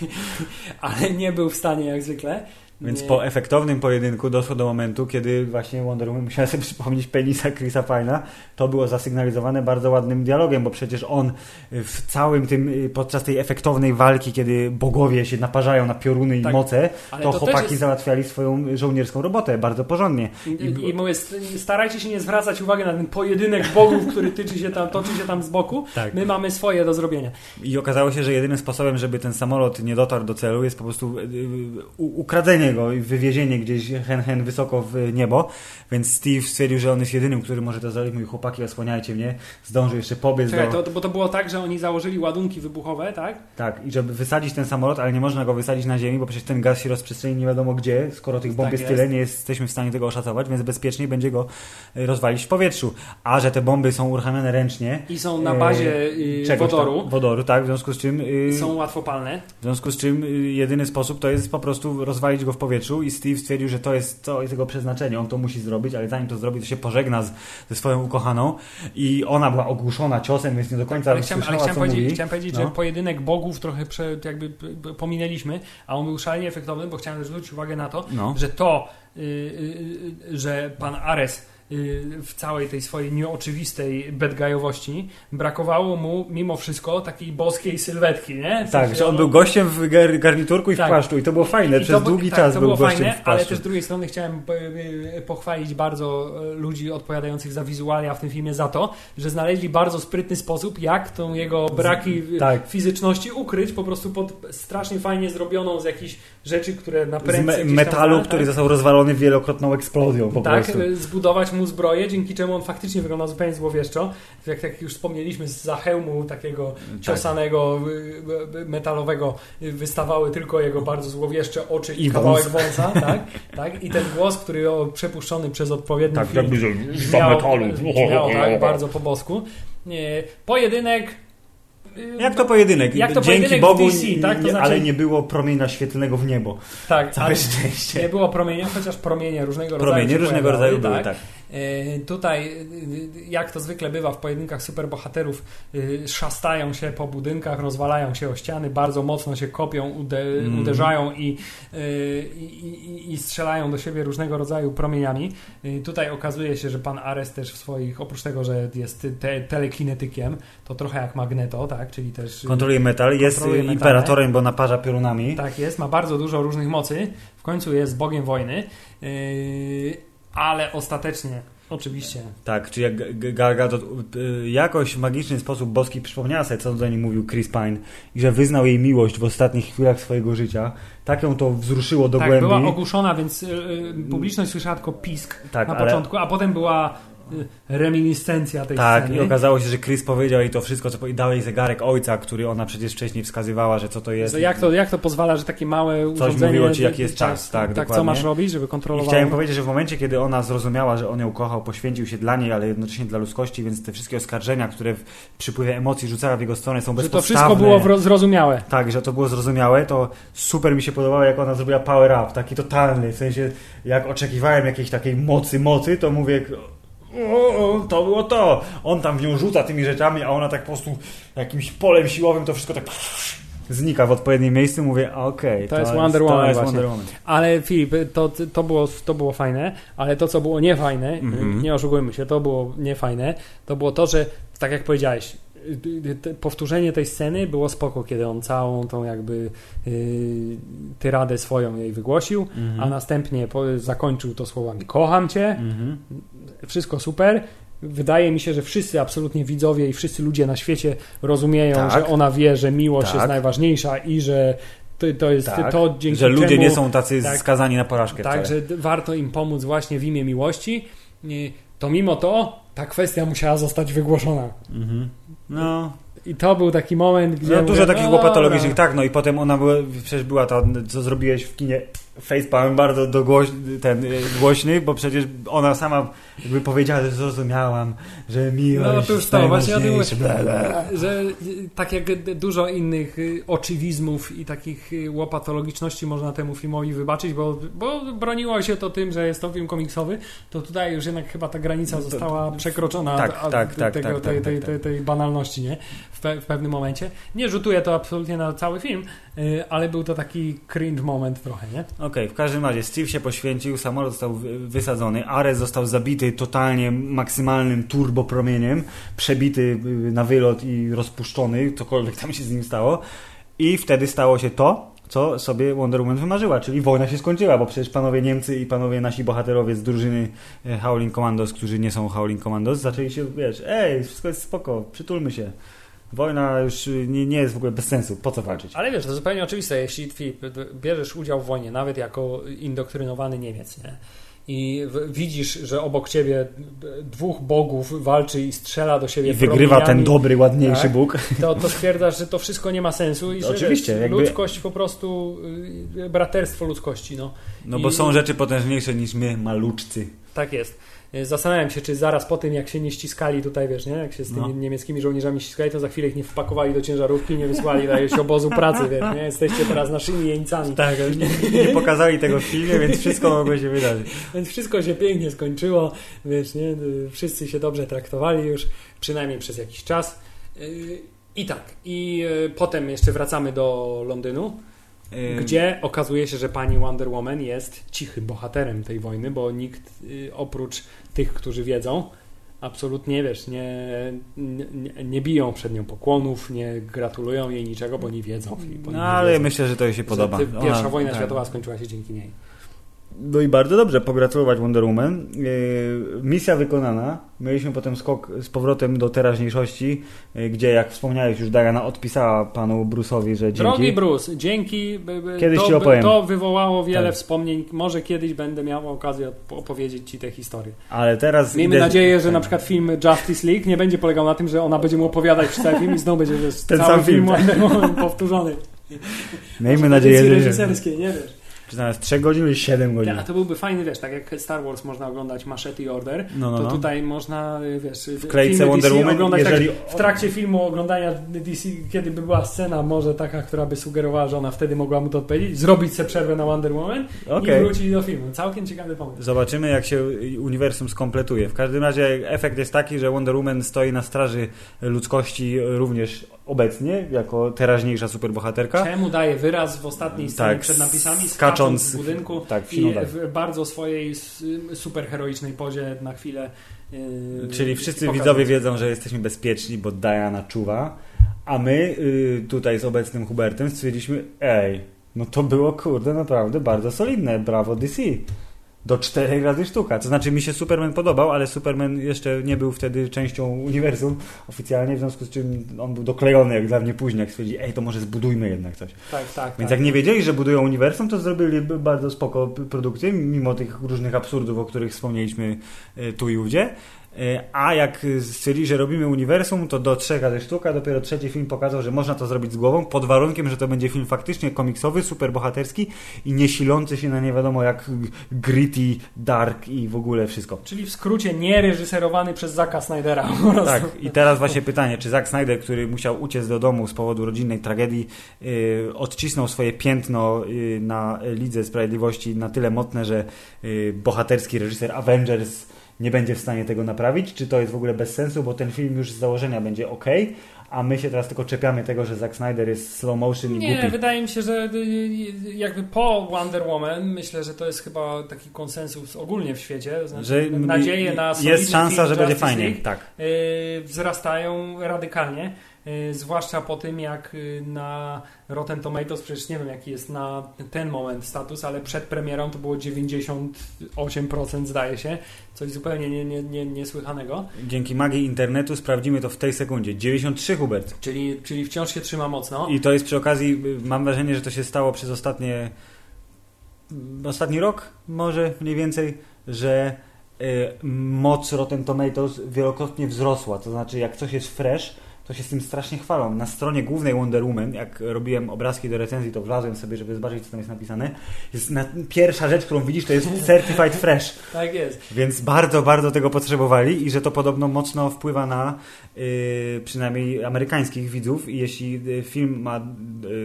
ale nie był w stanie jak zwykle. Więc Nie- po efektownym pojedynku doszło do momentu, kiedy właśnie Wonder Woman musiała sobie przypomnieć penisa Chrisa Pine'a. To było zasygnalizowane bardzo ładnym dialogiem, bo przecież on w całym tym, y, podczas tej efektownej walki, kiedy bogowie się naparzają na pioruny i Tak, moce, ale to, to chłopaki jest- załatwiali swoją żołnierską robotę bardzo porządnie. I, i mówię, st- starajcie się nie zwracać uwagi na ten pojedynek bogów, który tyczy się tam, toczy się tam z boku. Tak. My mamy swoje do zrobienia. I okazało się, że jedynym sposobem, żeby ten samolot nie dotarł do celu, jest po prostu y, y, ukradzenie go i wywiezienie gdzieś hen, hen wysoko w niebo. Więc Steve stwierdził, że on jest jedynym, który może to zrobić. Mówi, chłopaki, osłaniajcie mnie. Zdążył jeszcze pobiec Czekaj, do... to, bo to było tak, że oni założyli ładunki wybuchowe, tak? Tak, i żeby wysadzić ten samolot, ale nie można go wysadzić na ziemi, bo przecież ten gaz się rozprzestrzeni nie wiadomo gdzie, skoro tych bomb Tak jest jest. tyle, nie jesteśmy w stanie tego oszacować, więc bezpieczniej będzie go y, rozwalić w powietrzu. A że te bomby są uruchamiane ręcznie, I są na e, bazie czegoś wodoru. Wodoru, tak, w związku z czym... y, Są łatwopalne. W związku z czym jedyny sposób to jest po prostu rozwalić go w powietrzu i Steve stwierdził, że to jest, to jest jego przeznaczenie, on to musi zrobić, ale zanim to zrobi, to się pożegna z, ze swoją ukochaną i ona była ogłuszona ciosem, więc nie do końca Ale chciałem, ale chciałem co powiedzieć, mówi. chciałem powiedzieć No. że pojedynek bogów trochę prze, jakby pominęliśmy, a on był szalenie efektowny, bo chciałem zwrócić uwagę na to, No. że to, y, y, y, że pan Ares w całej tej swojej nieoczywistej bedgajowości brakowało mu mimo wszystko takiej boskiej sylwetki, nie? W Tak, że on ono- był gościem w gar- garniturku i w Tak. płaszczu i to było fajne, I przez to, długi tak, czas był było gościem fajne, w płaszczu. ale też z drugiej strony chciałem po- y, pochwalić bardzo e, ludzi odpowiadających za wizualia w tym filmie za to, że znaleźli bardzo sprytny sposób, jak tą jego braki y, tak. fizyczności ukryć po prostu pod strasznie fajnie zrobioną z jakichś rzeczy, które na Z prędce me- gdzieś tam metalu, który tak? został rozwalony wielokrotną eksplozją po tak, prostu. y, zbudować mu zbroję, dzięki czemu on faktycznie wygląda zupełnie złowieszczo. Jak, jak już wspomnieliśmy, z za hełmu takiego Tak. ciosanego, y, metalowego y, wystawały tylko jego bardzo złowieszcze oczy i, I kawałek wąs. wąsa, tak, tak? I ten głos, który przepuszczony przez odpowiedni Tak, film że brzmiał, metalu. brzmiał tak, bardzo po bosku. Pojedynek Jak to pojedynek? Jak to Dzięki pojedynek Bogu, DC, tak? To znaczy- ale nie było promienia świetlnego w niebo. tak, Całe szczęście. nie było promienia, chociaż promienie różnego rodzaju Promienie różnego pojawiały, rodzaju były, tak. E, Tutaj, e, jak to zwykle bywa w pojedynkach superbohaterów, e, szastają się po budynkach, rozwalają się o ściany, bardzo mocno się kopią, Mhm. uderzają i, e, i, i, strzelają do siebie różnego rodzaju promieniami. E, Tutaj okazuje się, że pan Ares też w swoich, oprócz tego, że jest te, telekinetykiem, to trochę jak Magneto, tak? Czyli też Kontroluje metal, jest Kontroluje imperatorem, bo naparza piorunami. tak jest, ma bardzo dużo różnych mocy. W końcu jest bogiem wojny, ale ostatecznie, oczywiście, Tak, czy jak Gal Gadot y, jakoś w magiczny sposób boski przypomniała sobie, co do niej mówił Chris Pine i że wyznał jej miłość w ostatnich chwilach swojego życia. Tak ją to wzruszyło do tak, głębi. była ogłuszona, więc yy, publiczność słyszała tylko pisk Tak, na ale- początku, a potem była reminiscencja tej Tak, sceny. i okazało się, że Chris powiedział jej to wszystko, co i dał jej zegarek ojca, który ona przecież wcześniej wskazywała, że co to jest. Jak, to, jak to pozwala, że takie małe urządzenie... mówiło ci, jaki jest czas, tak, tak, co dokładnie. masz robić, żeby I kontrolować. chciałem powiedzieć, że w momencie, kiedy ona zrozumiała, że on ją kochał, poświęcił się dla niej, ale jednocześnie dla ludzkości, więc te wszystkie oskarżenia, które w przypływie emocji rzucała w jego stronę są że to bezpodstawne. wszystko było zrozumiałe. Tak, że to było zrozumiałe, to super mi się podobało, jak ona zrobiła power up, taki totalny, w sensie jak oczekiwałem jakiejś takiej mocy, mocy, to mówię, o, to było to. On tam w nią rzuca tymi rzeczami, a ona tak po prostu jakimś polem siłowym to wszystko tak znika w odpowiednim miejscu, mówię, okej, To jest Wonder to Woman jest. Wonder Woman. Ale Filip, to, to, było, to było fajne, ale to, co było niefajne, Mhm. nie oszukujmy się, to było niefajne, to było to, że tak jak powiedziałeś, powtórzenie tej sceny było spoko, kiedy on całą tą jakby yy, tyradę swoją jej wygłosił, Mhm. a następnie po, zakończył to słowami kocham cię, Mhm. wszystko super. Wydaje mi się, że wszyscy absolutnie widzowie i wszyscy ludzie na świecie rozumieją, Tak. że ona wie, że miłość Tak. jest najważniejsza i że to, to jest Tak, to, dzięki że ludzie czemu, nie są tacy tak. skazani na porażkę tak, wcale. że warto im pomóc właśnie w imię miłości, Nie, to mimo to ta kwestia musiała zostać wygłoszona. Mhm. No, I to był taki moment, gdzie. no dużo mówię, takich no łopatologicznych, tak, no i potem ona była, przecież była ta, co zrobiłeś w kinie facepalm bardzo dogłoś, ten y, głośny, bo przecież ona sama jakby powiedziała, że zrozumiałam, że miłość No to już jest to, właśnie. Że y, tak jak dużo innych y, oczywizmów i takich łopatologiczności można temu filmowi wybaczyć, bo, bo broniło się to tym, że jest to film komiksowy, to tutaj już jednak chyba ta granica została przekroczona tak, a- tak, tak, tego, tej, tej, tej, tej banalności, nie? W, pe, w pewnym momencie. Nie rzutuje to absolutnie na cały film, ale był to taki cringe moment trochę, nie? Okej, w każdym razie Steve się poświęcił, samolot został wy- wysadzony, Ares został zabity totalnie maksymalnym turbopromieniem, przebity y, na wylot i rozpuszczony, cokolwiek tam się z nim stało. I wtedy stało się to, co sobie Wonder Woman wymarzyła, czyli wojna się skończyła, bo przecież panowie Niemcy i panowie nasi bohaterowie z drużyny e, Howling Commandos, którzy nie są Howling Commandos, zaczęli się, wiesz, ej, wszystko jest spoko, przytulmy się. Wojna już y, nie, nie jest w ogóle bez sensu, po co walczyć? Ale wiesz, to zupełnie oczywiste, jeśli bierzesz udział w wojnie, nawet jako indoktrynowany Niemiec, nie? I widzisz, że obok ciebie dwóch bogów walczy i strzela do siebie I wygrywa ten dobry, ładniejszy Tak. Bóg. to, to stwierdzasz, że to wszystko nie ma sensu i że Oczywiście, wiesz, jakby- ludzkość po prostu, y, braterstwo ludzkości, no. No bo I- są rzeczy potężniejsze niż my, maluczcy. Tak jest. Y, Zastanawiam się, czy zaraz po tym, jak się nie ściskali tutaj, wiesz, nie? Jak się z tymi No. niemieckimi żołnierzami ściskali, to za chwilę ich nie wpakowali do ciężarówki nie wysłali do jakiegoś obozu pracy, wiesz, nie? Jesteście teraz naszymi jeńcami. Tak, nie, nie pokazali tego w filmie, więc wszystko mogło się wydarzyć. Więc wszystko się pięknie skończyło, wiesz, nie? Y, Wszyscy się dobrze traktowali już, przynajmniej przez jakiś czas. Y, I tak, i potem jeszcze wracamy do Londynu. Gdzie okazuje się, że pani Wonder Woman jest cichym bohaterem tej wojny, bo nikt y, oprócz tych, którzy wiedzą, absolutnie wiesz, nie, nie, nie biją przed nią pokłonów, nie gratulują jej niczego, bo nie wiedzą. Bo No nie ale wiedzą, myślę, że to jej się że podoba. Pierwsza Ona- wojna tak. światowa skończyła się dzięki niej. No i bardzo dobrze, pogratulować Wonder Woman. Yy, misja wykonana. Mieliśmy potem skok z powrotem do teraźniejszości, yy, gdzie jak wspomniałeś już Diana odpisała panu Bruce'owi, że dzięki. Drogi Bruce, dzięki. Kiedyś to, ci opowiem. To wywołało wiele Tak. wspomnień. Może kiedyś będę miał okazję op- opowiedzieć ci tę historię. Ale teraz Miejmy idę- nadzieję, że tak. na przykład film Justice League nie będzie polegał na tym, że ona będzie mu opowiadać przez cały film i znowu będzie wiesz, Ten cały sam film, film tak. Powtórzony. Miejmy nadzieję, że reżyserskie, nie wiesz. Czy zamiast 3 godzin, czy 7 godzin. A to byłby fajny, wiesz, tak jak Star Wars można oglądać Machete Order, No, no, to no. tutaj można, y, wiesz, W klejce Wonder DC Woman, oglądać jeżeli... tak, w trakcie filmu oglądania DC, kiedy by była scena może taka, która by sugerowała, że ona wtedy mogła mu to odpowiedzieć, zrobić sobie przerwę na Wonder Woman i Okej. wrócić do filmu. Całkiem ciekawy pomysł. Zobaczymy, jak się uniwersum skompletuje. W każdym razie efekt jest taki, że Wonder Woman stoi na straży ludzkości również obecnie, jako teraźniejsza superbohaterka. Czemu daje wyraz w ostatniej scenie Tak, przed napisami, skacząc- skacząc z budynku tak, w i w bardzo swojej superheroicznej pozie na chwilę. Yy, Czyli wszyscy pokazać. widzowie wiedzą, że jesteśmy bezpieczni, bo Diana czuwa, a my y, tutaj z obecnym Hubertem stwierdziliśmy, ej, no to było kurde naprawdę bardzo solidne, brawo DC. Do czterech razy sztuka. To znaczy mi się Superman podobał, ale Superman jeszcze nie był wtedy częścią uniwersum oficjalnie, w związku z czym on był doklejony jak dla mnie później, jak stwierdzi, ej, to może zbudujmy jednak coś. Tak, tak. Więc tak. jak nie wiedzieli, że budują uniwersum, to zrobili bardzo spoko produkcję, mimo tych różnych absurdów, o których wspomnieliśmy e, tu i ówdzie. E, A jak stwierdzili, że robimy uniwersum, to do trzech razy sztuka, dopiero trzeci film pokazał, że można to zrobić z głową, pod warunkiem, że to będzie film faktycznie komiksowy, superbohaterski i nie silący się na nie wiadomo jak gritty, dark i w ogóle wszystko. Czyli w skrócie nie reżyserowany przez Zacka Snydera. Tak, i teraz właśnie pytanie, czy Zack Snyder, który musiał uciec do domu z powodu rodzinnej tragedii, yy, odcisnął swoje piętno yy, na Lidze Sprawiedliwości na tyle mocne, że yy, bohaterski reżyser Avengers nie będzie w stanie tego naprawić? Czy to jest w ogóle bez sensu, bo ten film już z założenia będzie ok, a my się teraz tylko czepiamy tego, że Zack Snyder jest slow motion i Nie, głupi. wydaje mi się, że y, jakby po Wonder Woman myślę, że to jest chyba taki konsensus ogólnie w świecie. To Znaczy, Że nadzieje na jest szansa, film że będzie fajnie. Tak. y, wzrastają radykalnie. Y, Zwłaszcza po tym, jak y, na Rotten Tomatoes, przecież nie wiem jaki jest na ten moment status, ale przed premierą to było 98% zdaje się, coś zupełnie nie, nie, nie, niesłychanego. Dzięki magii internetu sprawdzimy to w tej sekundzie. 93 Hubert. Czyli, czyli wciąż się trzyma mocno. I to jest przy okazji, y, mam wrażenie, że to się stało przez ostatnie ostatni rok, może mniej więcej, że y, moc Rotten Tomatoes wielokrotnie wzrosła. To znaczy, jak coś jest fresh, to się z tym strasznie chwalą. Na stronie głównej Wonder Woman, jak robiłem obrazki do recenzji, to wlazłem sobie, żeby zobaczyć, co tam jest napisane. Jest na, pierwsza rzecz, którą widzisz, to jest Certified Fresh. Tak jest. Więc bardzo, bardzo tego potrzebowali i że to podobno mocno wpływa na y, przynajmniej amerykańskich widzów i jeśli y, film ma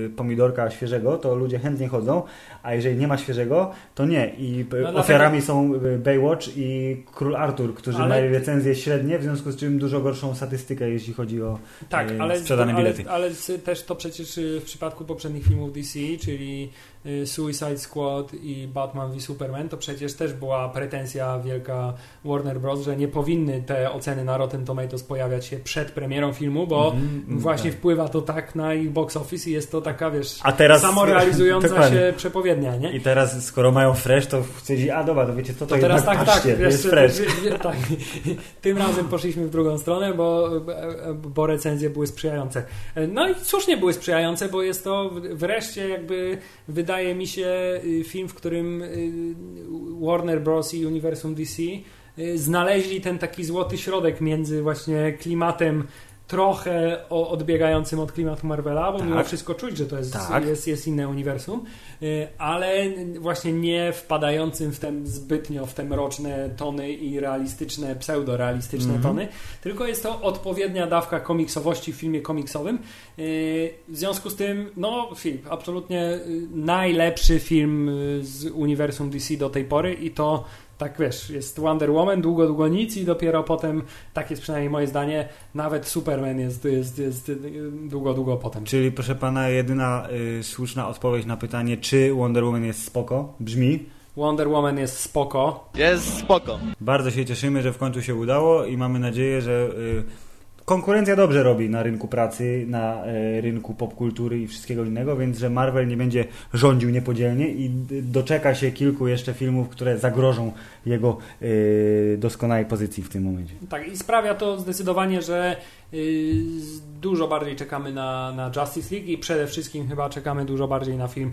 y, pomidorka świeżego, to ludzie chętnie chodzą, a jeżeli nie ma świeżego, to nie. I dlatego- ofiarami są y, Baywatch i Król Artur, którzy Ale- mają recenzje średnie, w związku z czym dużo gorszą statystykę, jeśli chodzi o Tak, y, ale, sprzedane ale, bilety. ale s- też to przecież y, w przypadku poprzednich filmów DC, czyli Suicide Squad i Batman v Superman, to przecież też była pretensja wielka Warner Bros., że nie powinny te oceny na Rotten Tomatoes pojawiać się przed premierą filmu, bo Mhm, właśnie tak. wpływa to tak na ich box office i jest to taka, wiesz, A teraz samorealizująca się przepowiednia, nie? I teraz, skoro mają fresh, to chcieli, a dobra, to wiecie co, to, To teraz jednak tak, patrzcie, tak, to jest wiesz, fresh. tak. Tym razem poszliśmy w drugą stronę, bo, bo recenzje były sprzyjające. No i słusznie były sprzyjające, bo jest to wreszcie jakby wydaje mi się y, film, w którym y, Warner Bros. i Uniwersum DC y, znaleźli ten taki złoty środek między właśnie klimatem trochę odbiegającym od klimatu Marvela, bo Tak. mimo wszystko czuć, że to jest, Tak. jest, jest inne uniwersum, y, ale właśnie nie wpadającym w ten zbytnio w te mroczne tony i realistyczne, pseudorealistyczne Mhm. tony, tylko jest to odpowiednia dawka komiksowości w filmie komiksowym. Y, W związku z tym, no Filip, absolutnie y, najlepszy film z uniwersum DC do tej pory i to Tak wiesz, jest Wonder Woman, długo, długo nic i dopiero potem, tak jest przynajmniej moje zdanie, nawet Superman jest, jest, jest długo, długo potem. Czyli proszę pana, jedyna y, słuszna odpowiedź na pytanie, czy Wonder Woman jest spoko, brzmi Wonder Woman jest spoko. Jest spoko. Bardzo się cieszymy, że w końcu się udało i mamy nadzieję, że y, konkurencja dobrze robi na rynku pracy, na y, rynku popkultury i wszystkiego innego, więc że Marvel nie będzie rządził niepodzielnie i doczeka się kilku jeszcze filmów, które zagrożą jego y, doskonałej pozycji w tym momencie. Tak, i sprawia to zdecydowanie, że y, dużo bardziej czekamy na, na Justice League i przede wszystkim chyba czekamy dużo bardziej na film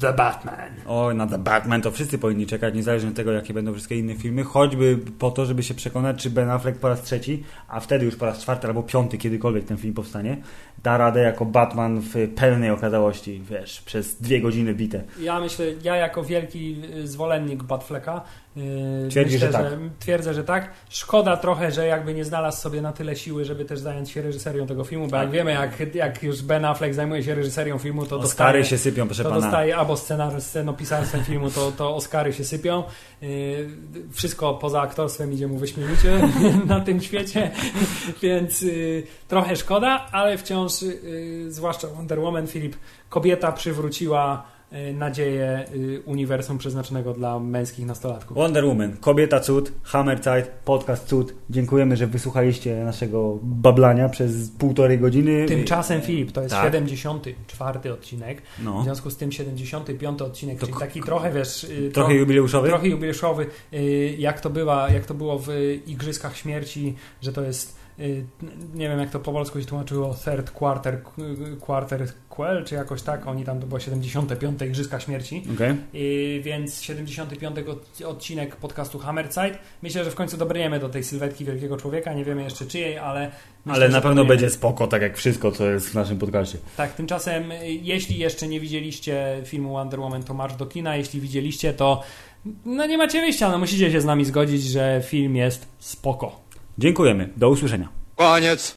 The Batman. O, na The Batman to wszyscy powinni czekać, niezależnie od tego, jakie będą wszystkie inne filmy, choćby po to, żeby się przekonać, czy Ben Affleck po raz trzeci, a wtedy już po raz czwarty albo piąty, kiedykolwiek ten film powstanie, da radę jako Batman w pełnej okazałości, wiesz, przez dwie godziny bite. Ja myślę, ja jako wielki zwolennik Batfleka Twierdzi, myślę, że, tak. że Twierdzę, że tak. Szkoda trochę, że jakby nie znalazł sobie na tyle siły, żeby też zająć się reżyserią tego filmu, bo tak. jak wiemy, jak, jak już Ben Affleck zajmuje się reżyserią filmu, to Oscary dostaje, się sypią, proszę to pana. dostaje albo scenar, scenopisarstwem filmu, to, to Oscary się sypią. Yy, wszystko poza aktorstwem idzie mu wyśmienicie na tym świecie, więc yy, trochę szkoda, ale wciąż, zwłaszcza Wonder Woman, Filip, kobieta przywróciła Y, nadzieję y, uniwersum przeznaczonego dla męskich nastolatków. Wonder Woman, Kobieta Cud, Hammerzeit, podcast Cud. Dziękujemy, że wysłuchaliście naszego bablania przez półtorej godziny. Tymczasem Filip, to jest tak. 74 odcinek. No. W związku z tym 75 odcinek, to czyli taki trochę wiesz... Y, trochę jubileuszowy? Trochę jubileuszowy. Jak to bywa, jak to było w Igrzyskach Śmierci, że to jest Y, nie wiem jak to po polsku się tłumaczyło, third quarter, quarter quell, czy jakoś tak, oni tam to było 75. Igrzyska Śmierci, okay. I, więc 75. odcinek podcastu Hammerzeit. Myślę, że w końcu dobrniemy do tej sylwetki wielkiego człowieka, nie wiemy jeszcze czyjej, ale Myślę, ale na pewno dobrniemy. będzie spoko, tak jak wszystko, co jest w naszym podcaście. Tak, tymczasem jeśli jeszcze nie widzieliście filmu Wonder Woman, to marsz do kina, jeśli widzieliście, to no nie macie wyjścia, no musicie się z nami zgodzić, że film jest spoko. Dziękujemy. Do usłyszenia. Koniec.